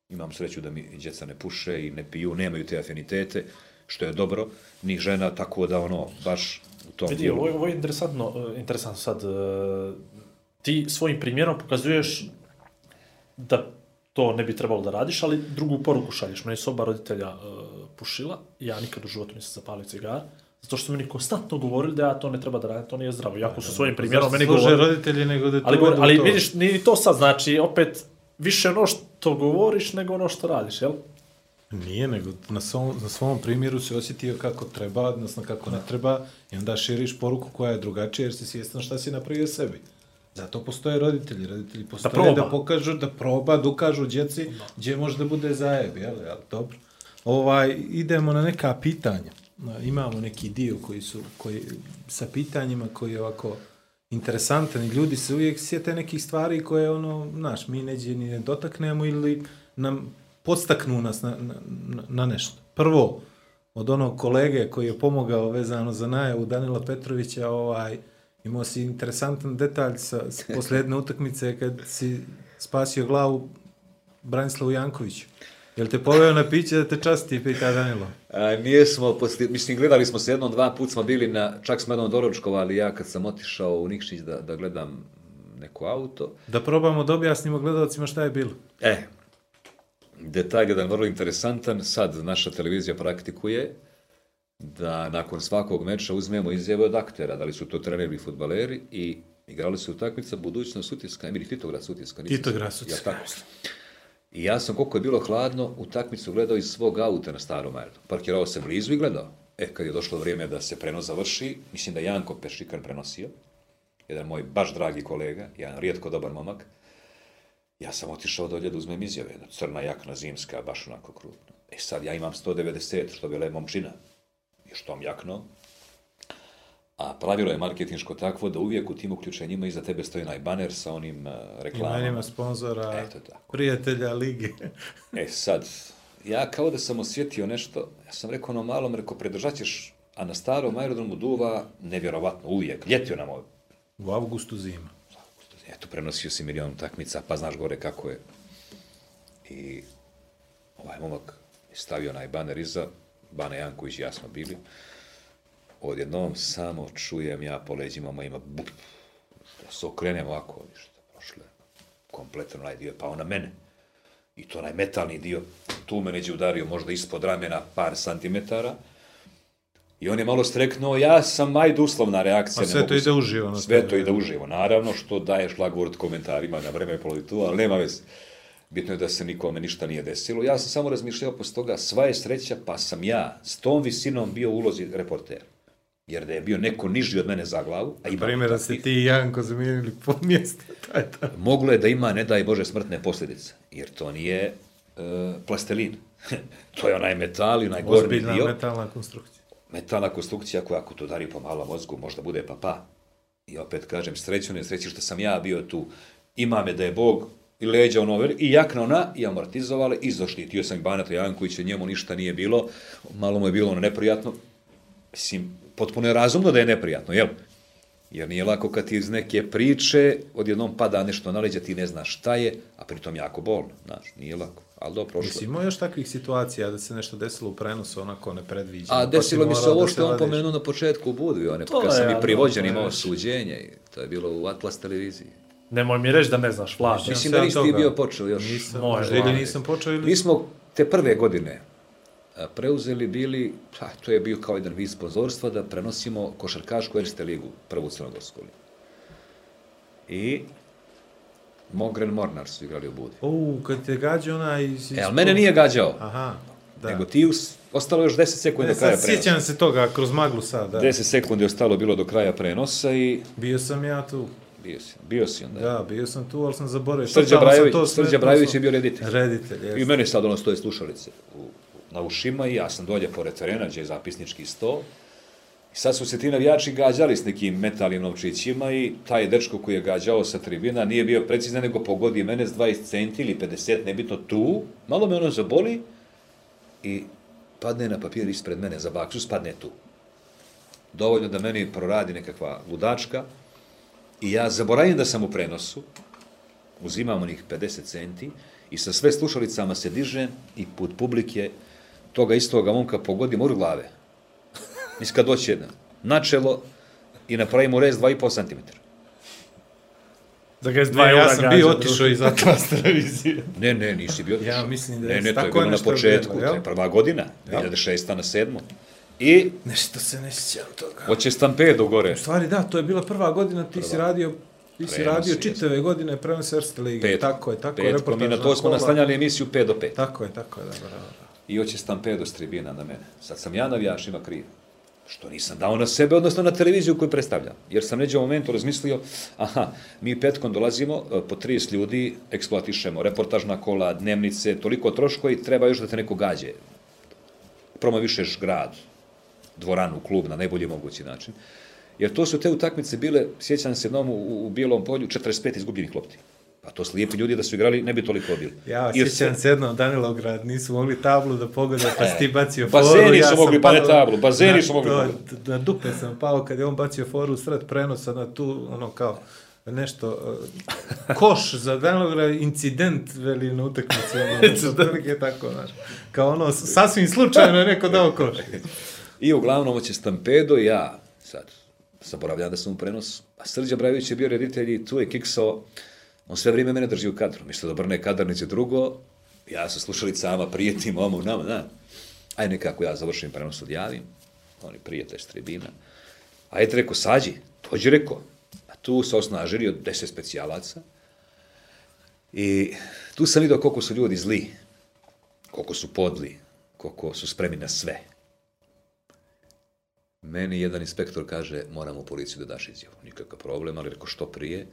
Imam sreću da mi djeca ne puše i ne piju, nemaju te afinitete, što je dobro, ni žena, tako da ono, baš u tom Vidi, dijelu. ovo je, ovo je interesantno, eh, interesantno sad. eh, Ti svojim primjerom pokazuješ da to ne bi trebalo da radiš, ali drugu poruku šalješ. Meni su oba roditelja eh, pušila, ja nikad u životu nisam zapalio cigar, zato što su meni konstantno govorili da ja to ne treba da radim, to nije zdravo. Iako su svojim primjerom meni govorili. roditelji nego da Ali, to govor, ali to. vidiš, ni to sad znači, opet, više ono što govoriš nego ono što radiš, jel? Nije, nego na svom, na svom primjeru se osjetio kako treba, odnosno kako ne treba, i onda širiš poruku koja je drugačija jer si svjestan šta si napravio sebi. Zato postoje roditelji. Roditelji postoje da, proba. pokažu, da proba, da ukažu djeci gdje može da bude zajeb, jel? Ali dobro. Ovaj, idemo na neka pitanja. Imamo neki dio koji su koji, sa pitanjima koji je ovako interesantan i ljudi se uvijek sjete nekih stvari koje ono, znaš, mi neđe ni ne dotaknemo ili nam podstaknu nas na, na, na- nešto. Prvo, od onog kolege koji je pomogao vezano za najavu Danila Petrovića, ovaj, imao si interesantan detalj sa, s posljedne utakmice kad si spasio glavu Branislavu Jankoviću. Jel te poveo na piće da te časti, pita Danilo? A, nije smo, posli, mislim, gledali smo se jednom, dva put smo bili na, čak smo jednom doručkovali, ja kad sam otišao u Nikšić da, da gledam neko auto. Da probamo da objasnimo gledalcima šta je bilo. E, detalj jedan vrlo interesantan, sad naša televizija praktikuje da nakon svakog meča uzmemo izjave od aktera, da li su to treneri ili futbaleri i igrali su utakmica budućnost Sutjeska, ili Titograd nisam Titograd. Sutjeska, Jel tako? I ja sam, koliko je bilo hladno, utakmicu gledao iz svog auta na starom aerodromu. Parkirao se blizu i gledao. E, kad je došlo vrijeme da se prenos završi, mislim da je Janko Pešikan prenosio, jedan moj baš dragi kolega, jedan rijetko dobar momak, ja sam otišao dolje da uzmem izjave, crna jakna zimska, baš onako krupna. E sad ja imam 190, što bi le momčina. Još tom jakno. A pravilo je marketinško takvo da uvijek u tim uključenjima iza tebe stoji onaj baner sa onim uh, reklamama. Imenima sponzora, tako. prijatelja lige. E sad, ja kao da sam osjetio nešto, ja sam rekao ono malom, rekao, predržat ćeš, a na starom aerodromu duva, nevjerovatno, uvijek, ljetio nam ovo. U avgustu zima. Eto, prenosio si milion utakmica, pa znaš gore kako je. I ovaj momak je stavio onaj baner iza, Bane Janković i ja smo bili. Odjednom samo čujem ja po leđima mojima, bup, da se okrenem ovako, ništa, prošle, kompletan onaj dio je pao na mene. I to onaj metalni dio, tu me neđe udario možda ispod ramena par santimetara. I on je malo streknuo, ja sam ajde uslovna reakcija. A ne sve to ide se- uživo na Sve to ide uživo, naravno, što daje šlagvort komentarima na vreme polovitu, ali nema veze. Bitno je da se nikome ništa nije desilo. Ja sam samo razmišljao posle toga, sva je sreća, pa sam ja s tom visinom bio u ulozi reportera. Jer da je bio neko niži od mene za glavu, a ima Primjer da ste ti i Janko zamijenili po mjestu. Taj, taj. moglo je da ima, ne daj Bože, smrtne posljedice. Jer to nije e, plastelin. to je onaj metal i onaj Ozbiljna dio. metalna konstrukcija. Metalna konstrukcija koja ako to udari po malom mozgu možda bude pa pa. I opet kažem, sreću ne sreći što sam ja bio tu. Ima me da je Bog i leđa ono i jakna ona, i amortizovale, i zaštitio sam Banata Jankovića, njemu ništa nije bilo, malo mu je bilo ono neprijatno. Mislim, potpuno je razumno da je neprijatno, jel? Jer nije lako kad ti iz neke priče odjednom pada nešto na leđa, ti ne znaš šta je, a pritom jako bolno, znaš, nije lako. Ali dobro, prošlo. Mislim, ima još takvih situacija da se nešto desilo u prenosu onako nepredviđeno. A pa desilo mi se ovo što je on pomenuo na početku u Budvi, one, To kad je, sam i ali privođen imao suđenje, i to je bilo u Atlas televiziji. Nemoj mi reći da ne znaš, Vlad. Sjećam Mislim da nisi ti bio počeo još. Nisam, možda ili nisam počeo ili... Mi smo te prve godine a, preuzeli bili, pa, to je bio kao jedan vid sponzorstva, da prenosimo košarkašku Erste ligu, prvu crnogorsku ligu. I Mogren Mornar su igrali u Budvi. U, kad te gađa ona iz... E, ali mene nije gađao, Aha, da. nego ti us, ostalo još 10 sekundi E, do kraja sad prenosa. sjećam se toga kroz maglu sad, da. 10 sekundi je ostalo bilo do kraja prenosa i Bio sam ja tu. bio si, bio si onda. Da, bio sam tu, ali sam zaboravio. Srđa Brajović, Srđa Brajović je bio reditelj. Reditelj, I jeste. meni sad ono stoje slušalice u, na ušima i ja sam dolje pored terena gdje je zapisnički sto. I sad su se ti navijači gađali s nekim metalnim novčićima i taj dečko koji je gađao sa tribina nije bio precizan, nego pogodi mene s 20 centi ili 50, nebitno tu. Malo me ono zaboli i padne na papir ispred mene za baksu, spadne tu. Dovoljno da meni proradi nekakva ludačka i ja zaboravim da sam u prenosu, uzimam onih 50 centi i sa sve slušalicama se dižem i put publike toga istoga momka pogodim u glave. Kad doći jedna, na čelo i napravimo rez 2,5 cm. Da ga je s Ne, dva ja eura sam bio otišao iz Atlas televizije. Ne, ne, nisi bio. Ja mislim da ne, je ne, to je tako bilo na početku, to je prva godina, 2006. na 7. I Nešto se ne sjećam toga. hoće stampedo gore. U stvari, da, to je bila prva godina, ti si radio Ti si radio čitave godine prenos Erste Lige. Petkom. Tako je, tako je. Petkom i na to smo naslanjali emisiju 5 do 5. Tako je, tako je, da, bravo. I hoće stampedo s tribina na mene. Sad sam ja navijač, ima kriv. Što nisam dao na sebe, odnosno na televiziju koju predstavljam. Jer sam neđe u momentu razmislio, aha, mi petkom dolazimo, e, po 30 ljudi, eksploatišemo reportažna kola, dnevnice, toliko troškova i treba još da te neko gađe. Promovišeš grad, dvoranu, klub na najbolji mogući način. Jer to su te utakmice bile, sjećam se jednom u, u Bijelom polju, 45 izgubljenih lopti. Pa to slijepi ljudi da su igrali, ne bi toliko bili. Ja, Jer sjećam se jednom Danilograd, nisu mogli tablu da pogode, pa si ti bacio foru. Bazeni ja su mogli, pa ne tablu, bazeni na su mogli to-. Na dupe sam pao kad je on bacio foru sred prenosa na tu, ono kao, nešto, uh, koš za Danilograd, incident veli na utakmici, ono, otprilike tako, znaš. Kao ono, sasvim slučajno je neko dao koš. I uglavnom hoće Stampedo i ja, sad, zaboravljam da sam u prenosu, a Srđa Brajović je bio reditelj i tu je kiksao, on sve vrijeme mene drži u kadru, mislio da brne kadarnice drugo, ja sa slušalicama prijetim ovom nama, da. Aj nekako ja završim prenos, odjavim, oni prijatelj s tribina. A je rekao, sađi, dođi rekao. A tu se osnažili od deset specijalaca. I tu sam vidio koliko su ljudi zli, koliko su podli, koliko su spremni na sve. Meni jedan inspektor kaže, moram u policiju da daš izjavu. Nikakav problem, ali rekao što prije.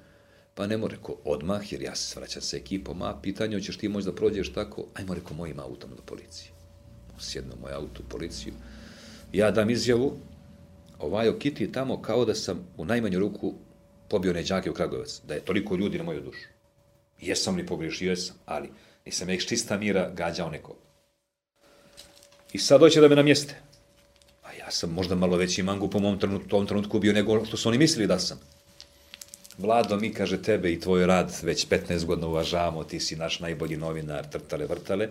Pa ne mora, rekao, odmah, jer ja se svraćam sa ekipom, a pitanje, hoćeš ti moći da prođeš tako? Ajmo, rekao, mojim autom do policije. Sjedno moj auto u policiju. Ja dam izjavu, ovaj Okiti tamo kao da sam u najmanju ruku pobio neđake u Kragujevac, da je toliko ljudi na moju dušu. Jesam li pogriješio, jesam, ali nisam ih čista mira gađao nekog. I sad hoće da me namjeste. A ja sam možda malo veći mangu po mom trenutku, tom trenutku bio nego što su oni mislili da sam. Vlado, mi, kaže, tebe i tvoj rad već 15 godina uvažavamo, ti si naš najbolji novinar, trtale, vrtale.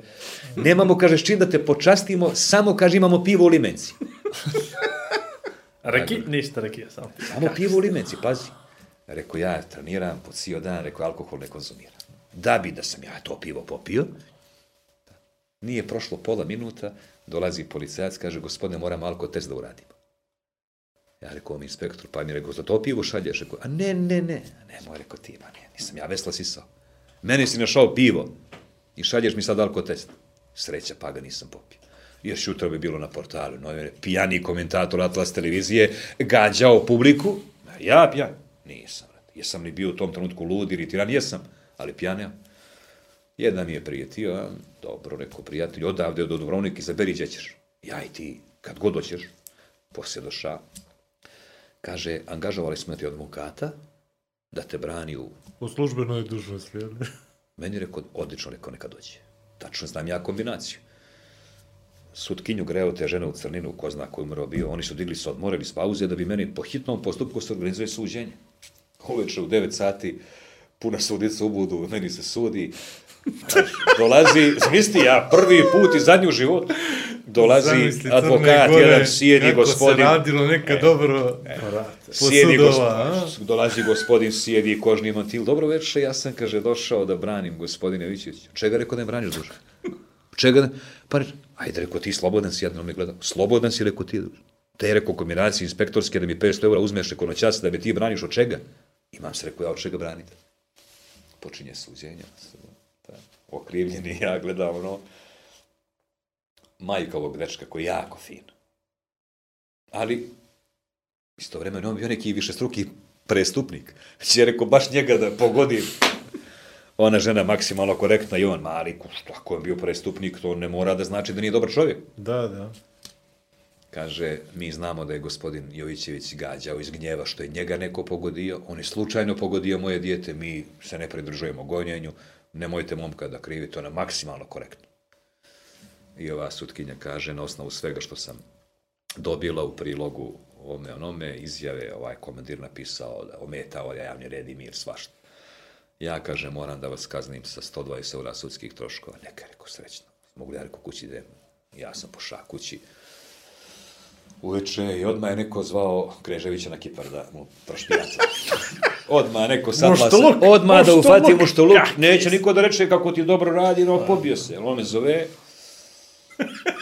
Nemamo, kaže, s čim da te počastimo, samo, kaže, imamo pivo u limenci. Reki, ništa rekija, samo. Samo pivo u limenci, pazi. Rekao, ja treniram po cijel dan, rekao, alkohol ne konzumiram. Da bi da sam ja to pivo popio, nije prošlo pola minuta, dolazi policajac, kaže, gospodine, moram alko test da uradimo. Ja rekao, ovom inspektoru, pa mi rekao, za to pivo šalješ? Rekao, a ne, ne, ne, ne, moj rekao ti, ma ne, nisam ja vesla sisao. Meni si našao pivo i šalješ mi sad alko test. Sreća, pa ga nisam popio. Još jutro bi bilo na portalu, novine, pijani komentator Atlas televizije, gađao publiku, ja pijan, nisam. Jesam li bio u tom trenutku lud, iritiran, jesam, ali pijan ja. Jedna mi je prijetio, a, dobro, rekao prijatelj, odavde do Dubrovnika, izaberi gdje ćeš. Ja i ti, kad god doćeš, poslije doša, kaže, angažovali smo ti advokata da te brani u... U službenoj dužnosti, jel? Meni je rekao, odlično, rekao, neka dođe. Tačno znam ja kombinaciju. Sutkinju greo te žene u crninu, ko zna koji umro bio, oni su digli se odmorili s pauze da bi meni po hitnom postupku se organizuje suđenje. Uveče u 9 sati, puna sudica u budu, meni se sudi, Dolazi, zamisli ja prvi put i zadnji u životu, dolazi Zamisli advokat, Gore, jedan kako gospodin, se radilo neka dobro. sjedi sudova, gospodin, dolazi gospodin, sjedi kožni mantil, dobro večer, ja sam, kaže, došao da branim gospodine Vićević. Čega rekao da ne braniš duže? Čega ne? Pa, ajde, rekao ti, slobodan si, jedno me gleda, slobodan si, rekao ti, te, rekao, kombinacije inspektorske, da mi 500 eura uzmeš rekao na čas, da me ti braniš od čega? Imam se, rekao, ja od čega branite? Počinje suđenje, okrivljeni, ja gledam, ono, majka ovog dečka koji je jako fin. Ali, istovremeno on bio neki višestruki prestupnik. Će rekao, baš njega da pogodim. Ona žena maksimalno korektna i on mali, što ako je bio prestupnik, to ne mora da znači da nije dobar čovjek. Da, da. Kaže, mi znamo da je gospodin Jovićević gađao iz gnjeva što je njega neko pogodio, on je slučajno pogodio moje dijete, mi se ne pridružujemo gonjenju, nemojte momka da krivite, ona je maksimalno korektna. I ova sutkinja kaže, na osnovu svega što sam dobila u prilogu ovome onome, izjave, ovaj komandir napisao da ometao je javni red i mir, svašta. Ja, kaže, moram da vas kaznim sa 120 eura sudskih troškova. Neka, rekao, srećno. Mogu li ja, kući idem? Ja sam pošao kući. Uveče i odmah je neko zvao Kreževića na Kipar da mu prošpijata. Odmah neko sad Mušteluk, odmah da ufati. Kak Neće niko da reče kako ti dobro radi, no pobio se. Jel On me zove.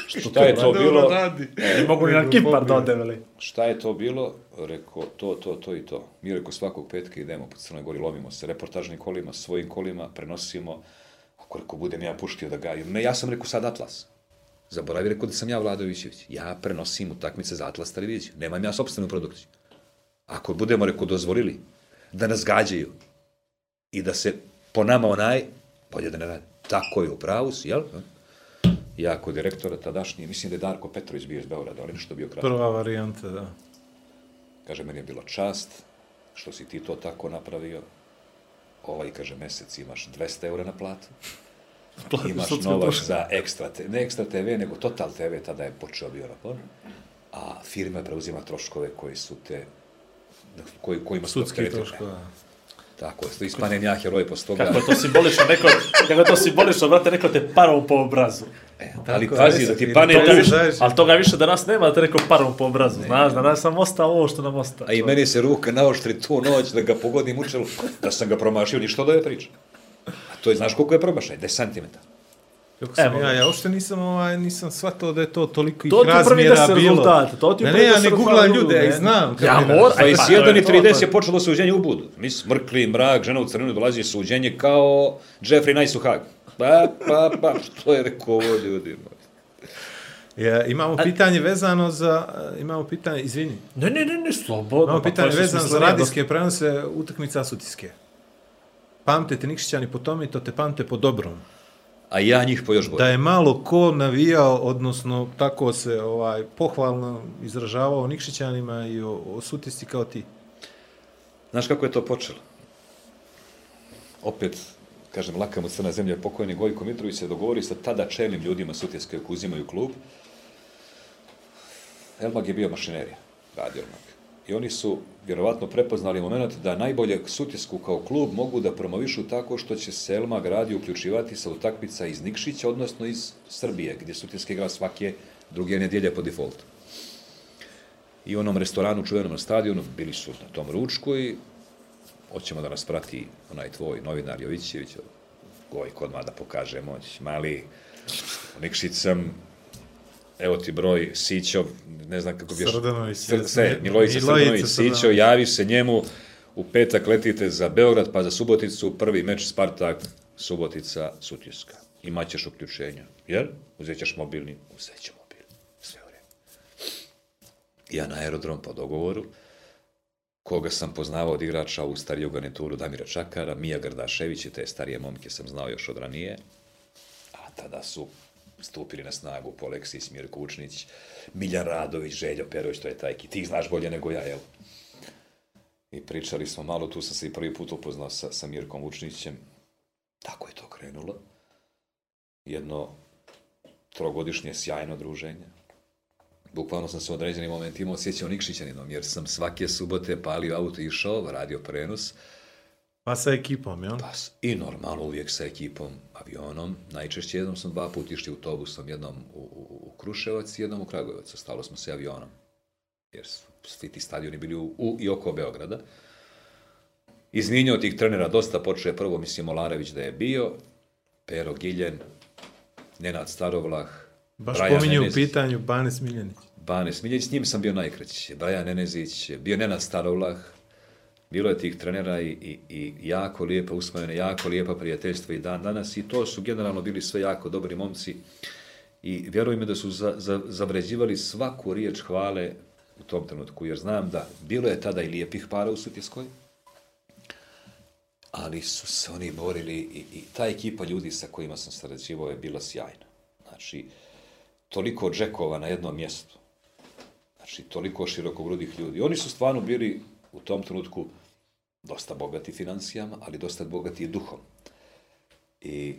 Šta je to bilo? Ne mogu ni na Kipar da ode, veli. Šta je to bilo? Rekao, to, to, to i to. Mi rekao, svakog petka idemo po Crnoj Gori, lovimo se reportažnim kolima, svojim kolima, prenosimo. Ako rekao, budem ja puštio da gajim. Ne, ja sam rekao sad Atlas. Zaboravi rekao da sam ja Vladovićević. Ja prenosim utakmice za Atlas televiziju. Nemam ja sopstvenu produkciju. Ako budemo, rekao, dozvolili da nas gađaju i da se po nama onaj, bolje da ne radi. Tako je u pravu jel? Ja kod direktora tadašnji, mislim da je Darko Petrović bio iz Beograda, ali nešto bio kratko. Prva varijanta, da. Kaže, meni je bilo čast što si ti to tako napravio. Ovaj, kaže, mesec imaš 200 eura na platu. Imaš novac za ekstra, te, ne ekstra TV, nego Total TV, tada je počeo bio rapor. A firma preuzima troškove koji su te, koji, kojima su Sudski troškova. Tako, je, ispanem ja heroj posle toga. Kako je to simbolično, neko, kako to simbolično, brate, neko te parom po obrazu. E, ali Tako, pazi, da ti pane Toga više, ali toga više da nas nema, da te neko parom po obrazu, znaš, da nas sam ostao ovo što nam ostao. A i meni se ruka naoštri tu noć da ga pogodim u čelu, da sam ga promašio, ništa da je priča. To je, znaš koliko je promašaj? 10 cm. Kako sam Evo. ja, ja uopšte nisam, ovaj, nisam shvatao da je to toliko To ih prvi razmjera bilo. rezultata, to ti je ne, prvi ne, ja ne googlam ljude, ja znam. Ja moram, Pa i Pa, s to je 1 i to, 30 to. je počelo suđenje u Budu. Mi smrkli mrak, žena u crninu dolazi suđenje kao Jeffrey Nice u Hag. Pa, pa, pa, što je rekao ovo ljudi? Ja, imamo pitanje vezano za, imamo pitanje, izvini, Ne, ne, ne, ne, slobodno. imamo pa to pitanje je vezano za radijske prenose utakmica sutiske. Pamte te Nikšićani po tome i to te pamte po dobrom. a ja njih po još bolje. Da je malo ko navijao, odnosno tako se ovaj pohvalno izražavao o Nikšićanima i o, o Sutisti kao ti. Znaš kako je to počelo? Opet, kažem, laka mu crna zemlja, pokojni Gojko Mitrović se dogovori sa tada čelnim ljudima Sutjeske koji uzimaju klub. Elmag je bio mašinerija, radio. I oni su vjerovatno prepoznali moment da najbolje Sutjesku kao klub mogu da promovišu tako što će se Elmag radio uključivati sa utakmica iz Nikšića, odnosno iz Srbije, gdje Sutjeske igra svake druge nedjelje po defaultu. I u onom restoranu, čuvenom stadionu, bili su na tom ručku i hoćemo da nas prati onaj tvoj novinar Jovićević, Gojko odmah da pokaže moć, mali, Nikšić sam, evo ti broj, Sićov, ne znam kako bi još... Srdanović, Sr- Milojica Srdanović. Sićo, javi se njemu, u petak letite za Beograd, pa za Suboticu, prvi meč Spartak, Subotica, Sutjeska. Imaćeš uključenja. Jer? Uzet ćeš mobilni, uzet ću mobilni. Sve u redu. Ja na aerodrom po dogovoru, koga sam poznavao od igrača u stariju garnituru Damira Čakara, Mija Gardašević i te starije momke sam znao još od ranije, a tada su stupili na snagu Poleksis, Mirko Učnić, Miljan Radović, Željo Perović, to je taj ki, ti znaš bolje nego ja, jel? I pričali smo malo, tu sam se i prvi put upoznao sa, sa Mirkom Vučnićem. Tako je to krenulo. Jedno trogodišnje sjajno druženje. Bukvalno sam se u određenim momentima osjećao Nikšićaninom, jer sam svake subote palio auto i išao, radio prenos, Pa sa ekipom, jel? pa i normalno uvijek sa ekipom, avionom. Najčešće jednom sam dva puta išli autobusom, jednom u, u, u Kruševac i jednom u Kragujevac. Ostalo smo se avionom. Jer su svi ti stadioni bili u, u i oko Beograda. Izminjao tih trenera dosta, počeo je prvo, mislim, Olarević da je bio, Pero Giljen, Nenad Starovlah, Baš Brajan pominje u Nenezić. pitanju Bane Smiljanić. Bane Smiljeć, s njim sam bio najkraći. Brajan Nenezić, bio Nenad Starovlah, bilo je tih trenera i, i, i jako lijepa usmojene, jako lijepa prijateljstva i dan danas i to su generalno bili sve jako dobri momci i vjeruj mi da su za, za, zavređivali svaku riječ hvale u tom trenutku, jer znam da bilo je tada i lijepih para u Sutjeskoj, ali su se oni borili i, i ta ekipa ljudi sa kojima sam sarađivao je bila sjajna. Znači, toliko džekova na jednom mjestu. Znači, toliko širokogrudih ljudi. Oni su stvarno bili u tom trenutku dosta bogati financijama, ali dosta bogati i duhom. I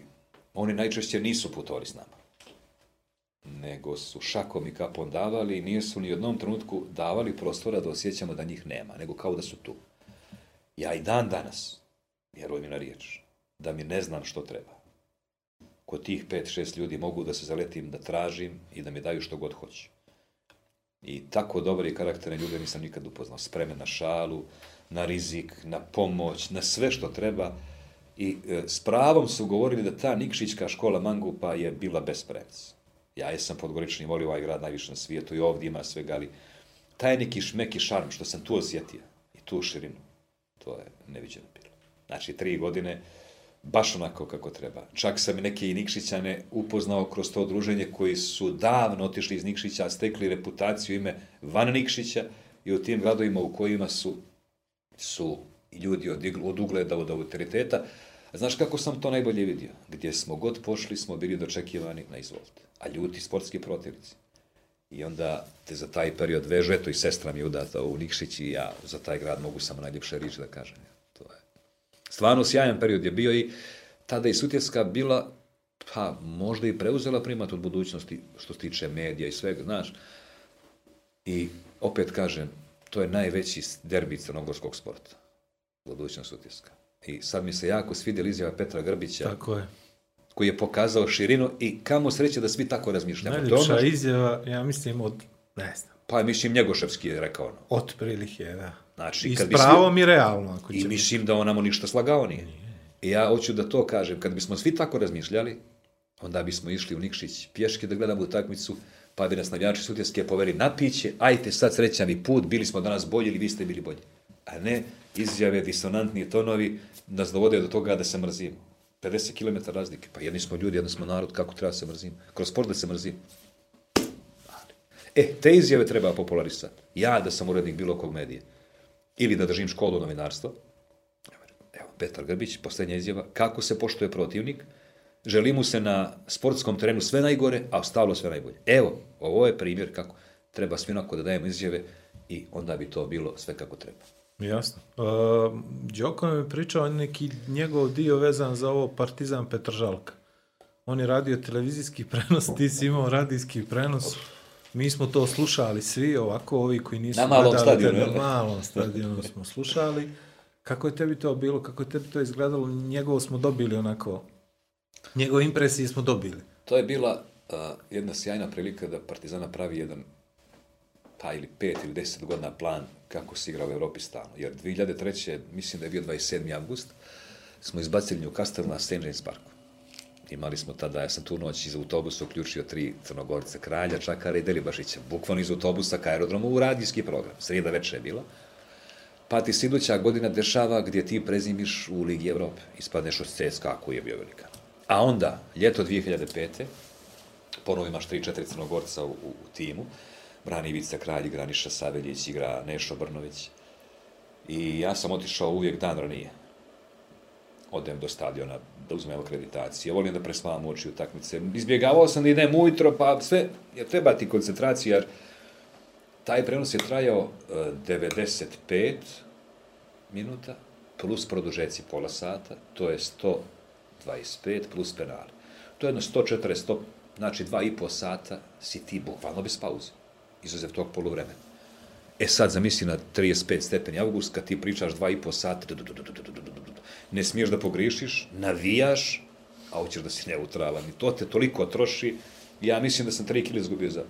oni najčešće nisu putovali s nama. Nego su šakom i kapom davali i nisu ni u jednom trenutku davali prostora da osjećamo da njih nema, nego kao da su tu. Ja i dan danas, vjeruj mi na riječ, da mi ne znam što treba. Kod tih pet, šest ljudi mogu da se zaletim, da tražim i da mi daju što god hoće. I tako dobre i karakterne ljude nisam nikad upoznao. Spremen na šalu, na rizik, na pomoć, na sve što treba. I e, s pravom su govorili da ta Nikšićka škola Mangupa je bila bespremca. Ja jesam podgorični, volio ovaj grad najviše na svijetu i ovdje ima svega, ali taj neki šmeki šarm što sam tu osjetio i tu širinu, to je neviđeno bilo. Znači, tri godine, baš onako kako treba. Čak sam neke i Nikšićane upoznao kroz to druženje koji su davno otišli iz Nikšića, a stekli reputaciju ime van Nikšića i u tim gradovima u kojima su, su ljudi od, od ugleda, od autoriteta. Znaš kako sam to najbolje vidio? Gdje smo god pošli smo bili dočekivani na izvolite. A ljuti sportski protivnici. I onda te za taj period vežu, eto i sestra mi je udata u Nikšić i ja za taj grad mogu samo najljepše riječi da kažem. Stvarno sjajan period je bio i tada i Sutjeska bila, pa možda i preuzela primat od budućnosti što se tiče medija i svega, znaš. I opet kažem, to je najveći derbi crnogorskog sporta. Budućnost Sutjeska. I sad mi se jako svidjela izjava Petra Grbića, Tako je. koji je pokazao širinu i kamo sreće da svi tako razmišljamo. Ono Najljepša što- izjava, ja mislim, od, ne znam, Pa mislim Njegoševski je rekao ono. otprilike, da. Znači, I kad s pravom i realno, ako I će mislim da on namo ništa slagao nije. I ja hoću da to kažem, kad bismo svi tako razmišljali, onda bismo išli u Nikšić pješke da gledamo utakmicu, pa bi nas navijači Sutjeske poveli na piće, ajte sad srećan i put, bili smo danas bolji ili vi ste bili bolji. A ne izjave, disonantni tonovi nas dovode do toga da se mrzimo. 50 km razlike, pa jedni smo ljudi, jedni smo narod, kako treba se mrzimo? Kroz sport da se mrzimo. E, te izjave treba popularisati. Ja da sam urednik bilo kog medija, ili da držim školu novinarstva, evo, Petar Grbić, posljednja izjava, kako se poštuje protivnik, želi mu se na sportskom terenu sve najgore, a ostalo sve najbolje. Evo, ovo je primjer kako treba svi onako da dajemo izjave i onda bi to bilo sve kako treba. Jasno. Uh, Đoko nam je pričao neki njegov dio vezan za ovo Partizan Petržalka. On je radio televizijski prenos, ti si imao radijski prenos. Mi smo to slušali svi, ovako ovi koji nisu Na malom gledali, stadionu, Na malom stadionu smo slušali. Kako je tebi to bilo? Kako je tebi to izgledalo? Njegovo smo dobili onako... Njegove impresije smo dobili. To je bila uh, jedna sjajna prilika da Partizana pravi jedan pa ili pet ili deset godina plan kako se igra u Evropi stalno. Jer 2003. mislim da je bio 27. avgust, smo izbacili Newcastle na St. James Parku. Imali smo tada, ja sam tu noć iz autobusa uključio tri crnogorce, Kralja, Čakara i Delibašića, bukvalno iz autobusa ka aerodromu u radijski program. Srijeda večer je bila. Pa ti se godina dešava gdje ti prezimiš u Ligi Evrope. Ispadneš od CSKA koji je bio velika. A onda, ljeto 2005. ponovo imaš 3-4 crnogorca u, u timu. Brani Ivica Kralj, igra Niša Saveljić, igra Nešo Brnović. I ja sam otišao uvijek dan ranije. Odem do stadiona da uzmem akreditacije. Volim da presmavam oči utakmice. Izbjegavao sam da idem ujutro, pa sve, jer treba ti koncentracija, jer taj prenos je trajao e, 95 minuta, plus produžeci pola sata, to je 125 plus penali. To je jedno 140, 100, znači dva i po sata si ti bukvalno bez pauze, izuzev tog poluvremena. E sad zamisli na 35 stepeni avgust, kad ti pričaš dva i po sata, ne smiješ da pogrišiš, navijaš, a hoćeš da si neutralan. I to te toliko troši. Ja mislim da sam 3 kile izgubio za...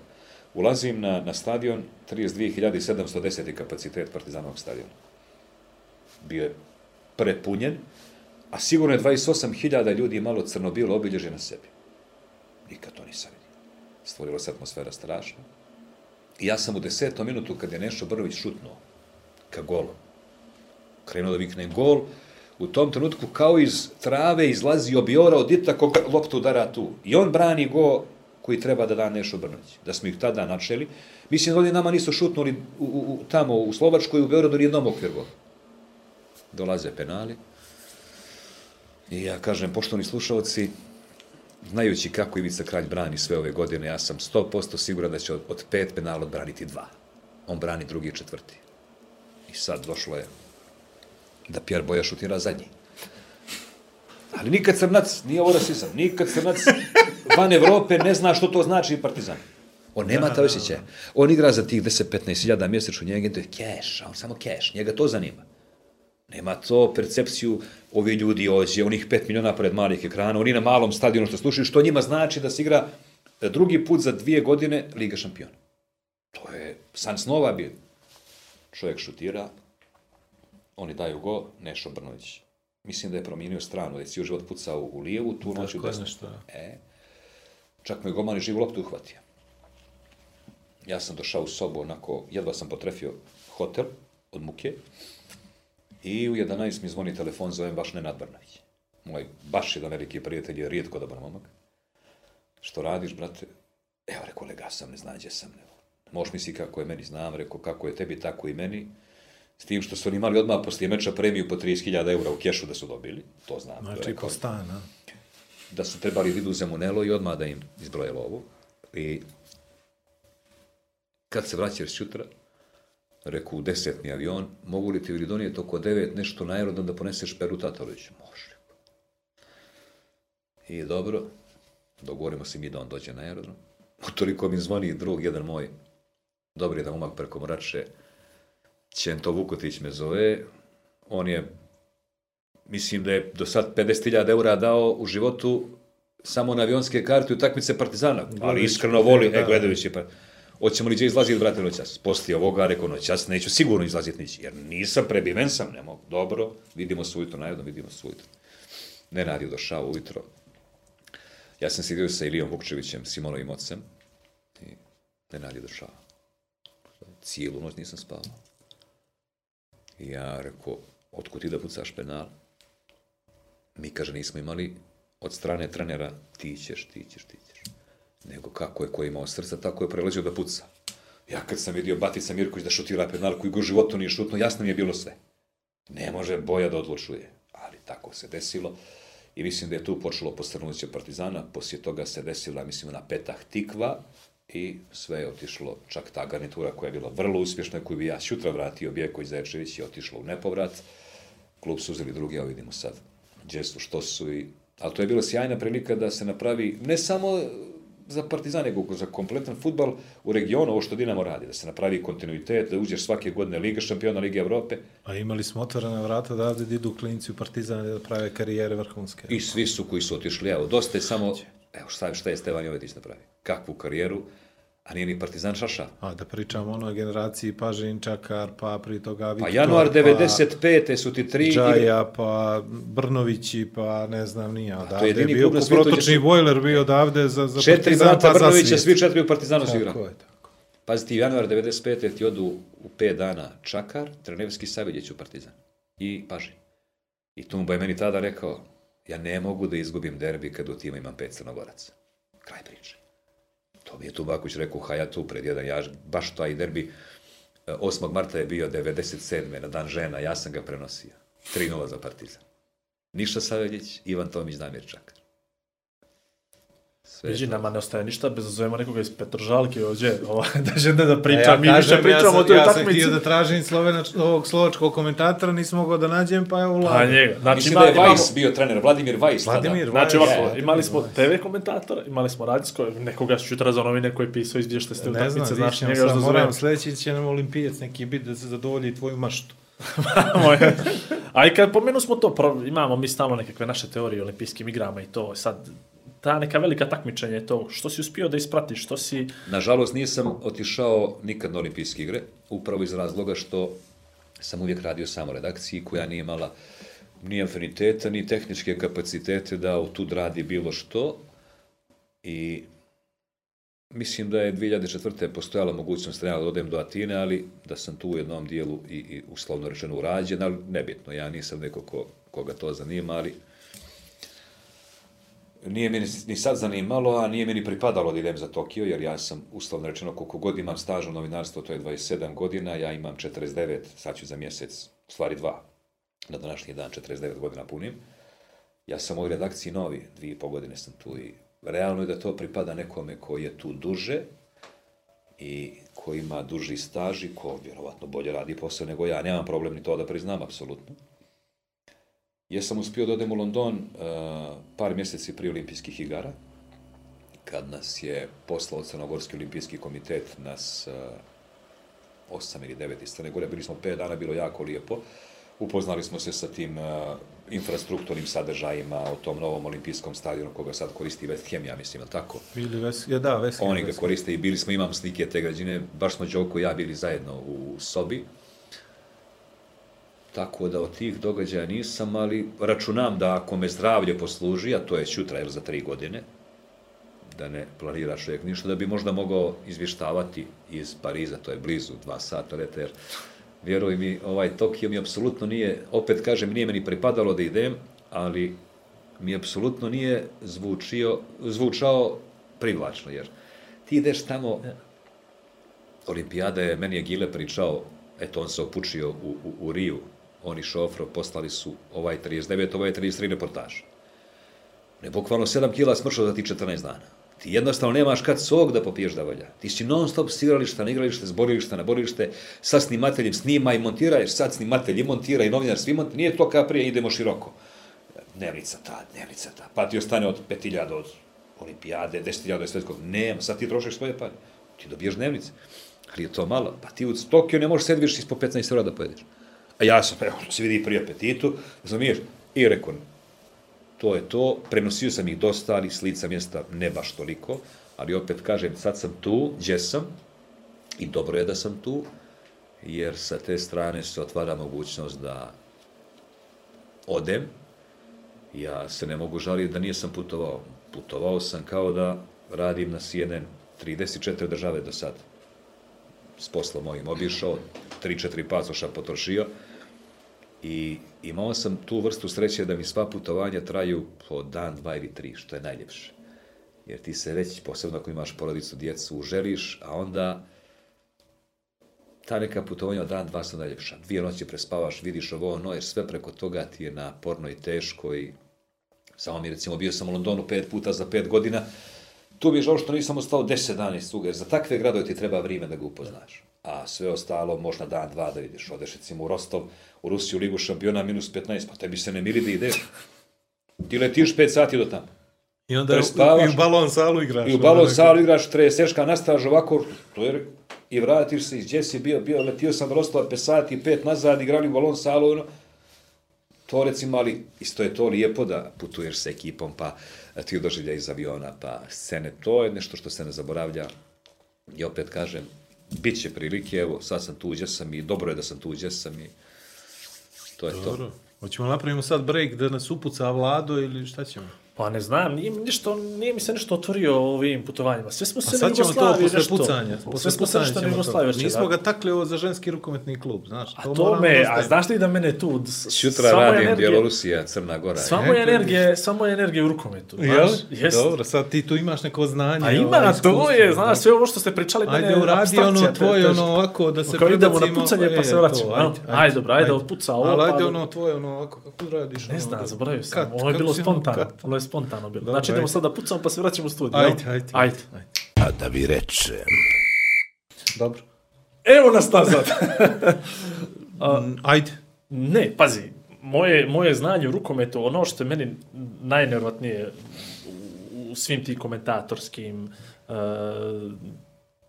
Ulazim na, na stadion, 32.710 kapacitet Partizanovog stadiona. Bio je prepunjen, a sigurno je 28.000 ljudi malo crno-bilo obilježje na sebi. Nikad to nisam vidio. Stvorila se atmosfera strašna ja sam u desetom minutu, kad je Nešo Brnović šutnuo ka golu, krenuo da vikne gol, u tom trenutku kao iz trave izlazi obiora od Ita koga loptu udara tu. I on brani go koji treba da da Nešo Brnović. Da smo ih tada načeli. Mislim da ovdje nama nisu šutnuli u, u, tamo u Slovačkoj, u Beogradu, nijednom okvir gol. Dolaze penali. I ja kažem, poštovni slušalci, znajući kako Ivica Kralj brani sve ove godine, ja sam 100% siguran da će od, od pet penala odbraniti dva. On brani drugi i četvrti. I sad došlo je da Pierre Boja šutira zadnji. Ali nikad crnac, nije ovo rasizam, nikad crnac van Evrope ne zna što to znači partizan. On nema ta osjećaja. On igra za tih 10-15 hiljada mjesečno, njega to je keš, on samo keš, njega to zanima. Nema to percepciju ovi ljudi ovdje, onih 5 miliona pored malih ekrana, oni na malom stadionu što slušaju, što njima znači da se igra drugi put za dvije godine Liga šampiona. To je san snova bio. Čovjek šutira, oni daju go, Nešo Brnović. Mislim da je promijenio stranu, da je cijel život pucao u lijevu, tu noć u desnu. E, čak mu je golman i živu loptu uhvatio. Ja sam došao u sobu, onako, jedva sam potrefio hotel od muke i u 11 mi zvoni telefon, zovem baš Nenad Brnović. Moj baš jedan veliki prijatelj je rijetko dobar momak. Što radiš, brate? Evo, rekao, lega sam, ne znam gdje sam. Evo. Možeš misli kako je meni, znam, rekao, kako je tebi, tako i meni. S tim što su oni imali odmah poslije meča premiju po 30.000 eura u kešu da su dobili, to znam. Znači, po stan, a? da su trebali da idu u Zemunelo i odmah da im izbroje lovu. I kad se vraćaš sutra, reku u desetni avion, mogu li ti ili donijeti oko devet nešto na aerodrom da poneseš Peru Tatorović? Može. I dobro, dogovorimo se mi da on dođe na aerodrom. Utoliko mi zvoni drug, jedan moj, dobri jedan umak preko Mrače, Ćento Vukotić me zove, on je mislim da je do sad 50.000 eura dao u životu samo na avionske karte u takmice Partizana, ali iskreno da, voli, da. e, gledajući, pa, hoćemo li gdje izlaziti, brate, noćas? Poslije ovoga, rekao, noćas neću sigurno izlaziti nići, jer nisam, prebiven sam, ne mogu, dobro, vidimo se ujutro, najedno vidimo se ujutro. Ne radi došao ujutro. Ja sam sjedio sa Ilijom Vukčevićem, Simonovim ocem, i ne radi došao. Cijelu noć nisam spavao. I ja rekao, otkud ti da pucaš penal? Mi, kaže, nismo imali od strane trenera ti ćeš, ti ćeš, ti ćeš. Nego kako je ko imao srca, tako je prelazio da puca. Ja kad sam vidio Batica Mirković da šutira penal koji go životu nije šutno, jasno mi je bilo sve. Ne može Boja da odlučuje. Ali tako se desilo. I mislim da je tu počelo postrnuće Partizana, poslije toga se desila, mislim, na petah Tikva i sve je otišlo, čak ta garnitura koja je bila vrlo uspješna, koju bi ja sutra vratio, Bjeković Zaječević je otišlo u nepovrat. Klub su uzeli drugi, a vidimo sad gdje su, što su i... Ali to je bila sjajna prilika da se napravi, ne samo za Partizan, nego za kompletan futbal u regionu, ovo što Dinamo radi, da se napravi kontinuitet, da uđeš svake godine Liga šampiona, Lige Evrope, A imali smo otvorena vrata da ovdje idu klinci u Partizan da prave karijere vrhunske. I svi su koji su otišli, evo, dosta je samo, evo šta, šta je Stevan Jovetić napravio? Kakvu karijeru, a nije ni Partizan šaša. A da pričamo o onoj generaciji Pažin, Čakar, pa pri toga Pa Viktor, januar 95. su ti tri... Pa Džaja, pa Brnovići, pa ne znam nija. Odavde jedini je bio svijetu gdje protočni su- bojler bio odavde za, za Četiri Partizan, pa za Brnovića, svi četiri u Partizanu su Tako igrali. je, tako. Pazi ti, januar 95. ti odu u 5 dana Čakar, Trenerski Saviljeć u Partizan i Paži. I Tumba je meni tada rekao, ja ne mogu da izgubim derbi kad u tima imam pet crnogoraca. Kraj priče. To mi je Tubaković rekao Hajatu pred jedan, ja baš taj derbi, e, 8. marta je bio 97. na dan žena, ja sam ga prenosio. 3-0 za Partizan. Ništa Saveljić, Ivan Tomić, Damir Čakar. Sve je Viđi, nama ne ostaje ništa bez zovemo nekoga iz Petržalke ovdje, ovaj, da žene da priča, E, mi više pričamo ja o toj ja sam utakmici. htio da tražim slovenač, ovog slovačkog komentatora, nisam mogao da nađem, pa evo Pa Vlada. njega. Znači, Mislim ima, da je imamo, Vajs bio trener, Vladimir Vajs tada. Vladimir znači Vajs, ovako, je, imali smo. TV komentatora, imali smo radijsko, nekoga su jutra za novine koji je pisao izvješte ste utakmice, znaš, njega još da moram, zovem. sledeći će nam olimpijac neki biti da se zadovolji tvoju maštu. Moje. A i kad pomenu smo to, imamo mi stalno nekakve naše teorije o olimpijskim igrama i to, sad, ta neka velika takmičenja to, što si uspio da ispratiš, što si, Nažalost, nisam otišao nikad na olimpijske igre, upravo iz razloga što sam uvijek radio samo redakciji koja nije imala ni afiniteta, ni tehničke kapacitete da u tud radi bilo što. I mislim da je 2004. postojala mogućnost da odem do Atine, ali da sam tu u jednom dijelu i, i uslovno rečeno urađen, ali nebitno, ja nisam neko ko, koga to zanima, ali nije mi ni- sad zanimalo, a nije mi ni pripadalo da idem za Tokio, jer ja sam, uslovno rečeno, koliko god imam staž u novinarstvu, to je 27 godina, ja imam 49, sad ću za mjesec, stvari dva, na današnji dan 49 godina punim. Ja sam u redakciji novi, dvije i pol godine sam tu i realno je da to pripada nekome koji je tu duže i koji ima duži staž i ko vjerovatno bolje radi posao nego ja. Nemam problem ni to da priznam, apsolutno. Jesam uspio da odem u London uh, par mjeseci prije olimpijskih igara, kad nas je poslao Crnogorski olimpijski komitet, nas uh, osam ili devet iz Crne Gore, bili smo pet dana, bilo jako lijepo. Upoznali smo se sa tim uh, infrastrukturnim sadržajima, o tom novom olimpijskom stadionu koga sad koristi West Ham, ja mislim, jel tako? Bili ves, ja, da, Veski. Oni ga koriste i bili smo, imam slike te građine, baš smo Đoko i ja bili zajedno u sobi. Tako da od tih događaja nisam, ali računam da ako me zdravlje posluži, a to je sutra, jel za tri godine, da ne planiraš uvijek ništa, da bi možda mogao izvještavati iz Pariza, to je blizu, dva sata leta, jer vjeruj mi, ovaj Tokio mi apsolutno nije, opet kažem, nije meni pripadalo da idem, ali mi apsolutno nije zvučio, zvučao privlačno, jer ti ideš tamo, olimpijada je, meni je Gile pričao, eto, on se opučio u, u, u Riju, oni šofro poslali su ovaj 39, ovaj 33 reportaž. Ne, bukvalno 7 kila smršao za ti 14 dana. Ti jednostavno nemaš kad sok da popiješ da valja. Ti si non stop s igrališta na igralište, s borilišta na borilište, sa snimateljem snimaj, montiraješ, sad snimatelj i montira i novinar svi montira. Nije to kao prije, idemo široko. Dnevnica ta, dnevnica ta. Pa ti ostane od 5000 od olimpijade, 10.000 od svetskog. Nema, sad ti trošiš svoje pare. Ti dobiješ dnevnice. Ali je to malo. Pa ti u Tokio ne možeš sedviš ispod 15 eura da pojedeš. A ja sam, evo, se vidi pri apetitu, razumiješ? I rekao, to je to, prenosio sam ih dosta, ali s lica mjesta ne baš toliko, ali opet kažem, sad sam tu, gdje sam, i dobro je da sam tu, jer sa te strane se otvara mogućnost da odem, ja se ne mogu žaliti da nisam putovao. Putovao sam kao da radim na CNN 34 države do sad. S poslom mojim obišao, 3-4 pasoša potrošio, I imao sam tu vrstu sreće da mi sva putovanja traju po dan, dva ili tri, što je najljepše. Jer ti se već, posebno ako imaš porodicu, djecu, uželiš, a onda ta neka putovanja od dan, dva su najljepša. Dvije noći prespavaš, vidiš ovo, ono, jer sve preko toga ti je naporno i teško i Samo mi recimo bio sam u Londonu pet puta za pet godina, tu bi je žao što nisam ostao 10 dana iz jer za takve gradove ti treba vrijeme da ga upoznaš. A sve ostalo možda dan, dva da vidiš. Odeš recimo u Rostov, u Rusiju, Ligu šampiona, minus 15, pa tebi se ne miri da ideš. Ti letiš 5 sati do tamo. I onda Prespavaš. i u balon salu igraš. I u balon salu igraš, treseška nastaž ovako, to je, i vratiš se iz gdje si bio, bio, letio sam Rostova 5 sati, 5 nazad, igrali u balon salu, ono. To recimo, ali isto je to lijepo da putuješ sa ekipom, pa ti doživlja iz aviona, pa scene, to je nešto što se ne zaboravlja. I opet kažem, bit će prilike, evo, sad sam tu gdje sam i dobro je da sam tu gdje sam i to je to. Dobro. Hoćemo napravimo sad break da nas upuca Vlado ili šta ćemo? Pa ne znam, nije, mi ništo, nije mi se nešto otvorio ovim putovanjima. Sve smo se A na sad ćemo to Jugoslaviji posle nešto. pucanja. Sve Posle smo se pucanja nešto na Jugoslaviji. to. Nismo ga takli ovo za ženski rukometni klub, znaš. A to me, a znaš li da mene tu... moja radim energija- Bjelorusija, Crna Gora. Sva e? moja energija, sva moja energija u rukometu. Jel? Znaš, jest. Dobro, sad ti tu imaš neko znanje. A ima, ovaj, to iskustvo, je, znaš, sve ovo što ste pričali, Ajde, mene je uradi ono tvoje, ono ovako, da se Kao idemo na pucanje, pa e, se to, vraćamo? Ajde, dobro, ajde, otpuca ovo, Ali ajde pa- ono tvoje, ono ovako, kako radiš? Ne ono, znam, zaboravio sam. Ovo je bilo ono spontano. Ovo je spontano bilo. Znači idemo ajde. sad da pucamo pa se vraćamo u studiju. jel? Ajde, ajde. Ajde. A da vi rečem. Dobro. Evo nas nazad. Mm, Ajde. Ne, pazi, moje, moje znanje u rukometu, ono što je meni najnervatnije u, u svim tim komentatorskim e,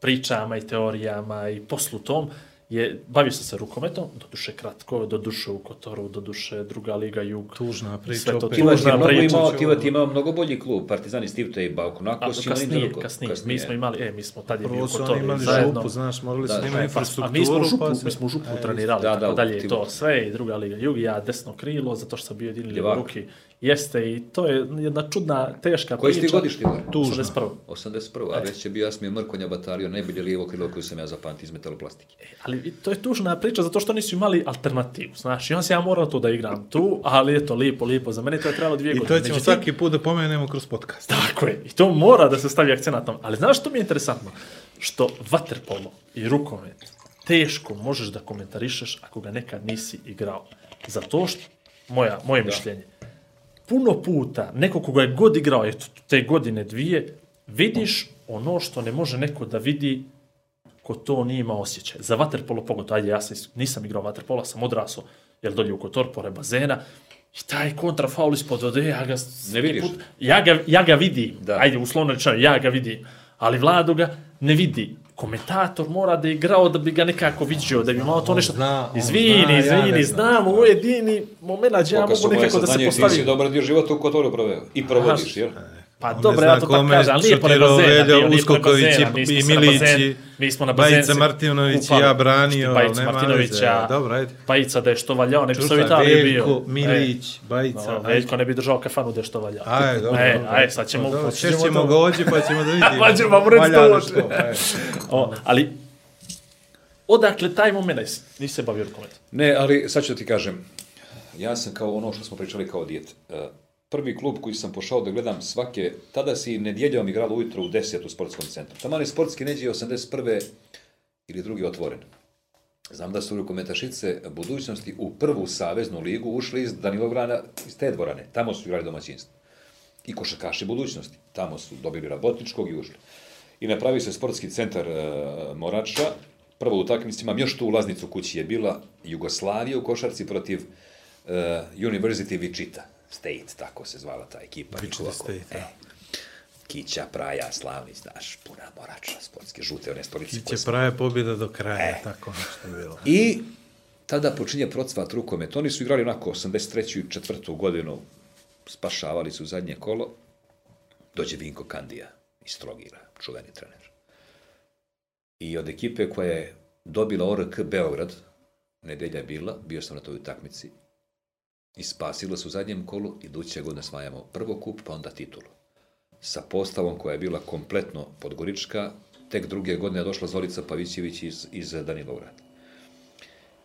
pričama i teorijama i poslu tom, je, bavio sam se rukometom, doduše kratko, doduše u Kotoru, doduše druga liga Jug. Tužna priča Sve to tužna mnogo priča. imao, Tiva ti je imao mnogo bolji klub, Partizan i Steve Tej, Bauk, onako A, si imao kasnije, Inter- kasnije, mi smo imali, e, mi smo tad je bio Prvo su oni Kotor imali zajedno. župu, znaš, morali su Da, da da, imaju pa- infrastrukturu. A mi smo u župu, pa se- mi smo u župu E, trenirali, Da, da, da, tako u dalje, i timu. to sve, i druga liga Jug, i ja desno krilo, zato što sam bio jedini Ljevak. Jeste, i to je jedna čudna, teška Koji si ti priča. godišnji gore? Tužno. 81. 81. A već je bio Jasmir Mrkonja Batario, najbolje lijevo krilo koju sam ja zapamtio iz metaloplastike. Ali i to je tužna priča zato što nisu imali alternativu, znaš, i on se ja morao to da igram tu, ali eto, lipo, lipo, za mene to je trebalo dvije I godine. to ćemo Međutim, svaki put da pomenemo kroz podcast. Tako je, i to mora da se stavi akcent na tom. Ali znaš što mi je interesantno? Što vaterpolo i rukomet teško možeš da komentarišeš ako ga nekad nisi igrao. Zato što, moja, moje mišljenje, puno puta neko koga je god igrao, eto, te godine dvije, vidiš ono što ne može neko da vidi ko to nije imao osjećaj. Za vaterpolo pogotovo, ajde, ja sam, is- nisam igrao vaterpolo, sam odrasao, jel dolje u Kotor, pored bazena, i taj kontrafaul ispod vode, ja ga... Ne vidiš? ja, ga, ja ga vidim, Da. ajde, uslovno rečeno, ja ga vidim, ali Vlado ga ne vidi. Komentator mora da je igrao da bi ga nekako vidio, da bi imao to nešto... zna, izvini, zna, ja izvini, ne znam. ovo je jedini moment gdje ja mogu nekako da se saznanje, ti si postavim. dobar dio života u Kotoru proveo. I provodiš, jel? Pa On dobro, ne ja to tako kažem, ali nije pored šutirao bazena, Uskoković i- mi smo i se na Milić bazen- i mi smo na Bajica bazen se Martinović i ja branio, Bajica. Martinovića, Dobro, ajde. Bajica da je što valjao, ne bi Italiji bio. Veljko, E, Milić, Bajica. no, Veljko ne bi držao kafanu da je što valjao. Ajde, dobro. E, dobro. ajde, sad ćemo... Dobro, sad ćemo ga ođe pa ćemo da vidimo. Pa ćemo vam reći to ođe. što. O, ali, odakle taj moment, nisi se bavio rukometom. Ne, ali sad ću da ti kažem, ja sam kao ono što smo pričali kao dijet. Prvi klub koji sam pošao da gledam svake, tada si nedjeljom igralo ujutro u 10 u sportskom centru. Taman je sportski neđe 81. ili drugi otvoren. Znam da su rukometašice budućnosti u prvu saveznu ligu ušli iz Danilograna, iz te dvorane. Tamo su igrali domaćinstvo. I košarkaši budućnosti. Tamo su dobili rabotničkog i ušli. I napravi se sportski centar e, Morača. Prvo utakmicima, još tu ulaznicu kući je bila Jugoslavija u košarci protiv e, University Wichita State, tako se zvala ta ekipa. Njihova. State, E, Kića, Praja, Slavni, znaš, puna Morača, sportske žute, one stolice. Će smo- prave pobjeda do kraja, E. tako nešto je bilo. I tada počinje procvat rukomet. Oni su igrali onako 83. i četvrtu godinu, spašavali su zadnje kolo. Dođe Vinko Kandija iz Trogira, čuveni trener. I od ekipe koja je dobila ORK Beograd, nedelja je bila, bio sam na toj utakmici, i su u zadnjem kolu, iduće godine osvajamo prvo kup, pa onda titulu. Sa postavom koja je bila kompletno podgorička, tek druge godine je došla Zorica Pavićević iz, iz Danilograda.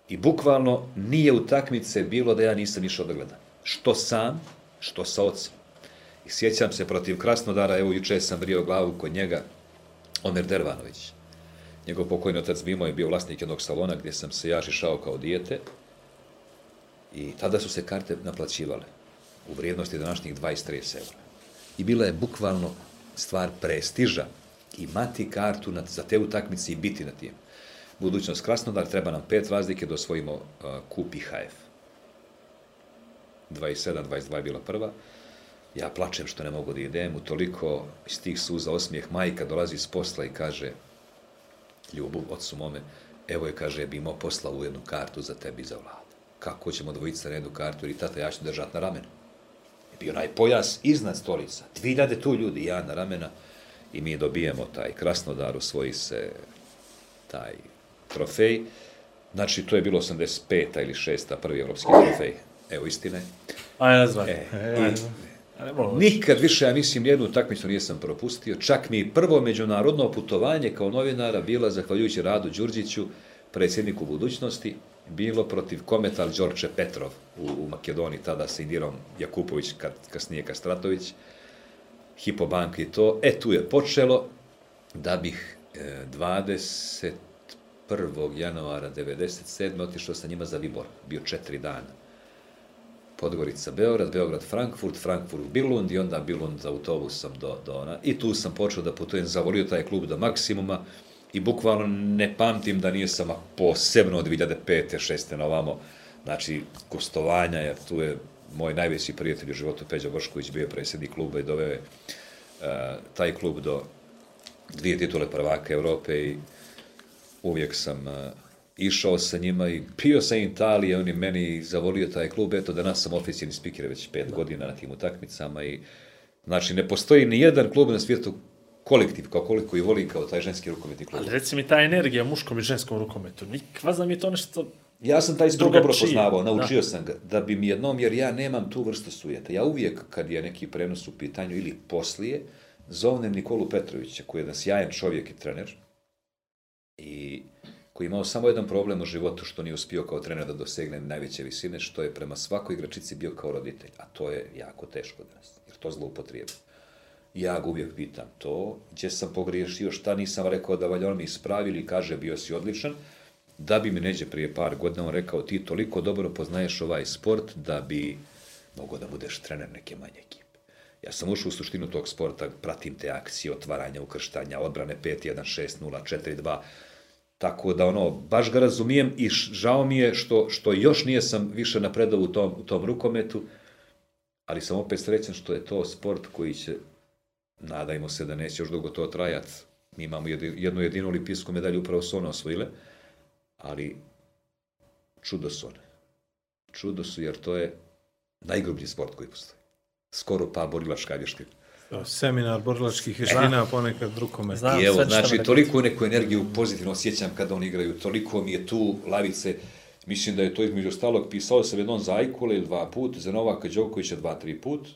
I bukvalno nije utakmice bilo da ja nisam išao da gledam. Što sam, što sa ocem. I sjećam se protiv Krasnodara, evo juče sam brio glavu kod njega, Omer Dervanović. Njegov pokojni otac Mimo je bio vlasnik jednog salona gdje sam se ja šišao kao dijete. I tada su se karte naplaćivale. u vrijednosti današnjih 20-30 eura. I bila je bukvalno stvar prestiža imati kartu na, za te utakmice i biti na tim. Budućnost Krasnodar, treba nam pet razlike da osvojimo uh, kup IHF. 27-22 je bila prva. Ja plačem što ne mogu da idem, u toliko iz tih suza osmijeh majka dolazi s posla i kaže Ljubu, otcu mome, evo je, kaže, bi imao poslao u jednu kartu za tebi i za vladu. Kako ćemo dvojica na jednu kartu, ili tata, ja ću držati na ramenu. Je bio onaj pojas iznad stolica, 2000 tu ljudi, ja na ramena, i mi dobijemo taj krasnodar, usvoji se taj trofej. Znači, to je bilo 85. ili 6. prvi evropski trofej. Evo istine. Ajde, nazvaj. E, mogu. Nikad više, ja mislim, jednu utakmicu nisam propustio. Čak mi prvo međunarodno putovanje kao novinara bila, zahvaljujući Radu Đurđiću, predsjedniku budućnosti, bilo protiv Kometal Đorče Petrov u, u Makedoniji, tada sa Indirom Jakupović, kad, kasnije Kastratović, Hipobank i to. E, tu je počelo da bih e, 21. januara 97. otišao sa njima za Libor. Bio četiri dana. Podgorica, Beograd, Beograd, Frankfurt, Frankfurt, Bilund i onda Bilund autobusom do, do ona. I tu sam počeo da putujem, zavolio taj klub do maksimuma i bukvalno ne pamtim da nisam a posebno od 2005. 6. na ovamo, znači, gostovanja, jer tu je moj najveći prijatelj u životu, Peđa Bošković, bio je predsjednik kluba i doveo je uh, taj klub do dvije titule prvaka Evrope i uvijek sam uh, išao sa njima i pio sam Italije, on je meni zavolio taj klub, eto danas sam oficijalni spiker već pet da. godina na tim utakmicama i znači ne postoji ni jedan klub na svijetu kolektiv, kao koliko i volim kao taj ženski rukometni klub. Ali reci mi ta energija muškom i ženskom rukometu, nikva za mi je to nešto... Ja sam taj sport dobro poznavao, naučio da. sam ga, da bi mi jednom, jer ja nemam tu vrstu sujeta. Ja uvijek, kad je neki prenos u pitanju ili poslije, zovnem Nikolu Petrovića, koji je jedan sjajan čovjek i trener, i koji je imao samo jedan problem u životu što nije uspio kao trener da dosegne najveće visine, što je prema svakoj igračici bio kao roditelj, a to je jako teško danas, jer to zloupotrijebi. Ja ga uvijek pitam to, gdje sam pogriješio, šta nisam rekao da valja on mi ispravili, kaže bio si odličan, da bi mi neđe prije par godina on rekao ti toliko dobro poznaješ ovaj sport da bi mogao da budeš trener neke manje ekipe. Ja sam ušao u suštinu tog sporta, pratim te akcije, otvaranja, ukrštanja, odbrane 5-1, 6-0, 4-2, tako da ono, baš ga razumijem i žao mi je što, što još nije sam više napredao u tom, u tom rukometu, ali sam opet srećan što je to sport koji će, nadajmo se da neće još dugo to trajat, mi imamo jednu jedinu olimpijsku medalju, upravo su one osvojile, ali čudo su one. Čudo su jer to je najgrublji sport koji postoji. Skoro pa borilačka vještina. Seminar borilačkih vještina, ponekad rukomet. Znam, I evo, znači, toliko neku energiju pozitivno osjećam kada oni igraju, toliko mi je tu lavice, mislim da je to između ostalog, pisao sam jednom za Ajkule dva put, za Novaka Đokovića dva, tri put,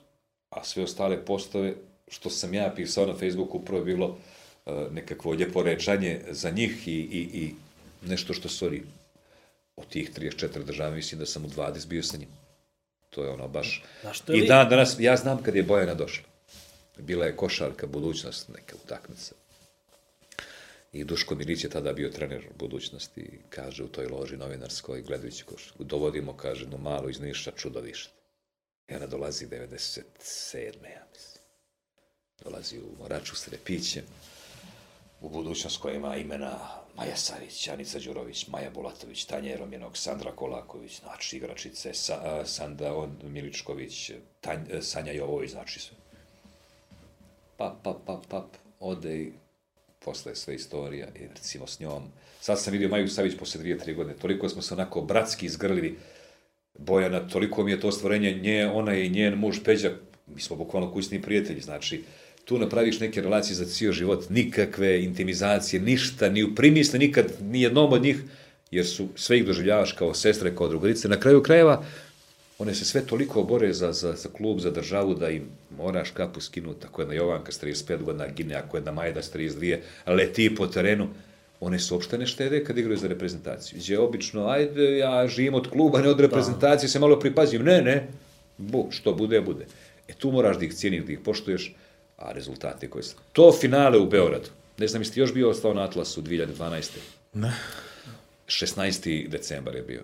a sve ostale postave što sam ja pisao na Facebooku, upravo je bilo uh, nekakvo lijepo rečanje za njih i, i, i nešto što oni od tih 34 država, mislim da sam u 20 bio sa njim. To je ono baš... Je I dan danas, ja znam kad je Bojana došla. Bila je košarka, budućnost, neka utakmica. I Duško Milić je tada bio trener budućnosti kaže u toj loži novinarskoj, gledajući košarku, dovodimo, kaže, no malo iz Niša čudovište. I ona dolazi 97. ja mislim. Dolazi u Moraču s Repićem, u budućnost koja ima imena Maja Savić, Anica Đurović, Maja Bulatović, Tanja Jeromjenog, Sandra Kolaković, znači igračice, Sa, a, Sanda Miličković, Tanj, e, Sanja Jovović, znači sve. Pap, pap, pap, pap, ode i posle je sve istorija i recimo s njom. Sad sam vidio Maju Savić posle dvije, tri godine, toliko smo se onako bratski izgrlili, Bojana, toliko mi je to stvorenje, nje, ona i njen muž Peđa, mi smo bukvalno kućni prijatelji, znači, tu napraviš neke relacije za cijel život, nikakve intimizacije, ništa, ni u primisli nikad, ni jednom od njih, jer su sve ih doživljavaš kao sestre, kao drugarice. Na kraju krajeva, one se sve toliko bore za, za, za klub, za državu, da im moraš kapu skinuti, ako jedna Jovanka s 35 godina gine, ako jedna Majda s 32, leti po terenu, one su uopšte ne štede kad igraju za reprezentaciju. Gdje obično, ajde, ja živim od kluba, ne od reprezentacije, se malo pripazim. Ne, ne, bu, što bude, bude. E tu moraš da ih cijeniš, da ih poštuješ, a rezultate koje su. To finale u Beogradu. Ne znam, jeste još bio ostao na Atlasu 2012. Ne. 16. decembar je bio.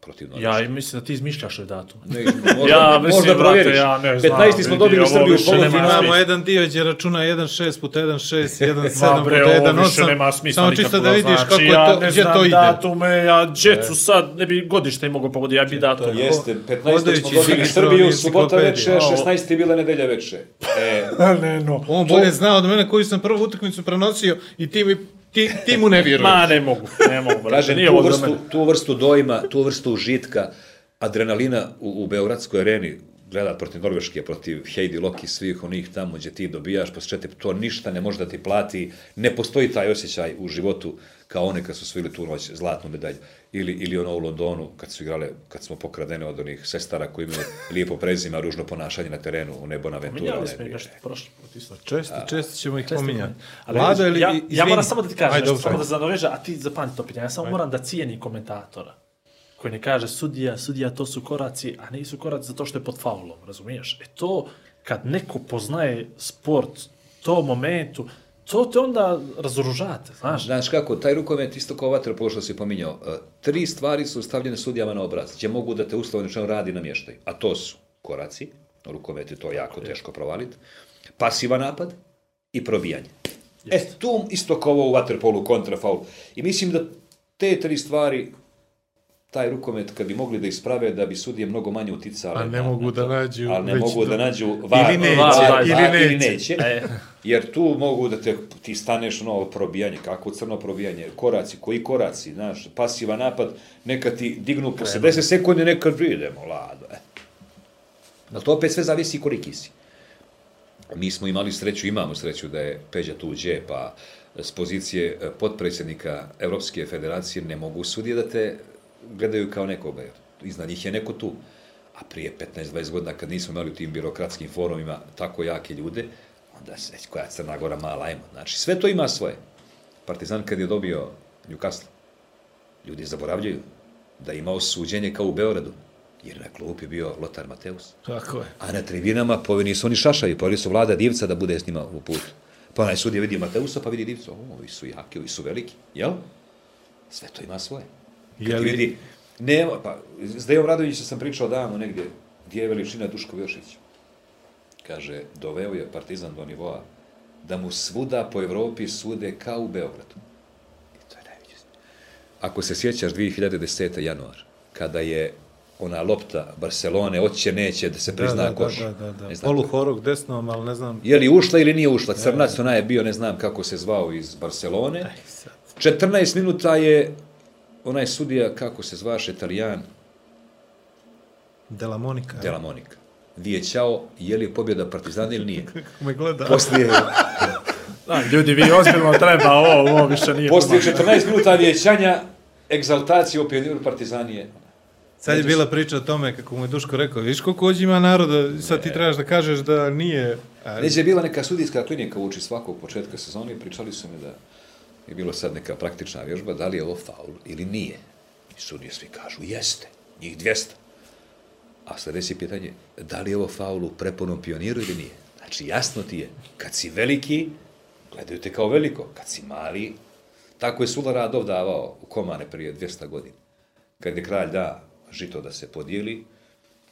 Protiv Norveške. Ja i mislim da ti izmišljaš ove datume. Ne, možda, Ja, mislim, možda brate, provjeriš. ja ne znam, 15. smo dobili Srbiju u polufinalu. Jedan dio gdje računa 1.6 puta 1.6, 1.7 Ma puta bre, ovo 1.8. više nema smisla Samo čisto da vidiš znači, kako je ja to, ne gdje znam to ide. datume, ja djecu sad, ne bi godište i mogao pogoditi, ja bi datum. Jeste, 15. smo dobili Srbiju, subota veče, 16. je bila nedelja veče. E, ne, no. On bolje zna od mene koju sam prvu utakmicu prenosio i ti, mi, ti, ti mu ne vjeruješ. Ma, ne mogu, ne mogu, brate, Kažem, nije tu vrstu, tu vrstu dojma, tu vrstu užitka, adrenalina u, u Beogradskoj areni, gledat protiv Norveške, protiv Heidi Loki, svih onih tamo gdje ti dobijaš, posle četiri, to ništa ne može da ti plati, ne postoji taj osjećaj u životu kao one kad su osvojili tu noć zlatnu medalju. Ili, ili ono u Londonu, kad su igrale, kad smo pokradene od onih sestara koji imaju lijepo prezime, a ružno ponašanje na terenu u Nebo na Ventura. Minjali ne smo nešto prošli put isto. Često, često ćemo ih pominjati. Vidiš, ili, ja, izvini. ja moram samo da ti kažem Ajde, nešto, samo da se nadoveže, a ti zapamti to pitanje. Ja samo moram da cijenim komentatora koji ne kaže sudija, sudija to su koraci, a nisu koraci zato što je pod faulom, razumiješ? E to, kad neko poznaje sport, to momentu, to te onda razoružate, znaš? Znaš kako, taj rukomet isto kao vaterpolo što si pominjao, e, tri stvari su stavljene sudijama na obraz, gdje mogu da te uslovno čemu radi na mještaju. A to su koraci, rukomet je to jako teško provaliti, pasivan napad i probijanje. E, tu isto kao ovo u vaterpolu kontrafaul. I mislim da te tri stvari, taj rukomet, kad bi mogli da isprave, da bi sudije mnogo manje uticale. A ne na- mogu na da nađu Ali ne mogu da nađu var, Ili neće, var, ili neće. E. Jer tu mogu da te, ti staneš ono probijanje, kako crno probijanje, koraci, koji koraci, znaš, pasivan napad, neka ti dignu posle 10 sekundi, neka idemo, lado, e. Ali to opet sve zavisi koliki si. Mi smo imali sreću, imamo sreću da je Peđa tuđe, pa s pozicije e, potpredsjednika Evropske federacije ne mogu sudije da te gledaju kao nekoga. jer Iznad njih je neko tu. A prije 15-20 godina kad nismo imali u tim birokratskim forumima tako jake ljude, onda se, koja Crna Gora mala, ajmo. Znači, sve to ima svoje. Partizan kad je dobio Newcastle, ljudi zaboravljaju da je imao suđenje kao u Beogradu, jer na klupi bio Lotar Mateus. Tako je. A na tribinama pa ovi nisu oni šašavi, oni su vlada divca da bude s njima u putu. Pa onaj sudija vidi Mateusa, pa vidi divca, o, ovi su jaki, ovi su veliki, jel? Sve to ima svoje. Je li- vidi, nema, pa, s Dejom Radovićem sam pričao davno negdje, gdje je veličina Duško Jošić. Kaže, doveo je Partizan do nivoa da mu svuda po Evropi sude kao u Beogradu. I to je najveće. Ako se sjećaš 2010. januar, kada je ona lopta Barcelone, oće neće da se prizna da, koš. Da, da, da. Desnom, ali ne znam. je li ušla ili nije ušla? Crnac ona je bio, ne znam kako se zvao iz Barcelone. 14 minuta je onaj sudija, kako se zvaše, italijan, Dela Monika. Dela Monika. Vijećao, je li pobjeda Partizana ili nije. Kako me gleda. Poslije, Da, ljudi, vi ozbiljno treba, ovo, ovo više nije poslije humano. 14 minuta vijećanja, egzaltacije o pioniru Partizanije. Sad je bila priča o tome kako mu je Duško rekao, viš koliko ovdje ima naroda, sad ti trebaš da kažeš da nije... A, Neđe je bila neka sudijska klinika uči svakog početka sezone i pričali su mi da je bilo sad neka praktična vježba, da li je ovo faul ili nije. I sudije svi kažu, jeste, njih 200. A sljedeće pitanje, da li je ovo faul u prepunom pioniru ili nije? Znači, jasno ti je, kad si veliki, gledaju te kao veliko, kad si mali, tako je Sula Radov davao u Komane prije 200 godina. Kad je kralj da žito da se podijeli,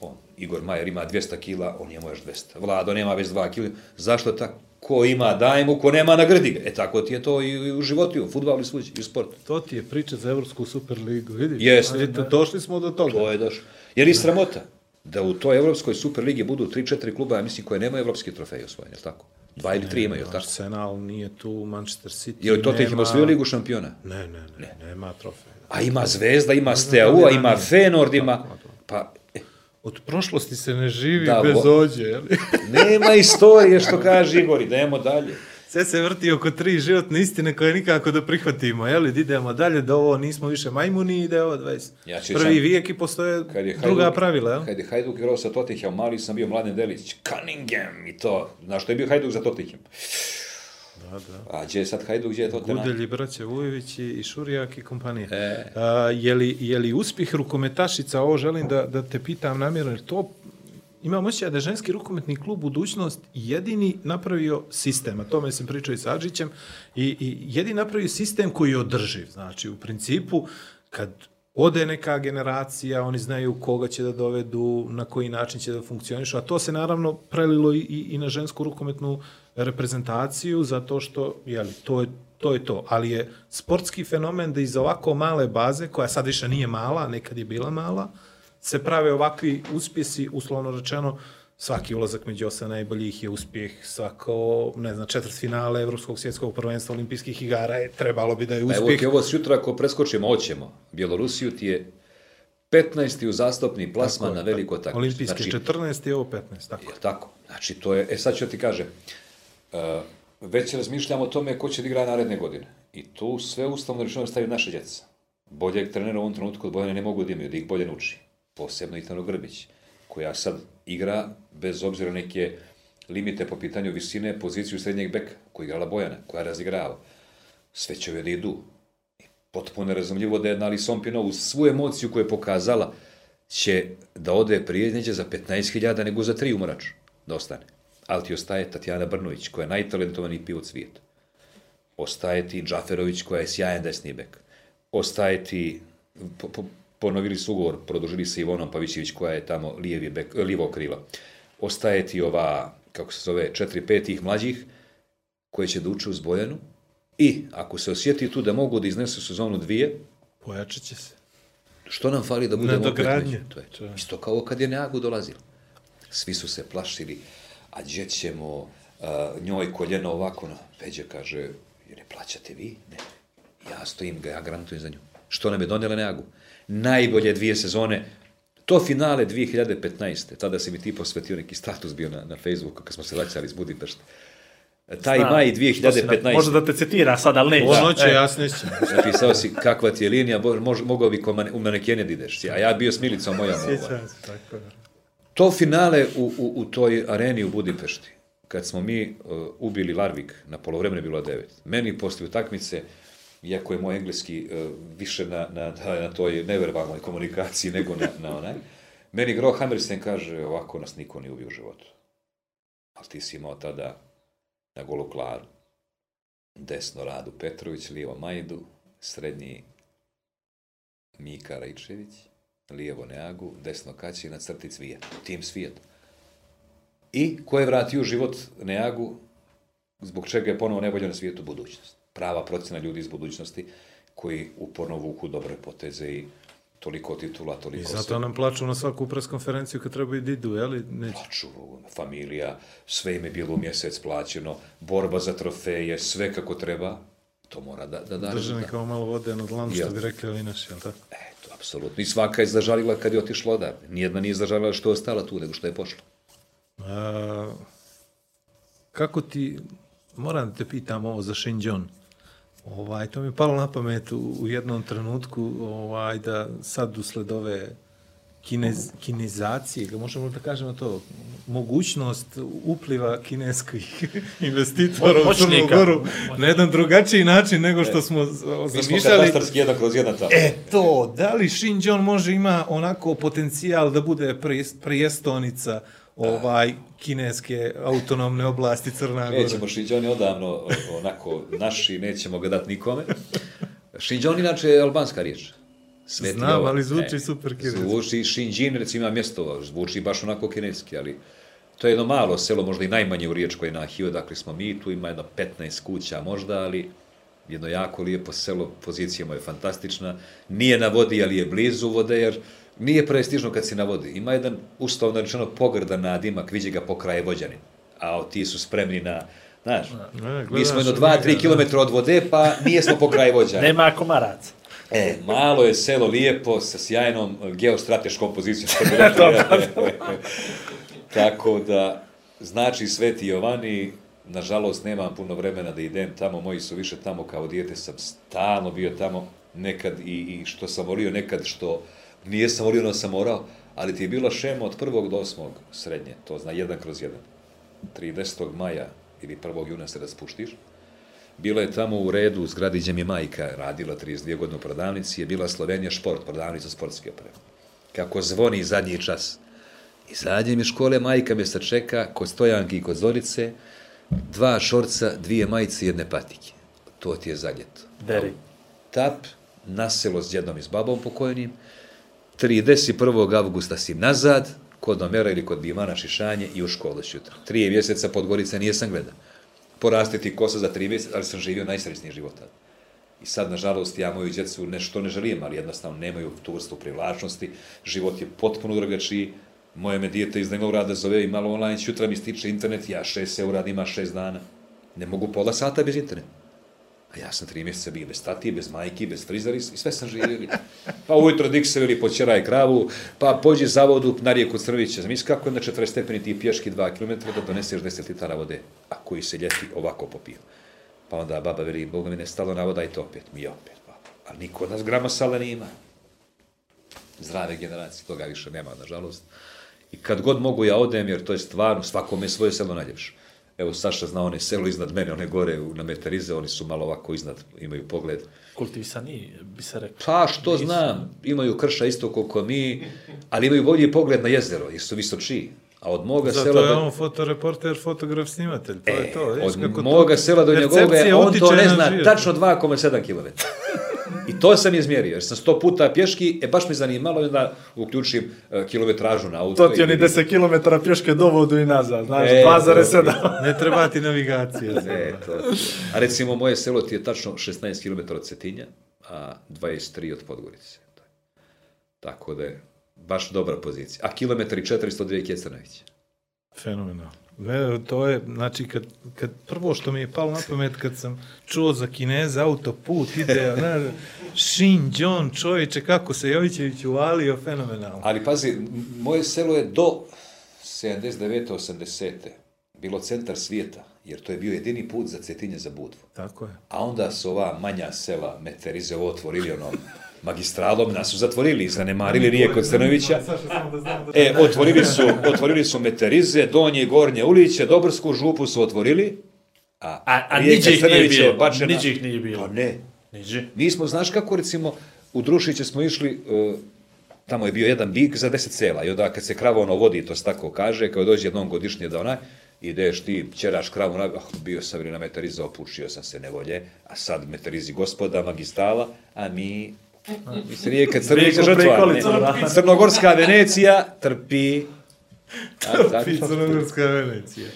on, Igor Majer ima 200 kila, on njemu još 200. Vlado nema već 2 kila. Zašto tako? Ko ima, daj mu, ko nema, nagradi ga. E tako ti je to i u životu, u futbalu, i svuđi, i u sportu. To ti je priča za Evropsku superligu, vidiš? Jeste. Došli smo do toga. To je došlo. Jer i sramota da u toj Evropskoj superligi budu 3-4 kluba, ja mislim, koje nemaju evropski trofej osvojen, je li tako? Dva ili tri imaju, je li tako? Arsenal nije tu, Manchester City Je li to ih ima nema- osvojio ligu šampiona? Ne, ne, ne, nema trofeja. A ima Zvezda, ima Steaua, li ima. Feyenoord, ima... Pa, Od prošlosti se ne živi Da, bez vo- ođe, jel? nema istorije što kaže Igor, idemo dalje. Sve se vrti oko tri životne istine koje nikako da prihvatimo, jel? Idemo dalje da ovo nismo više majmuni i da je ovo 20. Ja Prvi vijek i postoje Kad je druga Hajduk- pravila, jel? Kad je Hajduk igrao sa Tottenham, mali sam bio Mladen Delić, Cunningham i to. Znaš što je bio Hajduk za Tottenham? Da, da. A gdje je sad Hajduk, gdje je Tottenham? Gudelj i braće Vujović i Šurijak i kompanija. E. A, je, li, je li uspjeh rukometašica, ovo želim da, da te pitam namjerno, jer to imam osjećaj da je ženski rukometni klub budućnost jedini napravio sistem, a tome sam pričao i sa Adžićem, i, i jedini napravio sistem koji je održiv. Znači, u principu, kad ode neka generacija, oni znaju koga će da dovedu, na koji način će da funkcionišu, a to se naravno prelilo i, i na žensku rukometnu reprezentaciju, zato što, jeli, to je to je to. Ali je sportski fenomen da iz ovako male baze, koja sad više nije mala, nekad je bila mala, se prave ovakvi uspjesi, uslovno rečeno, svaki ulazak među osam najboljih je uspjeh, svako, ne znam, četvrt finale Evropskog svjetskog prvenstva olimpijskih igara je, trebalo bi da je Pa evo uspjeh. ti ovo sutra ako preskočimo, hoćemo. Bjelorusiju ti je 15. u zastupni plasman na veliko takmičenje. Olimpijske Znači, 14 i ovo 15, tako. Je tako? Znači, to je, e sad ću ti kažem, već razmišljamo o tome ko će igra naredne godine. I tu sve ustavno rečeno stavio naše djeca. Boljeg trenera u ovom trenutku od Bojane ne mogu da imaju, da ih bolje nauči. Posebno Itano Grbić, koja sad igra bez obzira neke limite po pitanju visine, poziciju srednjeg beka, koja je igrala Bojana, koja razigrava. Sve će ove da idu. I potpuno razumljivo da je Nali Sompino uz svu emociju koju je pokazala će da ode prije neđe za 15.000 nego za tri umorač da ostane. Ali ti ostaje Tatjana Brnović, koja je najtalentovaniji pivot svijeta. Ostaje ti Džaferović, koja je sjajan desni bek. Ostaje ti, po, po, ponovili su ugovor, produžili se Ivonom Pavićević, koja je tamo lijevi bek, lijevo krilo. Ostaje ti ova, kako se zove, četiri, pet tih mlađih, koje će da uče uz Bojanu. I, ako se osjeti tu da mogu da iznesu sezonu dvije, Pojačat će se. Što nam fali da budemo opet među? To je to. Isto kao kad je Neagu dolazilo. Svi su se plašili, a gdje ćemo, a, njoj koljeno ovako, no, Peđe kaže, jer je plaćate vi? Ne. Ja stojim, ga, ja garantujem za nju. Što nam je donijela Neagu? Najbolje dvije sezone, to finale 2015. Tada si mi ti posvetio neki status bio na, na Facebooku kad smo se vraćali iz Budimpešte. Taj Znam, maj to si na- 2015. Može da te citira sad, ali neće. Ovo noće E, ja. Napisao si kakva ti je linija, mož, mogao bi ko u manekene da ideš. A ja bio s Milicom moja mova. Sjećam se, tako je. To finale u, u, u toj areni u Budimpešti, kad smo mi uh, ubili Larvik, na polovremenu je bilo devet. Meni posle utakmice, iako je moj engleski uh, više na, na, na, toj neverbalnoj komunikaciji nego na, na onaj, meni Gro Hammerstein kaže, ovako nas niko nije ubio u životu. Ali ti si imao tada na golu Klaru, desno Radu Petrović, lijevo Majdu, srednji Mika Rajčević, lijevo Neagu, desno Kaći na crti Cvija. Tim Svijet. I ko je vratio život Neagu, zbog čega je ponovo najbolje na svijetu budućnost. Prava procjena ljudi iz budućnosti koji uporno vuku dobre poteze i toliko titula, I toliko zato nam plaču na svaku preskonferenciju kad trebaju da idu, jeli? Neće. plaču, familija, sve im je bilo u mjesec plaćeno, borba za trofeje, sve kako treba, to mora da, da da Drže rezultat. kao malo vode na dlanu, što Jel. bi rekli ovi naši, jel tako? Eto, apsolutno. I svaka je zažalila kad je otišla odavde. Nijedna nije zažalila što je ostala tu, nego što je pošla. A, kako ti, moram da te pitam ovo za Shinjon. Ovaj, to mi je palo na pamet u, u jednom trenutku, ovaj, da sad usled ove kinez, kinezacije, ga možemo da kažemo to, mogućnost upliva kineskih investitora u Crnu. Goru na jedan drugačiji način nego što smo z- Mi smo zamišljali. katastarski jedan kroz jedan tamo. E to, da li Shinjon može ima onako potencijal da bude prijest- prijestonica ovaj kineske autonomne oblasti Crna Gora? Nećemo Šinđoni odavno o- onako naši, nećemo ga dati nikome. Šinđon inače je albanska riječ. Sveti Znam, ali zvuči Ne, super kineski. Zvuči Šinđin, recimo ima mjesto, zvuči baš onako kineski, ali to je jedno malo selo, možda i najmanje u Riječkoj nahiji, odakle smo mi, tu ima jedno 15 kuća možda, ali jedno jako lijepo selo, pozicija mu je fantastična, nije na vodi, ali je blizu vode, jer nije prestižno kad si na vodi. Ima jedan, ustavno rečeno, pogrdan nadimak, viđe ga po kraje vođanin, a ti su spremni na, znaš, mi gledaš smo jedno od 2-3 njega, km od vode, pa nije smo po kraje vođanin. Nema komaraca. E, malo je selo lijepo sa sjajnom geostrateškom pozicijom. Tako da, znači Sveti Jovani, nažalost nemam puno vremena da idem tamo, moji su više tamo kao dijete, sam stalno bio tamo, nekad i, i što sam volio, nekad što nijesam volio, no sam morao, ali ti je bila šema od prvog do osmog srednje, to zna jedan kroz jedan. 30. maja ili 1. juna se raspuštiš, Bila je tamo u redu, u zgradi gdje mi majka radila 32 godine u prodavnici, je bila Slovenija šport, prodavnica sportske opreme. Kako zvoni zadnji čas. Izađem iz škole, majka me sačeka kod stojanki i kod Zorice, dva šorca, dvije majice i jedne patike. To ti je zaljeto. Deri. Tap, na selo s djedom i s babom pokojnim, 31. avgusta si nazad, kod Omera ili kod Bimana Šišanje i u školu sutra. Tri mjeseca Podgorica nijesam gleda. Porastiti kosa za tri mjeseca, ali sam živio najsrećniji život tada. I sad, nažalost, ja moju djecu nešto ne želim, ali jednostavno nemaju tu vrstu privlačnosti. Život je potpuno drugačiji. Moje me dijete iz Negovrada zove i malo online, sutra mi stiče internet, ja šest eura, ima šest dana. Ne mogu pola sata bez interneta. Ja sam tri mjeseca bio bez tati, bez majki, bez frizari i sve sam živjeli. Pa ujutro dik se veli počeraj kravu, pa pođi za vodu na rijeku Crvića. Zamisli kako je na 40 stepeni ti pješki 2 km da doneseš 10 litara vode, a koji se ljeti ovako popio. Pa onda baba veli, Boga mi ne stalo na voda i to opet, mi opet. baba. A niko od nas grama sala nima. Zdrave generacije, toga više nema, nažalost. I kad god mogu ja odem, jer to je stvarno, svakome je svoje selo najljepše. Evo, Saša zna one selo iznad mene, one gore u- na Meterize, oni su malo ovako iznad, imaju pogled. Kultivisani, bi se rekao. Pa što znam, imaju krša isto koliko mi, ali imaju bolji pogled na jezero, jer su visočiji. A od moga Zato sela... je do- on fotoreporter, fotograf, snimatelj. To je to. vidiš od kako to- moga sela do percepcija on to ne na zna, tačno 2,7 km. I to sam izmjerio, jer sam 100 puta pješki, e baš me zanimalo i onda uključim e, kilometražu na auto. To ti oni vidim. 10 km pješke do vodu i nazad, znaš, E, 2,7. Ne treba ti navigacija. E, to. A recimo, moje selo ti je tačno 16 km od Cetinja, a 23 od Podgorice. Tako da je baš dobra pozicija. A kilometri 402 Kjecanović. Fenomenalno. Ne, to je, znači, kad, kad prvo što mi je palo na pamet, kad sam čuo za Kineza autoput, ide, Shin, John, čovječe, kako se Jovićević uvalio, fenomenalno. Ali pazi, moje selo je do 79. 80. bilo centar svijeta, jer to je bio jedini put za Cetinje za Budvu. Tako je. A onda su ova manja sela Meterize otvorili onom magistralom, nas su zatvorili i zanemarili, nije kod Crnovića. E, otvorili su, otvorili su Meterize, donje i gornje uliće, Dobrsku župu su otvorili, a, A, a rijeka niđe ih nije Crnović je bilo, bačena- niđe ih nije bilo. Pa ne, Niđe. mi smo, znaš kako recimo, u Drušiće smo išli, e, tamo je bio jedan bik za deset sela i onda kad se krava ono vodi, to se tako kaže, kao dođe jednom godišnje da onaj, ideš ti, ćeraš kravu, na, ah, bio sam ili na metariza, opušio sam se nevolje, a sad metarizi gospoda, magistala, a mi, mislim, Crnića Preko žrtva. Crnogorska Venecija trpi, tako, Crnogorska Venecija.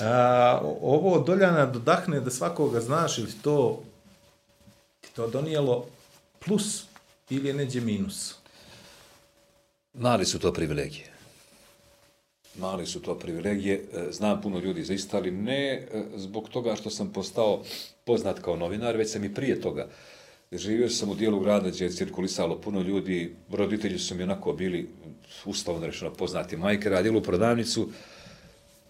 A, ovo od Doljana dodahne da svakoga znaš ili to ti to donijelo plus ili je neđe minus. Mali su to privilegije. Mali su to privilegije. E, Znam puno ljudi za isto, ali ne e, zbog toga što sam postao poznat kao novinar, već sam i prije toga. Živio sam u dijelu grada gdje je cirkulisalo puno ljudi, roditelji su mi onako bili, uslovno rečeno, poznati majke, radili u prodavnicu,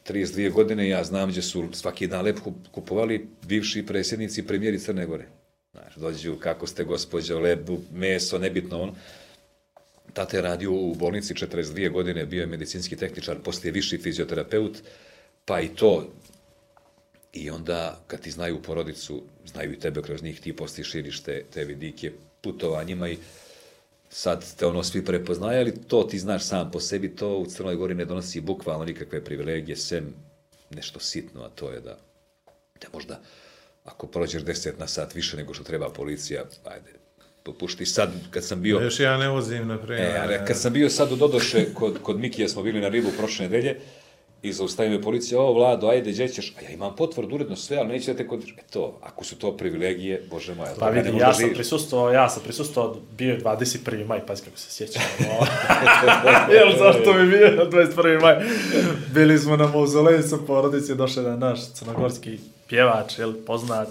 32 godine, ja znam gdje su svaki dan lep kup- kupovali bivši predsjednici i premijeri Crne Gore. Znaš, dođu, kako ste gospođo, lebu, meso, nebitno ono. Tata je radio u bolnici 42 godine, bio je medicinski tehničar, poslije viši fizioterapeut, pa i to. I onda, kad ti znaju porodicu, znaju i tebe kroz njih, ti poslije širiš te, te vidike putovanjima i sad te ono svi prepoznaju, ali to ti znaš sam po sebi, to u Crnoj Gori ne donosi bukvalno nikakve privilegije, sem nešto sitno, a to je da te možda, ako prođeš 10 na sat više nego što treba policija, ajde, popušti. Sad, kad sam bio... Još ja ne vozim, na primjer. E, ali kad sam bio sad u Dodoše, kod, kod Mikija smo bili na ribu prošle nedelje, i zaustavio me policija, o, Vlado, ajde, gdje ćeš? A ja imam potvrdu, uredno sve, ali neću da te kod... E to, ako su to privilegije, bože moja, Pa vidi, ja sam prisustvovao, ja sam prisustvovao, bio je 21. maj, pazi kako se sjećam. ono. Jel, zašto mi bio na 21. maj? Bili smo na mauzoleju sa porodicom, došao je naš crnogorski pjevač, jel, poznat,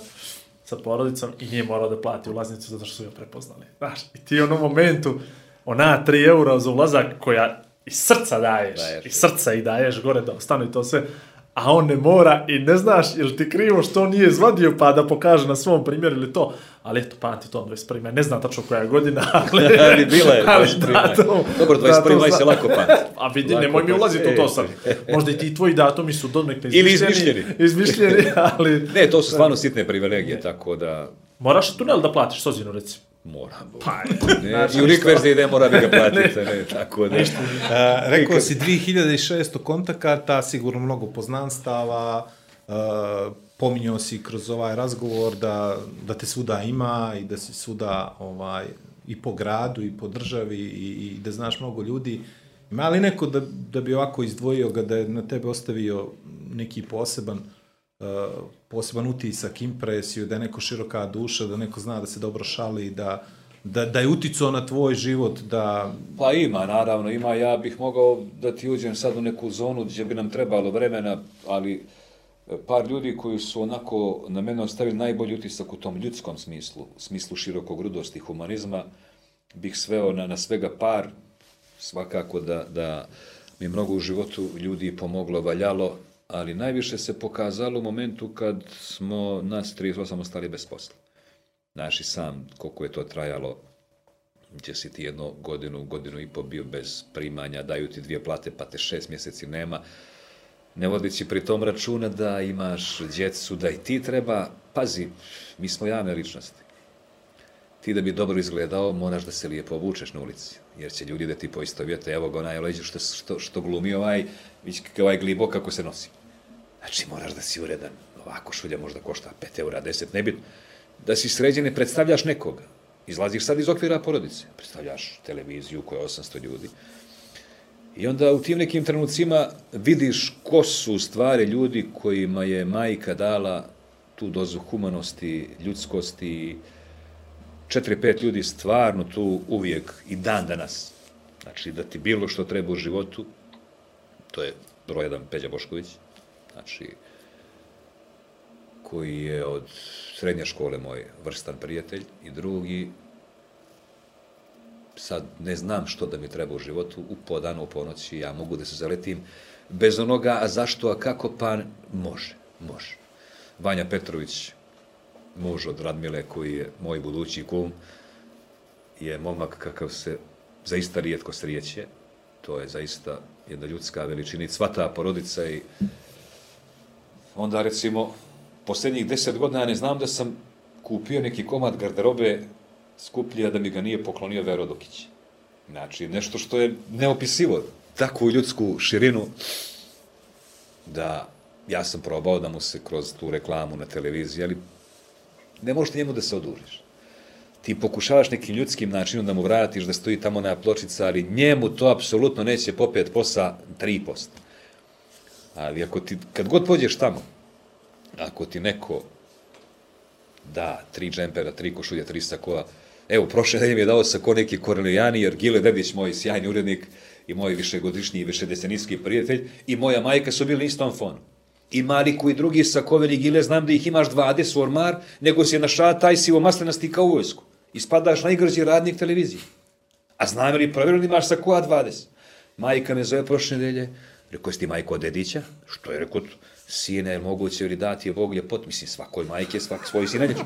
sa porodicom i nije morao da plati ulaznicu zato što su ga prepoznali. Znaš, i ti u onom momentu, ona 3 eura za ulazak koja iz srca daješ, Daješ. iz srca i daješ gore da ostanu i to sve, a on ne mora i ne znaš ili ti krivo što nije izvadio pa da pokaže na svom primjeru ili to, ali eto, pamti to 21. Ne znam tačno koja je godina, ali, Ali bila je ali 21. datum- Dobro, 21. maj datum se lako pamti. A vidi, Lako nemoj mi ulaziti u to sad. Možda i ti tvoji datumi su donekle Ili izmišljeni. Izmišljeni, ali... Ne, to su stvarno sitne privilegije, tako da Moraš tunel da platiš sozinu, reci. Moram. Pa, Ne, I u rikverzi ne mora bi ga platiti, ne, tako da. A, rekao si 2600 kontakata, sigurno mnogo poznanstava, a, pominjao si kroz ovaj razgovor da, da te svuda ima i da si svuda ovaj, i po gradu i po državi i, i da znaš mnogo ljudi. Ima li neko da, da bi ovako izdvojio ga, da je na tebe ostavio neki poseban uh, poseban utisak, impresiju, da je neko široka duša, da neko zna da se dobro šali, da, da, da je uticao na tvoj život, da... Pa ima, naravno, ima. Ja bih mogao da ti uđem sad u neku zonu gdje bi nam trebalo vremena, ali e, par ljudi koji su onako na mene ostavili najbolji utisak u tom ljudskom smislu, smislu širokogrudosti humanizma, bih sveo na, na svega par, svakako da, da mi mnogo u životu ljudi pomoglo, valjalo, ali najviše se pokazalo u momentu kad smo nas 38 ostali bez posla. Znaš i sam koliko je to trajalo, gdje si ti jednu godinu, godinu i po bio bez primanja, daju ti dvije plate, pa te šest mjeseci nema, ne vodići pri tom računa da imaš djecu, da i ti treba, pazi, mi smo javne ličnosti. Ti da bi dobro izgledao, moraš da se lijepo obučeš na ulici, jer će ljudi da ti poistovijete, evo ga onaj što, što, što glumi ovaj, ovaj glibo kako se nosi. Znači, moraš da si uredan, ovako šulja možda košta 5 eura, 10, nebitno da si sređen ne predstavljaš nekoga. Izlaziš sad iz okvira porodice, predstavljaš televiziju koja je 800 ljudi. I onda u tim nekim trenucima vidiš ko su stvari ljudi kojima je majka dala tu dozu humanosti, ljudskosti, četiri, pet ljudi stvarno tu uvijek i dan danas. Znači, da ti bilo što treba u životu, to je broj jedan Peđa Bošković, znači, koji je od srednje škole moj vrstan prijatelj i drugi sad ne znam što da mi treba u životu, u po danu, u ponoći, ja mogu da se zaletim bez onoga, a zašto, a kako, pa može, može. Vanja Petrović, muž od Radmile, koji je moj budući kum, je momak kakav se zaista rijetko srijeće, to je zaista jedna ljudska veličina sva ta porodica i onda recimo posljednjih deset godina ja ne znam da sam kupio neki komad garderobe skuplji, da mi ga nije poklonio Vero Dokić. Znači, nešto što je neopisivo, takvu ljudsku širinu, da ja sam probao da mu se kroz tu reklamu na televiziji, ali ne možeš njemu da se odužiš. Ti pokušavaš nekim ljudskim načinom da mu vratiš da stoji tamo na pločica, ali njemu to apsolutno neće popet posa 3%. Ali ako ti, kad god pođeš tamo, ako ti neko da tri džempera, tri košulje, tri sakoa, evo, prošle nedelje je dao sako neki Korelijani, jer Gile Dedić, moj sjajni urednik i moj višegodišnji i višedecenijski prijatelj, i moja majka su bili na istom fonu. I Mariku i drugi sakoveni Gile, znam da ih imaš 20 u ormar, nego si je našao taj sivo maslenasti kao vojsku. I spadaš najgrđi radnik televizije. A znam li provjerno da imaš sakoa 20? Majka me zove prošle nedelje, rekao, jesi ti majko od Dedića? Što je rekao, sine, moguće li dati Bog ljepot, mislim, svakoj majke, svak svoj sine, neću.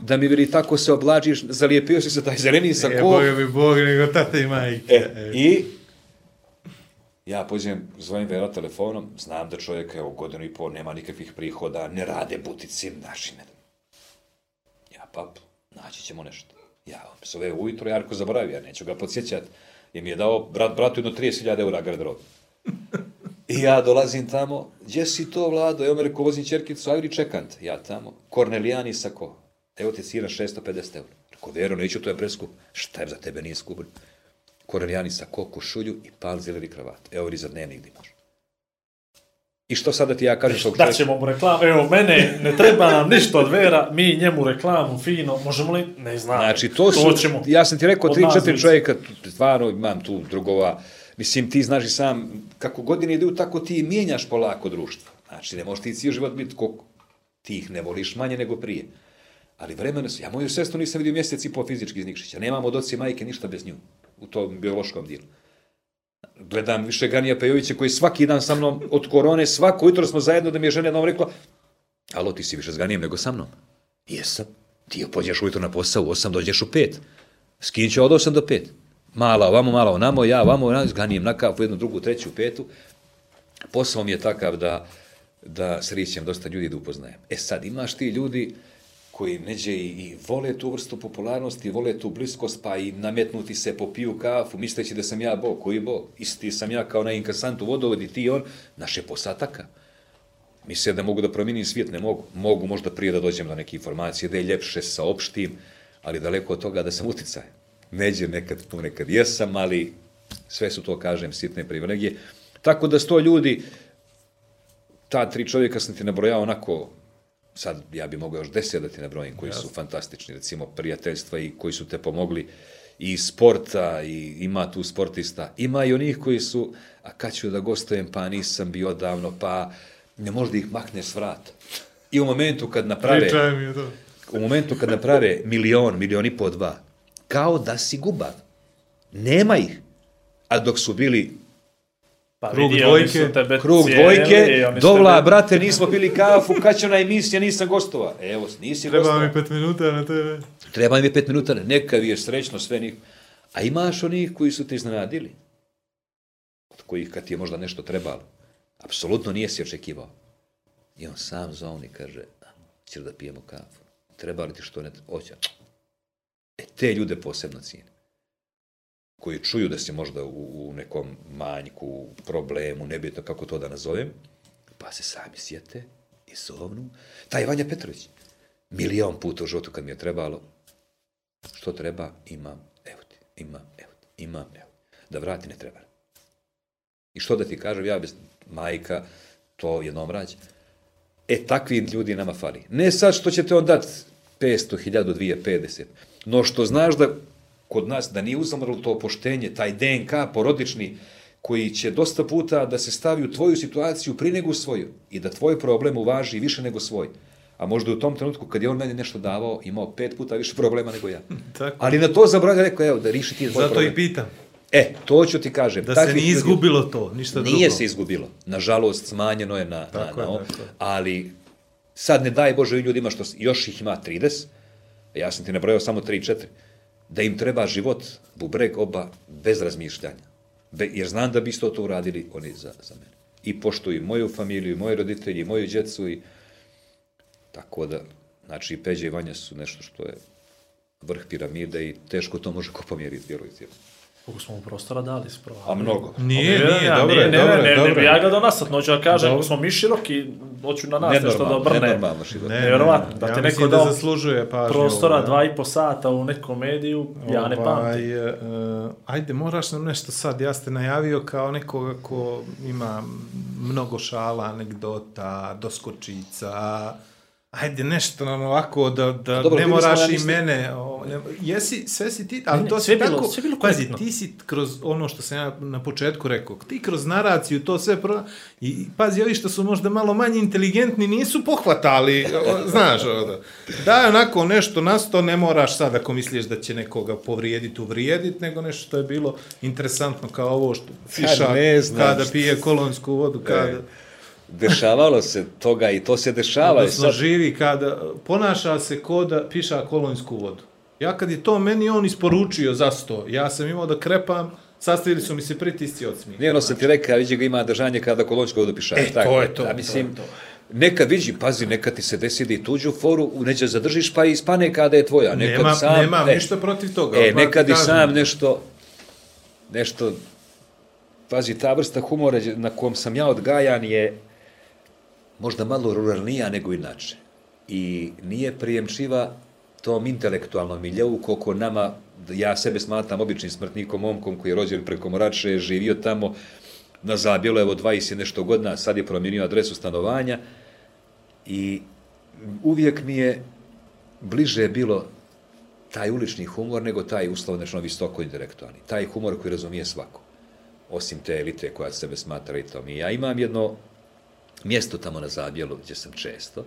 Da mi veli tako se oblačiš, zalijepio si se taj zeleni sa ko. Boga mi Bog, nego tate i majke. E, I ja pođem, zovem Vera telefonom, znam da čovjek, evo, godinu i pol, nema nikakvih prihoda, ne rade butici, naši ne. Ja, pap, naći ćemo nešto. Ja, on zove ujutro, Jarko zaboravio, ja neću ga podsjećat, jer mi je dao brat bratu jedno 30.000 eura garderobe. I ja dolazim tamo, gdje si to, Vlado? Evo me rekao, vozim čerkicu, ajde čekant. Ja tamo, Kornelijani sako. Evo ti sira 650 eura. Rekao, Vero, neću, to je preskup. Šta je za tebe nije skup? Kornelijani sako, košulju i pal zeleri kravat. Evo za dnevnik gdje može. I što sada ti ja kažem Da ćemo mu reklamu. Evo, mene ne treba nam ništa od vera, mi njemu reklamu fino, možemo li? Ne znam. Znači, to su, ćemo. ja sam ti rekao, tri, četiri čovjeka, stvarno imam tu drugova, mislim, ti znaš i sam, kako godine idu, tako ti mijenjaš polako društvo. Znači, ne možeš ti cijel život biti koliko ti ih ne voliš manje nego prije. Ali vremena su, ja moju sestru nisam vidio mjesec i po fizički iz Nikšića, nemam od oci majke ništa bez nju, u tom biološkom dijelu. Gledam više Ganija Pejovića koji svaki dan sa mnom od korone, svako jutro smo zajedno da mi je žena jednom rekla, alo, ti si više s Ganijem nego sa mnom. Jesam. Ti pođeš ujutro na posao, u 8 dođeš u 5. Skinit ću od 8 do 5. Mala ovamo, mala onamo, ja ovamo, onamo, s Ganijem na kafu, jednu, drugu, treću, petu. Posao mi je takav da, da srećem dosta ljudi da upoznajem. E sad, imaš ti ljudi koji neđe i, i vole tu vrstu popularnosti, vole tu bliskost, pa i nametnuti se popiju kafu, misleći da sam ja Bog. Koji Bog? Isti sam ja kao na inkasantu vodovod i ti on, naše posataka. Misle da mogu da promijenim svijet, ne mogu. Mogu možda prije da dođem do neke informacije, da je ljepše saopštim, ali daleko od toga da sam uticaj. Neđe nekad tu, nekad jesam, ali sve su to, kažem, sitne privilegije. Tako da sto ljudi, ta tri čovjeka sam ti nabrojao onako, sad ja bi mogao još deset da ti nabrojim, koji su fantastični, recimo prijateljstva i koji su te pomogli i sporta, i ima tu sportista, ima i onih koji su, a kad ću da gostujem, pa nisam bio odavno, pa ne možda ih makne s vrata. I u momentu kad naprave, mi to. u momentu kad naprave milion, milion i po dva, kao da si gubav. Nema ih. A dok su bili Pa Krug vidi, dvojke, krug cijenili, dvojke, dovla, tebe- brate, nismo pili kafu, kad će ona emisija, nisam gostova. Evo, nisi Treba gostova. mi pet minuta na tebe. Treba mi pet minuta, neka vi je srećno sve njih. A imaš onih koji su te iznenadili. Od kojih kad ti je možda nešto trebalo. Apsolutno nije si očekivao. I on sam zovni i kaže, ćeš da pijemo kafu. Treba li ti što ne hoće? E, te ljude posebno cijenim. Koji čuju da si možda u, u nekom manjku, problemu, nebitno kako to da nazovem, pa se sami sjete i zovnu. Taj Vanja Petrović, milion puta u životu kad mi je trebalo, što treba, imam, evo ti, imam, evo ti, imam, evo ti. Da vrati ne treba. I što da ti kažem, ja bez majka, to jednom rađe. E, takvi ljudi nama fali. Ne sad što ćete on dati 500, 1000, 250, no što znaš da kod nas, da nije uzamrlo to poštenje, taj DNK porodični, koji će dosta puta da se stavi u tvoju situaciju pri nego svoju i da tvoj problem uvaži više nego svoj. A možda u tom trenutku kad je on meni nešto davao, imao pet puta više problema nego ja. Tako. Ali na to zaboravlja rekao, evo, da riši ti tvoj Zato problem. i pitam. E, to ću ti kažem. Da se takvih nije izgubilo to, ništa drugo. Nije se izgubilo. Nažalost, smanjeno je na, Tako na, je, na tako. Ali, sad ne daj Bože ovim ljudima što još ih ima 30, ja sam ti nabrojao samo 3-4, da im treba život, bubreg oba, bez razmišljanja. Be, jer znam da bi isto to uradili oni za, za mene. I poštuju moju familiju, i moje roditelji, i moju djecu i tako da, znači, i Peđa i Vanja su nešto što je vrh piramide i teško to može ko pomjeriti, vjerujte. Koliko smo mu prostora dali spravo. A mnogo. Nije, Ne, nije, ne, dobro je, ne, dobro ne, ne, dobro ne, bi je. ja gledao nasad, noću da kažem, Dobro. smo mi široki, hoću na nas nešto da obrne. nenormalno život. Ne, Nevjerovatno, ne, da ja ti mislim neko da zaslužuje pažnju. prostora ovaj. dva i po sata u nekom mediju, ja ne pamtim. Ovaj, e, ajde, moraš nam nešto sad, ja ste najavio kao nekoga ko ima mnogo šala, anegdota, doskočica, ajde nešto nam ovako da, da dobro, ne moraš i mene, o, ne, jesi, sve si ti, ali Ne, ne, to sve si bilo- tako, sve bilo pazi, ti si kroz ono što sam ja na početku rekao, ti kroz naraciju to sve pro... I, pazi, ovi što su možda malo manje inteligentni nisu pohvatali, o, znaš, ono, da onako nešto nasto, ne moraš sad ako misliš da će nekoga povrijediti, uvrijediti, nego nešto što je bilo interesantno kao ovo što piša kada pije kolonsku vodu, kada... Dešavalo se toga i to se dešava. Odnosno sad- živi kada, ponaša se ko da piša kolonjsku vodu. Ja kad je to meni on isporučio za sto, ja sam imao da krepam, sastavili su mi se pritisci od smijeha. Nije ono sam ti rekao, vidi ga ima držanje kada kolončko vodu pišaje. E, to je to, A to mislim, je to. nekad vidi, pazi, nekad ti se desi da i tuđu foru, neće zadržiš pa i ispane kada je tvoja. Nekad Nema, sam, nemam e, ništa protiv toga. E, nekad i sam nešto, nešto, pazi, ta vrsta humora na kom sam ja odgajan je možda malo ruralnija nego inače. I nije prijemčiva tom intelektualnom miljeu koliko nama, ja sebe smatram običnim smrtnikom, momkom koji je rođen preko Morače, živio tamo na Zabjelo, evo 20 i nešto godina, sad je promijenio adresu stanovanja i uvijek mi je bliže bilo taj ulični humor nego taj uslovno nešto visoko intelektualni. Taj humor koji razumije svako. Osim te elite koja sebe smatra elitom. I ja imam jedno mjesto tamo na Zabjelu gdje sam često,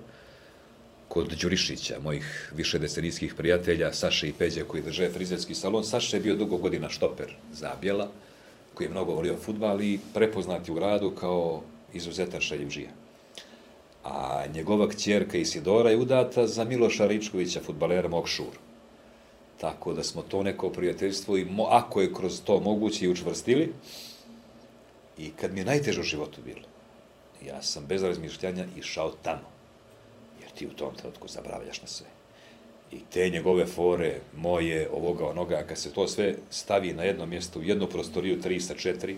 kod Đurišića, mojih višedecenijskih prijatelja, Saše i Peđe koji drže frizerski salon. Saša je bio dugo godina štoper Zabjela, koji je mnogo volio futbal i prepoznati u gradu kao izuzetan šaljivžija. A njegova kćerka Isidora je udata za Miloša Ričkovića, futbalera mog šur. Tako da smo to neko prijateljstvo i ako je kroz to moguće i učvrstili. I kad mi je najteže u životu bilo, ja sam bez razmišljanja išao tamo. Jer ti u tom trenutku zabravljaš na sve. I te njegove fore, moje, ovoga, onoga, kad se to sve stavi na jedno mjesto, u jednu prostoriju, tri sa četiri,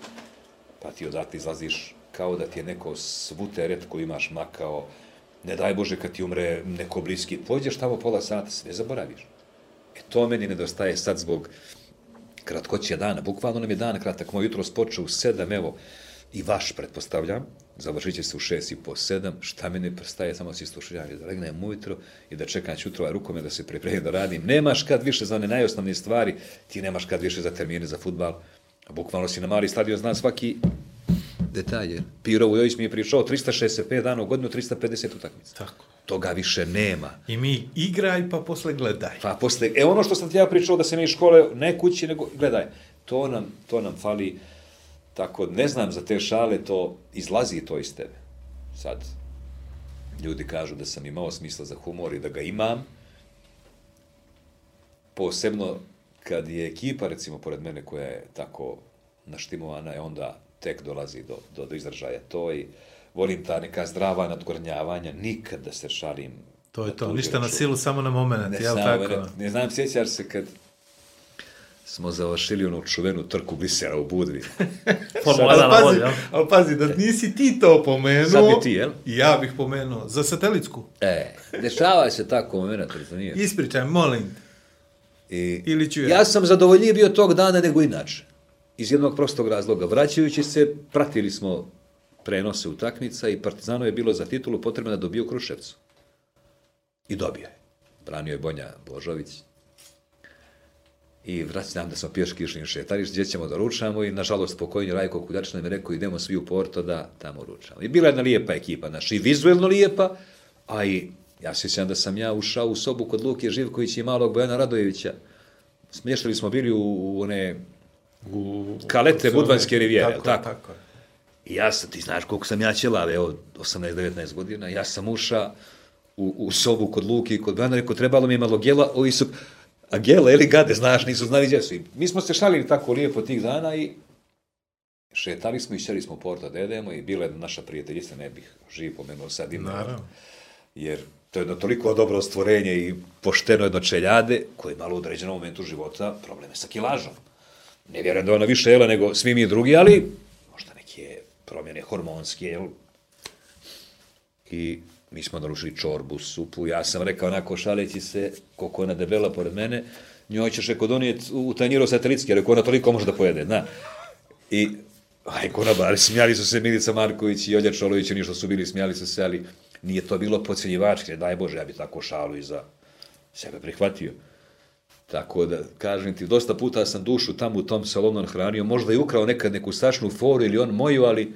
pa ti odatle izlaziš kao da ti je neko svu teret koju imaš makao, ne daj Bože kad ti umre neko bliski, pođeš tamo pola sata, sve zaboraviš. E to meni nedostaje sad zbog kratkoće dana, bukvalno nam je dan kratak, moj jutro počeo u sedam, evo, i vaš, pretpostavljam, završit će se u šest i po sedam, šta mene prestaje, samo si slušajanje, da legnem ujutro i da čekam čutrova rukome da se pripremim da radim. Nemaš kad više za one najosnovnije stvari, ti nemaš kad više za termine za futbal, a bukvalno si na mali stadion zna svaki detalje. Piro Vujović mi je pričao 365 dana u godinu, 350 utakmica. Tako. Toga više nema. I mi igraj pa posle gledaj. Pa posle, e ono što sam ti ja pričao da se mi iz škole, ne kući, nego, gledaj, to nam, to nam fali, tako, ne znam za te šale, to izlazi to iz tebe. Sad, ljudi kažu da sam imao smisla za humor i da ga imam, posebno kad je ekipa, recimo, pored mene koja je tako naštimovana, je onda tek dolazi do, do, do izražaja to i volim ta neka zdrava nadgornjavanja, nikad da se šalim. To je to, ništa na silu, samo na moment, Ne, jel tako? ne, ne znam, sjećaš se kad smo završili onu čuvenu trku glisera u Budvi. Formula Ali 1 na pazi, ali pazi, da nisi ti to pomenuo, Sad bi ti, jel? ja bih pomenuo. Za satelitsku. E, dešava se tako moment, to nije. Ispričaj, molim. I, Ili ću ja. ja sam zadovoljniji bio tog dana nego inače. Iz jednog prostog razloga. Vraćajući se, pratili smo prenose utakmica i Partizano je bilo za titulu potrebno da dobije u Kruševcu. I dobio je. Branio je Bonja Božović. I vrat, znam da smo pješki išli šetariš, gdje ćemo da ručamo i nažalost pokojni Rajko Kuljačina mi je rekao idemo svi u Porto da tamo ručamo. I bila je jedna lijepa ekipa, znači i vizuelno lijepa, a i ja se sjećam da sam ja ušao u sobu kod Luke Živkovića i malog Bojana Radojevića. Smještali smo bili u, u one U, Kalete u- Budvanske rivijere, tako, tako? tako. I ja sam, ti znaš koliko sam ja ćelav, evo, 18-19 godina, ja sam uša u, u sobu kod Luki i kod Bojana, rekao, trebalo mi je malo gela, ovi su, a gela, ili gade, znaš, nisu znali gdje su. I mi smo se šalili tako lijepo tih dana i šetali smo i šeli smo u Porto da jedemo i bila je naša prijateljica, ne bih živ pomenuo sad ime, Naravno. jer to je jedno toliko dobro stvorenje i pošteno jedno čeljade, koje je malo u određenom momentu života probleme sa kilažom. Ne vjerujem da ona više jela nego svi mi drugi, ali možda neke promjene hormonske, jel? I mi smo narušili čorbu, supu, ja sam rekao onako šaleći se, koliko ona debela pored mene, njoj ćeš reko donijeti u tanjiru satelitski, rekao ona toliko može da pojede, na. I, aj, kona bar, smijali su se Milica Marković i Olja Čolović, oni što su bili, smijali su se, ali nije to bilo podcjenjivačke, daj Bože, ja bi tako šalu i za sebe prihvatio. Tako da, kažem ti, dosta puta sam dušu tamo u tom salonu hranio, možda i ukrao nekad neku sašnu foru ili on moju, ali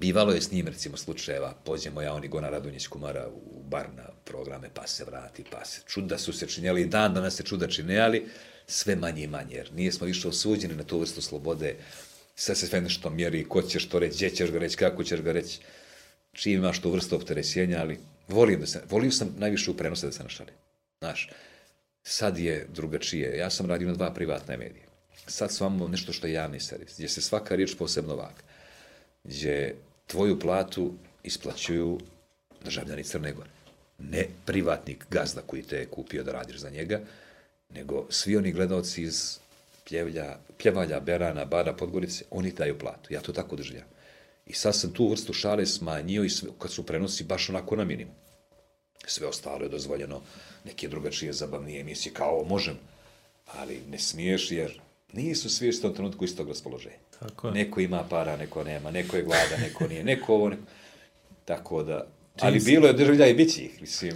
bivalo je s njim, recimo, slučajeva, pođemo ja, on i Gona Radunjić Kumara u bar na programe, pa se vrati, pa se, čuda su se činjeli, dan danas se čuda čine, ali sve manje i manje, jer nije smo više osuđeni na tu vrstu slobode, sve se sve nešto mjeri, ko ćeš to reći, gdje ćeš ga reći, kako ćeš ga reći, čim imaš tu vrstu opterećenja, ali volim da se, volio sam najviše u prenose da se našali. Znaš, sad je drugačije. Ja sam radio na dva privatne medije. Sad su vam nešto što je javni servis, gdje se svaka riječ posebno vaga. Gdje tvoju platu isplaćuju državljani Crne Gore. Ne privatnik gazda koji te je kupio da radiš za njega, nego svi oni gledalci iz Pljevlja, Pljevalja, Berana, Bara, Podgorice, oni daju platu. Ja to tako držim. I sad sam tu vrstu šale smanjio i sve, kad su prenosi baš onako na minimum. Sve ostalo je dozvoljeno, neke drugačije zabavnije emisije, kao ovo možem, ali ne smiješ jer nisu svi u tom trenutku istog raspoloženja. Tako je. Neko ima para, neko nema, neko je gladan, neko nije, neko ovo, neko... Tako da, ali bilo je državlja i bit će ih, mislim.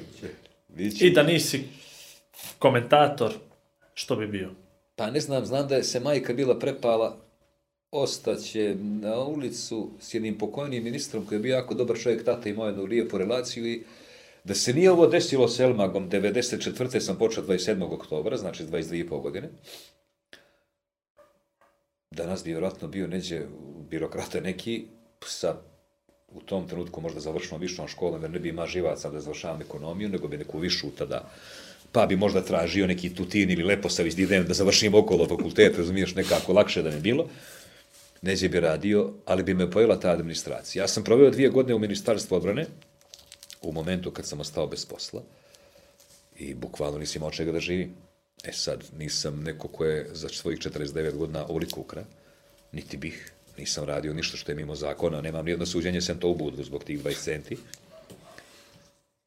Bit će I da nisi komentator, što bi bio? Pa ne znam, znam da je se majka bila prepala, ostaće na ulicu s jednim pokojnim ministrom koji je bio jako dobar čovjek, tata imao jednu lijepu relaciju i da se nije ovo desilo s Elmagom, 94. sam počeo 27. oktobra, znači 22,5 godine, danas bi vjerojatno bio neđe birokrata neki sa u tom trenutku možda završnom višom školom, jer ne bi ima živaca da završavam ekonomiju, nego bi neku višu tada, pa bi možda tražio neki tutin ili leposavić da idem da završim okolo fakultet, razumiješ, nekako lakše da je bilo. Neđe bi radio, ali bi me pojela ta administracija. Ja sam proveo dvije godine u Ministarstvu odbrane, u momentu kad sam ostao bez posla i bukvalno nisam imao čega da živim. E sad, nisam neko ko je za svojih 49 godina ovoliko ukra, niti bih, nisam radio ništa što je mimo zakona, nemam nijedno suđenje, sem to u Budvu zbog tih 20 centi.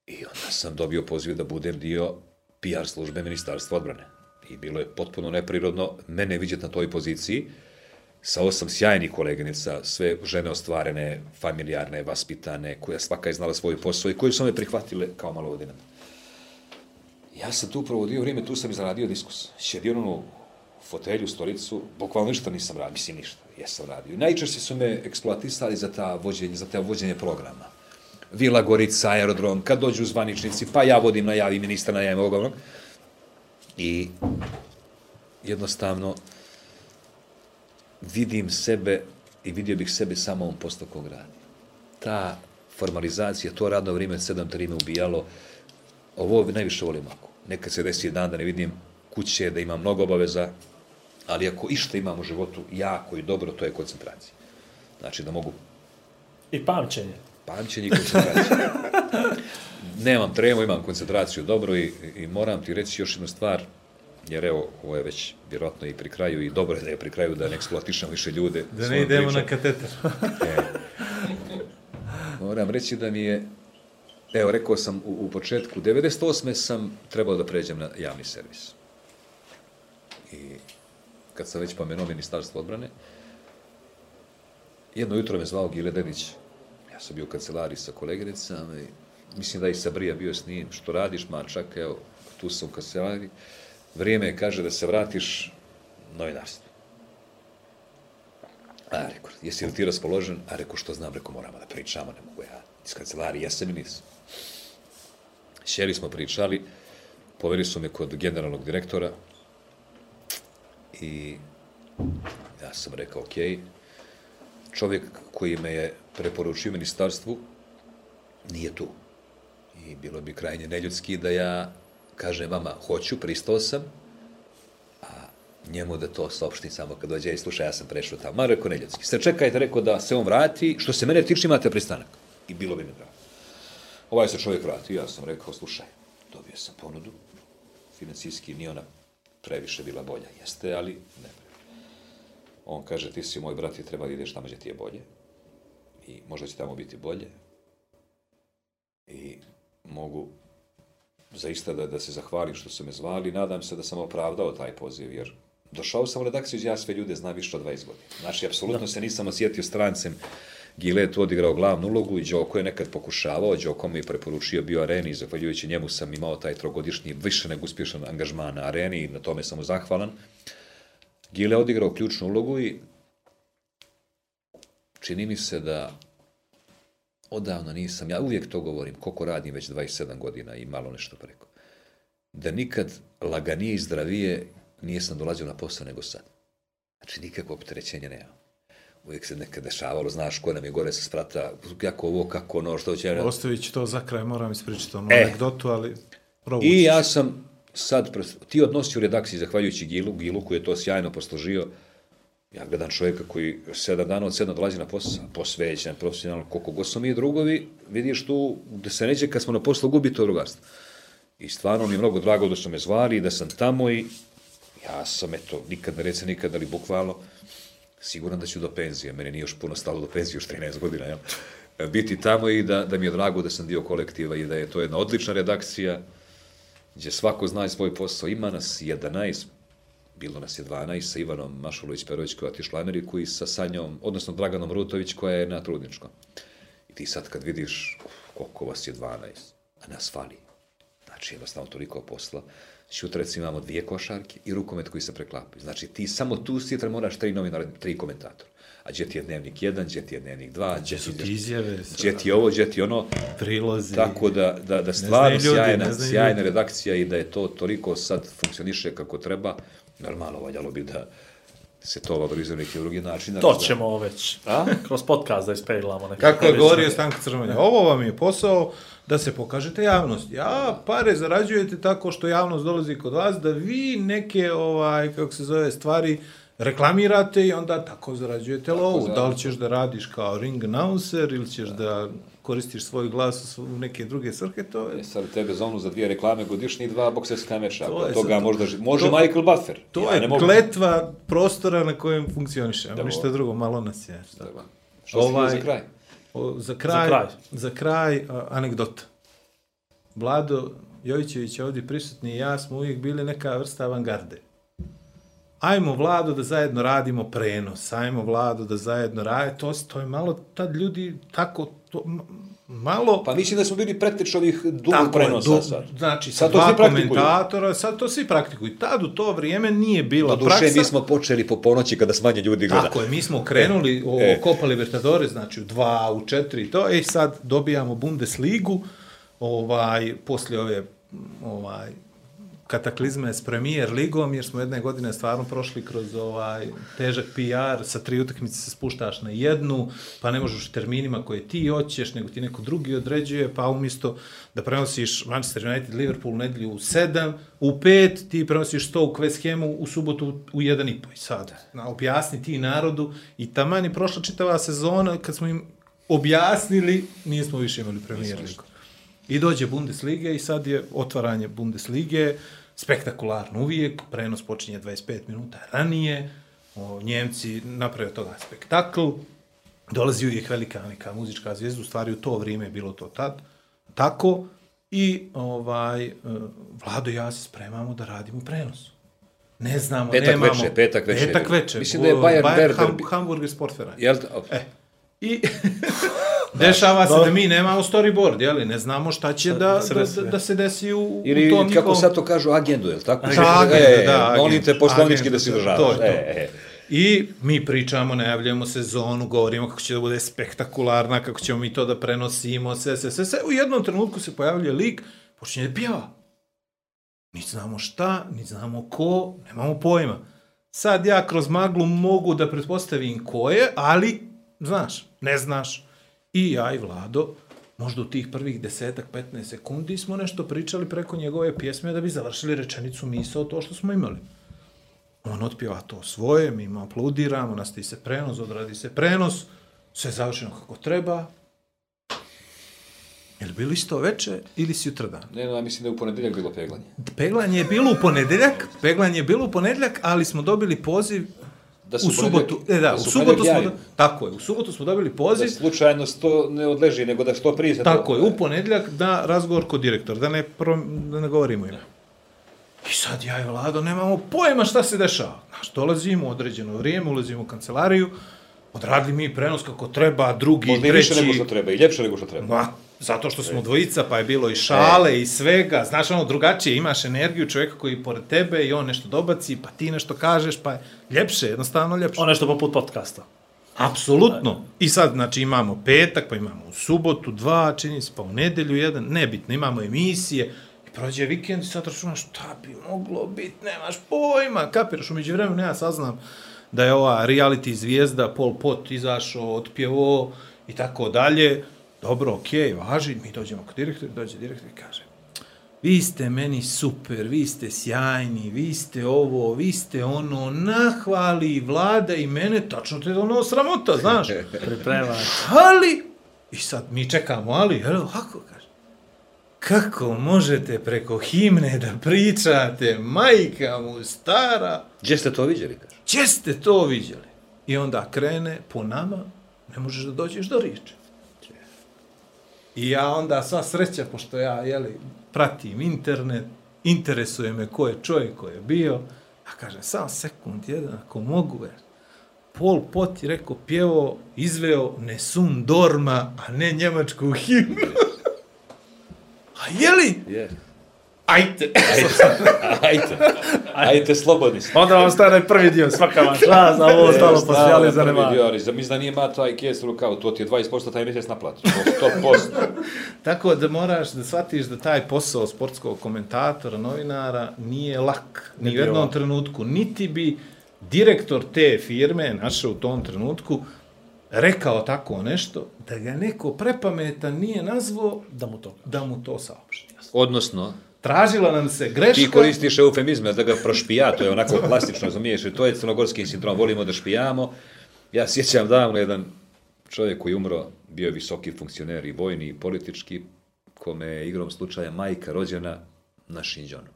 I onda sam dobio poziv da budem dio PR službe Ministarstva odbrane. I bilo je potpuno neprirodno mene vidjeti na toj poziciji, sa osam sjajnih koleginica, sve žene ostvarene, familijarne, vaspitane, koja svaka je znala svoj posao i koji su me prihvatile kao malo godinama. Ja sam tu provodio vrijeme, tu sam izradio diskus. Sjedio ono fotelju, stolicu, bukvalno ništa nisam radio, mislim ništa, jesam radio. Najčešće su me eksploatisali za, ta vođenje, za ta vođenje programa. Vila Gorica, aerodrom, kad dođu zvaničnici, pa ja vodim, najavim ministra, najavim ovog, onog. I jednostavno vidim sebe i vidio bih sebe samo ovom poslu kog radi. Ta formalizacija, to radno vrijeme, sedam trime ubijalo, ovo najviše volim ako. Nekad se desi dan da ne vidim kuće, da imam mnogo obaveza, ali ako išta imam u životu jako i dobro, to je koncentracija. Znači da mogu I pamćenje. pamćenje i koncentraciju. Nemam tremu, imam koncentraciju dobro i, i moram ti reći još jednu stvar, jer evo, ovo je već vjerojatno i pri kraju i dobro je da je pri kraju da ne eksploatišem više ljude. Da ne idemo pričom. na kateter. Moram reći da mi je, evo, rekao sam u, u početku, 98. sam trebao da pređem na javni servis. I kad sam već pomenuo ministarstvo odbrane, jedno jutro me zvao Gile Dedić, ja sam bio u kancelariji sa koleginicama i mislim da i Sabrija bio s njim, što radiš, ma čak, evo, tu sam u kancelariji, vrijeme je, kaže, da se vratiš novinarstvu. A, rekao, jesi li ti raspoložen? A, rekao, što znam, rekao, moramo da pričamo, ne mogu ja iz kancelarije, jesam i nisam. Sjeli smo pričali, poveli su me kod generalnog direktora i ja sam rekao, ok, čovjek koji me je preporučio ministarstvu nije tu. I bilo bi krajnje neljudski da ja kažem vama, hoću, pristao sam, njemu da to saopštim samo kad dođe i sluša, ja sam prešao tamo. Ma rekao neljudski. Ste čekajte, rekao da se on vrati, što se mene tiče imate pristanak. I bilo bi mi drago. Ovaj se čovjek vrati, ja sam rekao, slušaj, dobio sam ponudu, financijski nije ona previše bila bolja, jeste, ali ne. On kaže, ti si moj brat i treba da ideš tamo gdje ti je bolje. I možda će tamo biti bolje. I mogu zaista da, da se zahvalim što su me zvali. Nadam se da sam opravdao taj poziv, jer došao sam u redakciju ja sve ljude znam više od 20 godina. Znači, apsolutno se nisam osjetio strancem. Gile je tu odigrao glavnu ulogu i Đoko je nekad pokušavao, Đoko mi je preporučio bio areni i zahvaljujući njemu sam imao taj trogodišnji, više nego uspješan angažman na areni i na tome sam mu zahvalan. Gile je odigrao ključnu ulogu i čini mi se da odavno nisam, ja uvijek to govorim, koliko radim već 27 godina i malo nešto preko, da nikad laganije i zdravije nijesam dolazio na posao nego sad. Znači, nikakvo opterećenje nema. Uvijek se nekad dešavalo, znaš, ko nam je gore sa sprata, kako ovo, kako ono, što će... Ostavit to za kraj, moram ispričati onu E. anegdotu, ali provući I ja sam sad, ti odnosi u redakciji, zahvaljujući Gilu, Gilu koji je to sjajno poslužio, ja gledam čovjeka koji sedam dana od sedam dolazi na posao, posvećen, profesionalno, koliko god smo mi drugovi, vidiš tu, da se neđe kad smo na poslu gubi to drugarstvo. I stvarno mi je mnogo drago da su me zvali, da sam tamo i ja sam, eto, nikad ne rece nikad, ali bukvalno, siguran da ću do penzije, meni nije još puno stalo do penzije, još 13 godina, jel? Biti tamo i da, da mi je drago da sam dio kolektiva i da je to jedna odlična redakcija, gdje svako zna svoj posao. Ima nas 11, bilo nas je 12 sa Ivanom Mašulović-Perović koja je u Ameriku i sa Sanjom, odnosno Draganom Rutović koja je na Trudničkom. I ti sad kad vidiš koliko vas je 12, a nas fali. Znači jednostavno toliko posla. Šutra recimo imamo dvije košarke i rukomet koji se preklapaju. Znači ti samo tu sjetra moraš tri novinara, tri komentatora. A gdje ti je dnevnik jedan, gdje ti je dnevnik dva, gdje su ti izjave, gdje ti je ovo, gdje ti ono. prilozi. Tako da, da, da stvarno ljudi, sjajna, sjajna redakcija i da je to toliko sad funkcioniše kako treba, normalno valjalo bi da se to valorizuje neki drugi način. To da- ćemo već. Kroz podcast da ispeglamo. Kako je govorio Stanko Crvanja, ovo vam je posao da se pokažete javnost. Ja pare zarađujete tako što javnost dolazi kod vas, da vi neke, ovaj, kako se zove, stvari reklamirate i onda tako zarađujete lovu. Da li ćeš da radiš kao ring announcer ili ćeš da koristiš svoj glas u neke druge svrhe, to je E, sad tebe zonu za dvije reklame godišnje i dva bokserska meča. To je toga sad- možda, može to- Michael Buffer. To Ja je kletva prostora na kojem funkcioniše. Da, ništa drugo, malo nas je. Što si Ovaj- za kraj? O, za kraj, kraj. za kraj a, anegdota. Vlado Jovićević je ovdje prisutni i ja smo uvijek bili neka vrsta avangarde. Ajmo Vlado da zajedno radimo prenos, ajmo Vlado da zajedno radimo, to, to je malo, tad ljudi tako, to, malo... Pa mislim da smo bili preteć ovih dugog prenosa sad. Znači, sa Sad to dva svi komentatora, sad to svi praktikuju. Tad u to vrijeme nije bila Do duše, praksa. mi smo počeli po ponoći kada smanje ljudi gleda. Tako je, mi smo krenuli o e. Copa Libertadores, znači u dva, u četiri to, i sad dobijamo Bundesligu, ovaj, poslije ove ovaj, kataklizme s Premier ligom, jer smo jedne godine stvarno prošli kroz ovaj težak PR, sa tri utakmice se spuštaš na jednu, pa ne možeš u terminima koje ti hoćeš, nego ti neko drugi određuje, pa umjesto da prenosiš Manchester United, Liverpool u nedjelju u sedam, u pet ti prenosiš to u West Hamu u subotu u jedan i po. I sad, na, objasni ti narodu i taman je prošla čitava sezona kad smo im objasnili, nismo više imali Premier ligu. I dođe Bundesliga i sad je otvaranje Bundeslige, spektakularno uvijek, prenos počinje 25 minuta ranije, o, Njemci naprave od toga spektakl, dolazi uvijek velika neka muzička zvijezda, u stvari u to vrijeme je bilo to tad, tako, i ovaj, e, Vlado i ja se spremamo da radimo prenos. Ne znamo, Petak nemamo... veče, petak veče. Petak veče. Mislim da je Bayern bi- Hamburger Sportverein. Jel, E, i dešava se da mi nemamo storyboard, jeli? Ne znamo šta će da, da se da, se desi u, u Ili, tom kako sad to kažu, agendu, jel tako? Da, agenda, e, da, Molim te poslovnički da se to je državaš. to. E, e. I mi pričamo, najavljujemo sezonu, govorimo kako će da bude spektakularna, kako ćemo mi to da prenosimo, sve, sve, sve, sve. U jednom trenutku se pojavljuje lik, počinje da pjeva. Znamo šta, ni znamo ko, nemamo pojma. Sad ja kroz maglu mogu da pretpostavim ko je, ali, znaš, ne znaš. I ja i Vlado, možda u tih prvih desetak, 15 sekundi smo nešto pričali preko njegove pjesme da bi završili rečenicu misao to što smo imali. On otpjeva to svoje, mi mu aplaudiramo, nastavi se prenos, odradi se prenos, sve je završeno kako treba. Je li bilo isto veče ili si jutradan? Ne, no, ja mislim da je u ponedeljak bilo peglanje. Peglanje je bilo u ponedeljak, peglanje je bilo u ponedeljak, ali smo dobili poziv Da se u subotu. ponedeljak- E da, da u subotu smo, ponedeljak do, tako je, u subotu smo dobili Da poziv, slučajno to ne odleži, nego da što prije se tako to... je, u ponedeljak da razgovor kod direktora, da ne, pro, da ne govorimo ime. I sad ja i Vlado nemamo pojma šta se dešava. Znaš, dolazimo u određeno vrijeme, ulazimo u kancelariju, odradili mi prenos kako treba, drugi, Možda i treći... više nego što treba, i ljepše nego što treba. Ma, zato što smo dvojica, pa je bilo i šale i svega. Znaš, ono, drugačije, imaš energiju čovjeka koji je pored tebe i on nešto dobaci, pa ti nešto kažeš, pa je ljepše, jednostavno ljepše. Ono nešto poput podcasta. Apsolutno. I sad, znači, imamo petak, pa imamo u subotu dva, čini se, pa u nedelju jedan, nebitno, imamo emisije, i prođe vikend i sad računaš šta bi moglo biti, nemaš pojma, kapiraš, umeđu vremenu ja saznam da je ova reality zvijezda Pol Pot izašao, otpjevo i tako dalje. Dobro, okej, važi, mi dođemo kod direktora, dođe direktor i kaže, vi ste meni super, vi ste sjajni, vi ste ovo, vi ste ono, nahvali vlada i mene, tačno te ono sramota, znaš. Pripremaš. Ali, i sad mi čekamo, ali, evo, ovako kaže, kako možete preko himne da pričate, majka mu stara, Gdje ste to vidjeli, kaže? Gdje ste to vidjeli? I onda krene po nama, ne možeš da dođeš do riječi. I ja onda sva sreća, pošto ja jeli, pratim internet, interesuje me ko je čovjek ko je bio, a kažem, samo sekund, jedan, ako mogu, jer Pol Pot je rekao, pjevo, izveo Nessun Dorma, a ne njemačku himnu. a jeli? Je. Ajte. Ajte, ajte, slobodni ste. Onda vam stane prvi dio, svaka vam čast, a ovo ostalo posijali za nema. Za mislim da nije ima taj kjes rukao, to ti je 20% taj mjesec naplati. To 100%. Tako da moraš da shvatiš da taj posao sportskog komentatora, novinara, nije lak. Ni u jednom trenutku. Niti bi direktor te firme, našao u tom trenutku, rekao tako nešto, da ga neko prepametan nije nazvao Da mu to. da mu to saopšti. Odnosno, tražila nam se greška. Ti koristiš eufemizme da ga prošpija, to je onako klasično, razumiješ, to je crnogorski sindrom, volimo da špijamo. Ja sjećam davno jedan čovjek koji umro, bio je visoki funkcioner i vojni i politički, kome je igrom slučaja majka rođena na Šinđonu,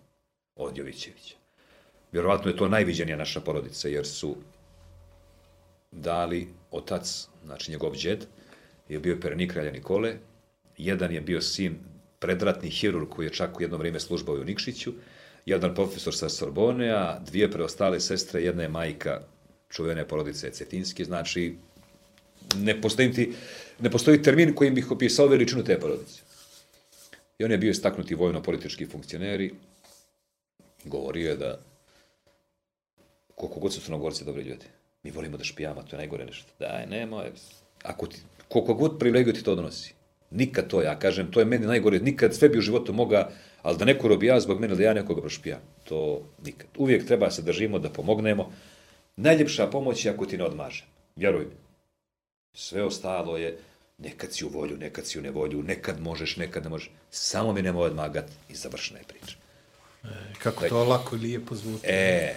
od Jovićevića. Vjerovatno je to najviđenija naša porodica, jer su dali otac, znači njegov džed, je bio perenik kralja Nikole, jedan je bio sin predratni hirurg koji je čak u jedno vrijeme službao u Nikšiću, jedan profesor sa Sorbone, a dvije preostale sestre, jedna je majka čuvene porodice Cetinski, znači ne postoji, ti, ne postoji termin kojim bih opisao veličinu te porodice. I on je bio istaknuti vojno-politički funkcioneri, govorio je da koliko god su crnogorci dobri ljudi, mi volimo da špijamo, to je najgore nešto. Daj, nemoj, ako ti, koliko god privilegiju ti to donosi, nikad to, ja kažem, to je meni najgore, nikad sve bi u životu moga, ali da neko robija zbog mene, da ja nekoga prošpijam, to nikad. Uvijek treba se držimo da pomognemo. Najljepša pomoć je ako ti ne odmaže, vjeruj mi. Sve ostalo je, nekad si u volju, nekad si u nevolju, nekad možeš, nekad ne možeš. Samo mi nemoj odmagat i završena je priča. Kako to lako i lijepo zvuči. E,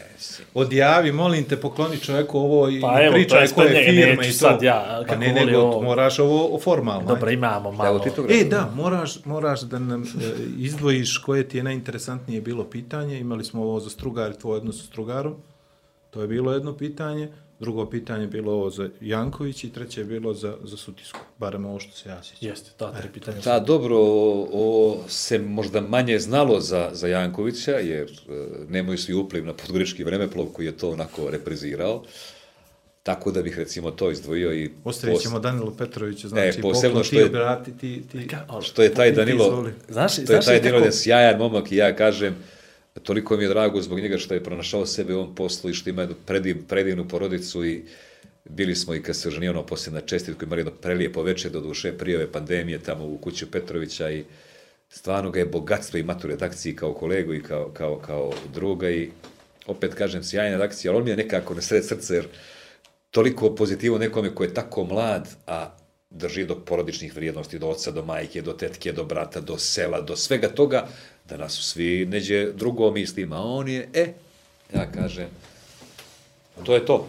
Odjavi, molim te, pokloni čovjeku ovo i Pa evo, pričaj je koje firme neću i to. sad ja, pa ne, nego ovo. moraš ovo formalno. Dobro, imamo Evo malo. ti to E, da, moraš, moraš da nam e, izdvojiš koje ti je najinteresantnije bilo pitanje. Imali smo ovo za strugar tvoj odnos sa strugarom. To je bilo jedno pitanje. Drugo pitanje je bilo ovo za Janković i treće je bilo za, za Sutisku. Barem ovo što se ja sjećam. Jeste, ta tri pitanja. Da, dobro, o, se možda manje znalo za, za Jankovića, jer e, nemaju svi upliv na podgorički vremeplov koji je to onako reprezirao. Tako da bih recimo to izdvojio i Ostavit pos- ćemo Danilu Petroviću, znači, E, posebno što ti je- obrati, ti, ti, što je taj ti Danilo. Znaš, to je znaš taj Danilo sjajan momak i ja kažem, toliko mi je drago zbog njega što je pronašao sebe u ovom poslu i što ima jednu prediv, predivnu porodicu i bili smo i kad se oženio ono poslije na čestitku imali jedno prelijepo večer do duše prije ove pandemije tamo u kuću Petrovića i stvarno ga je bogatstvo imati u redakciji kao kolegu i kao, kao, kao druga i opet kažem sjajna redakcija, ali on mi je nekako na sred srce jer toliko pozitivo nekome ko je tako mlad, a drži do porodičnih vrijednosti, do oca, do majke, do tetke, do brata, do sela, do svega toga, da nas svi neđe drugo mislimo, a on je, e, ja kažem, to je to.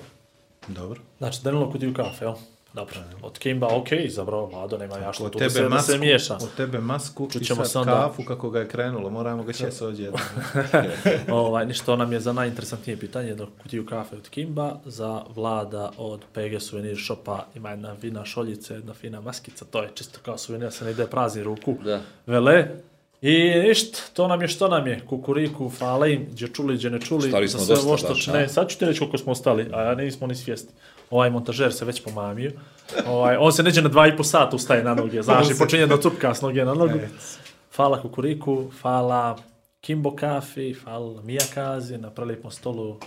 Dobro. Znači, Danilo kutiju kafe, jel? Dobro. Od Kimba, ok, izabrao Vlado, nema ja što Od tu tebe, da se, da masku, se miješa. od tebe masku i Čućemo sad se onda. kafu kako ga je krenulo. Moramo ga će se odjedno. ovaj, ništa nam je za najinteresantnije pitanje, jedno kutiju kafe od Kimba, za Vlada od PG Souvenir Shopa ima jedna fina šoljica, jedna fina maskica, to je čisto kao suvenir, se ne ide prazni ruku. Da. Vele. I ništa, to nam je što nam je, kukuriku, fale im, gdje čuli, gdje ne čuli, Stali za smo sve ovo što-? Ne, sad ću ti reći koliko smo ostali, a ja nismo ni svijesti. Ovaj montažer se već pomamio. Ovaj, on se neđe na dva i po sata ustaje na noge, znaš, i počinje da cupka s noge na nogu. Hvala Kukuriku, hvala Kimbo Kafi, hvala Mija Kazi na prelijepom stolu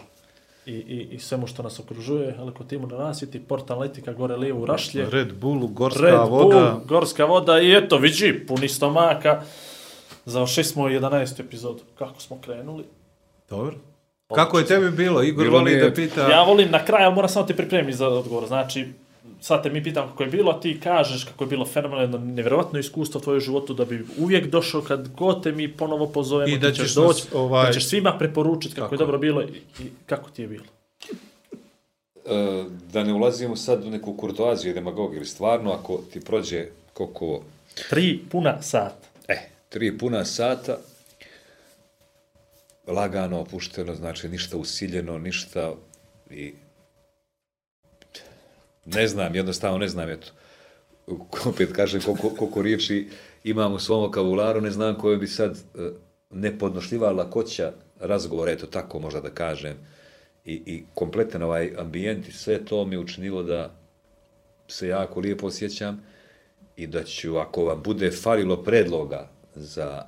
i, i, i svemu što nas okružuje. Timu na rasvjeti, portal Analitika gore lijevo u Rašlje. Red Bull, gorska Red voda. Bull, gorska voda i eto, vidi, puni stomaka. Završili smo 11. epizodu. Kako smo krenuli? Dobro. Kako je tebi bilo? Igor Bilo voli da pita... Ja volim na kraju, ali moram samo te pripremiti za odgovor. Znači, sad te mi pitam kako je bilo, a ti kažeš kako je bilo fenomenalno, nevjerovatno iskustvo u tvojom životu, da bi uvijek došao kad god te mi ponovo pozovemo, I da ti ćeš doći, ovaj- da ćeš svima preporučiti kako, Tako je dobro bilo i, i kako ti je bilo. E, da ne ulazimo sad u neku kurtoaziju i demagogiju, ili stvarno ako ti prođe koliko, Tri puna sata. Tri puna sata, lagano, opušteno, znači ništa usiljeno, ništa i ne znam, jednostavno ne znam, eto, opet kažem koliko, koliko riječi imam u svom vokabularu, ne znam koje bi sad e, nepodnošljiva lakoća razgovora, eto tako možda da kažem, i, i kompletan ovaj ambijent i sve to mi učinilo da se jako lijepo osjećam i da ću, ako vam bude falilo predloga za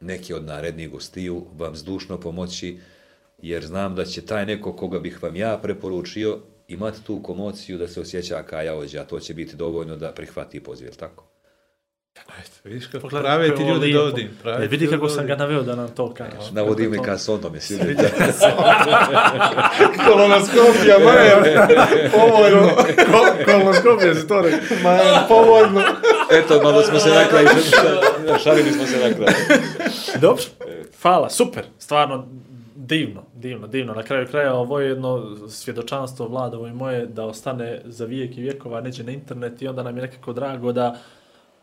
neki od narednih gostiju, vam zdušno pomoći, jer znam da će taj neko koga bih vam ja preporučio imati tu komociju da se osjeća kajaođa, a to će biti dovoljno da prihvati poziv, jel tako? Vidiš kako Pogledaj prave ti je ljudi lijepo. dodim. E, vidi kako sam ga naveo da nam to kaže. Navodi to- ka sondom, vidio? Kolonoskopija, Maja. Povoljno. Kolonoskopija si to rekao. Maja, povoljno. Eto, malo smo se na kraju, šalili smo se na kraju. Dobro, hvala, super, stvarno divno, divno, divno. Na kraju kraja ovo je jedno svjedočanstvo vladovo i moje da ostane za vijek i vjekova, neće na internet i onda nam je nekako drago da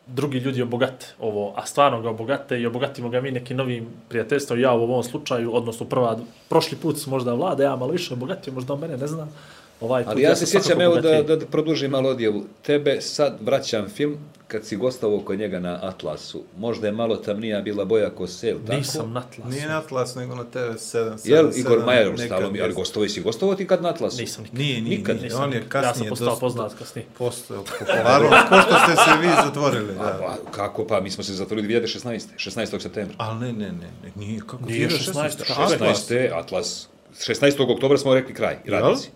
drugi ljudi obogate ovo, a stvarno ga obogate i obogatimo ga mi nekim novim prijateljstvom, ja u ovom slučaju, odnosno prva, prošli put su možda vlade, ja malo više obogatio, možda on mene ne znam. Ovaj put Ali ja se sam sjećam, evo da, bogatiji. da produžim malo odjevu. Tebe sad vraćam film, kad si gostovao kod njega na Atlasu. Možda je malo tamnija bila boja ko sel, tako? Nisam na tlasu. Nije na Atlas, nego na TV7. Jel, Igor Majer, stalo mi, ali gostovao si gostovao ti kad na Atlasu? Nisam nikad. Nije, nije, Nikad nije. Nisam On je kasnije ja sam postao dosta- poznat kasnije. Postao popularno, ko što ste se vi zatvorili, da. Pa, kako pa, mi smo se zatvorili 2016. 16. septembra. Ali ne, ne, ne, ne, nije, kako Nije 2016, 16, Atlas. 16. Atlas. 16. oktobra smo rekli kraj, radnici.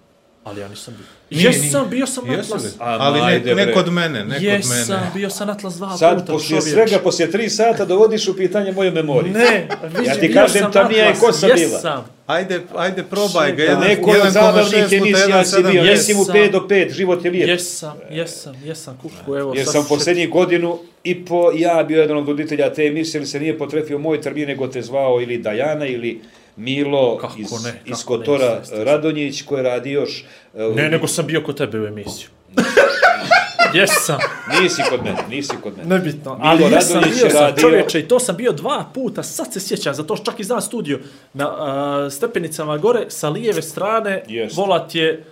Ali ja nisam bio. Nije, Jesam, nije. bio sam na li? Atlas. A, Ali ajde, ne, ne bre. kod mene, ne kod Jesam, mene. bio sam na Atlas dva Sad, puta, poslije čovječ. svega, poslije tri sata dovodiš u pitanje moju memoriju. Ne, vidi, Ja ti bio kažem, sam tamnija je Atlas, kosa bila. Jesam. Ajde, ajde, probaj ga. Jedan- nekoj od 1,6 zabavnih emisija si 1,7. bio, Jesam. nisi mu 5 do 5, život je lijep. Jesam, jesam, jesam, kuku, evo Jer sad sam posljednjih godinu i po ja bio jedan od voditelja te emisije, ili se nije potrefio moj termin, nego te zvao ili Dajana ili Milo Kako iz, ne, iz kako ne, Kotora jeste. Radonjić koji radi još. e, Ne, nego sam bio kod tebe u emisiju. jesam, Nisi kod mene, nisi kod mene. nebitno. Milo Ali jesam, Radonjić bio sam, radio- čovječe, i to sam bio dva puta, sad se sjećam, zato što čak i znam studio. Na a, stepenicama gore, sa lijeve strane, Jest. volat je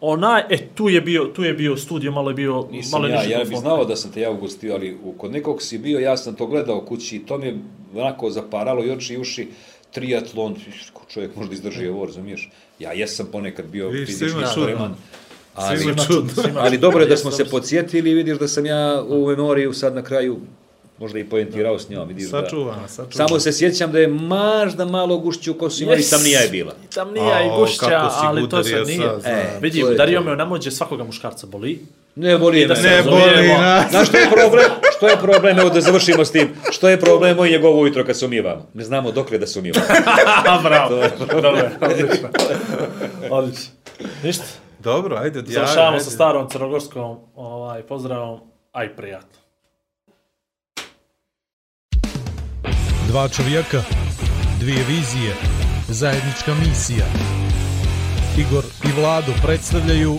onaj, e, tu je bio, tu je bio studio, malo je bio, Nisam malo ja, ja bi znao da sam te ja ugostio, ali kod nekog si bio, ja sam to gledao kući i to mi je onako zaparalo i oči i uši, triatlon, ko čovjek možda izdrži ovo, razumiješ? Ja jesam ponekad bio Vidiš, fizički spreman. Ali, Svima čudno, svima ali dobro je da smo se podsjetili i vidiš da sam ja u memoriju sad na kraju možda i poentirao s njom. Vidiš da, Sačuvana, sačuvana. samo se sjećam da je možda malo gušću kosu imali, Yes. tamnija je bila. Tamnija i gušća, ali to sad nije. znam. E, Vidi, udario to. me na mođe svakoga muškarca boli. Ne boli da me. se Ne boli nas. Znaš što je problem? Što je problem? Evo da završimo s tim. Što je problem moj njegovo ujutro kad se umivamo? Ne znamo dokle da se umivamo. Bravo. Dobro, odlično. Odlično. Ništa. Dobro, ajde, odjavi. Završavamo ajde. sa starom crnogorskom ovaj, pozdravom, aj prijatno. Dva čovjeka, dvije vizije, zajednička misija. Igor i Vlado predstavljaju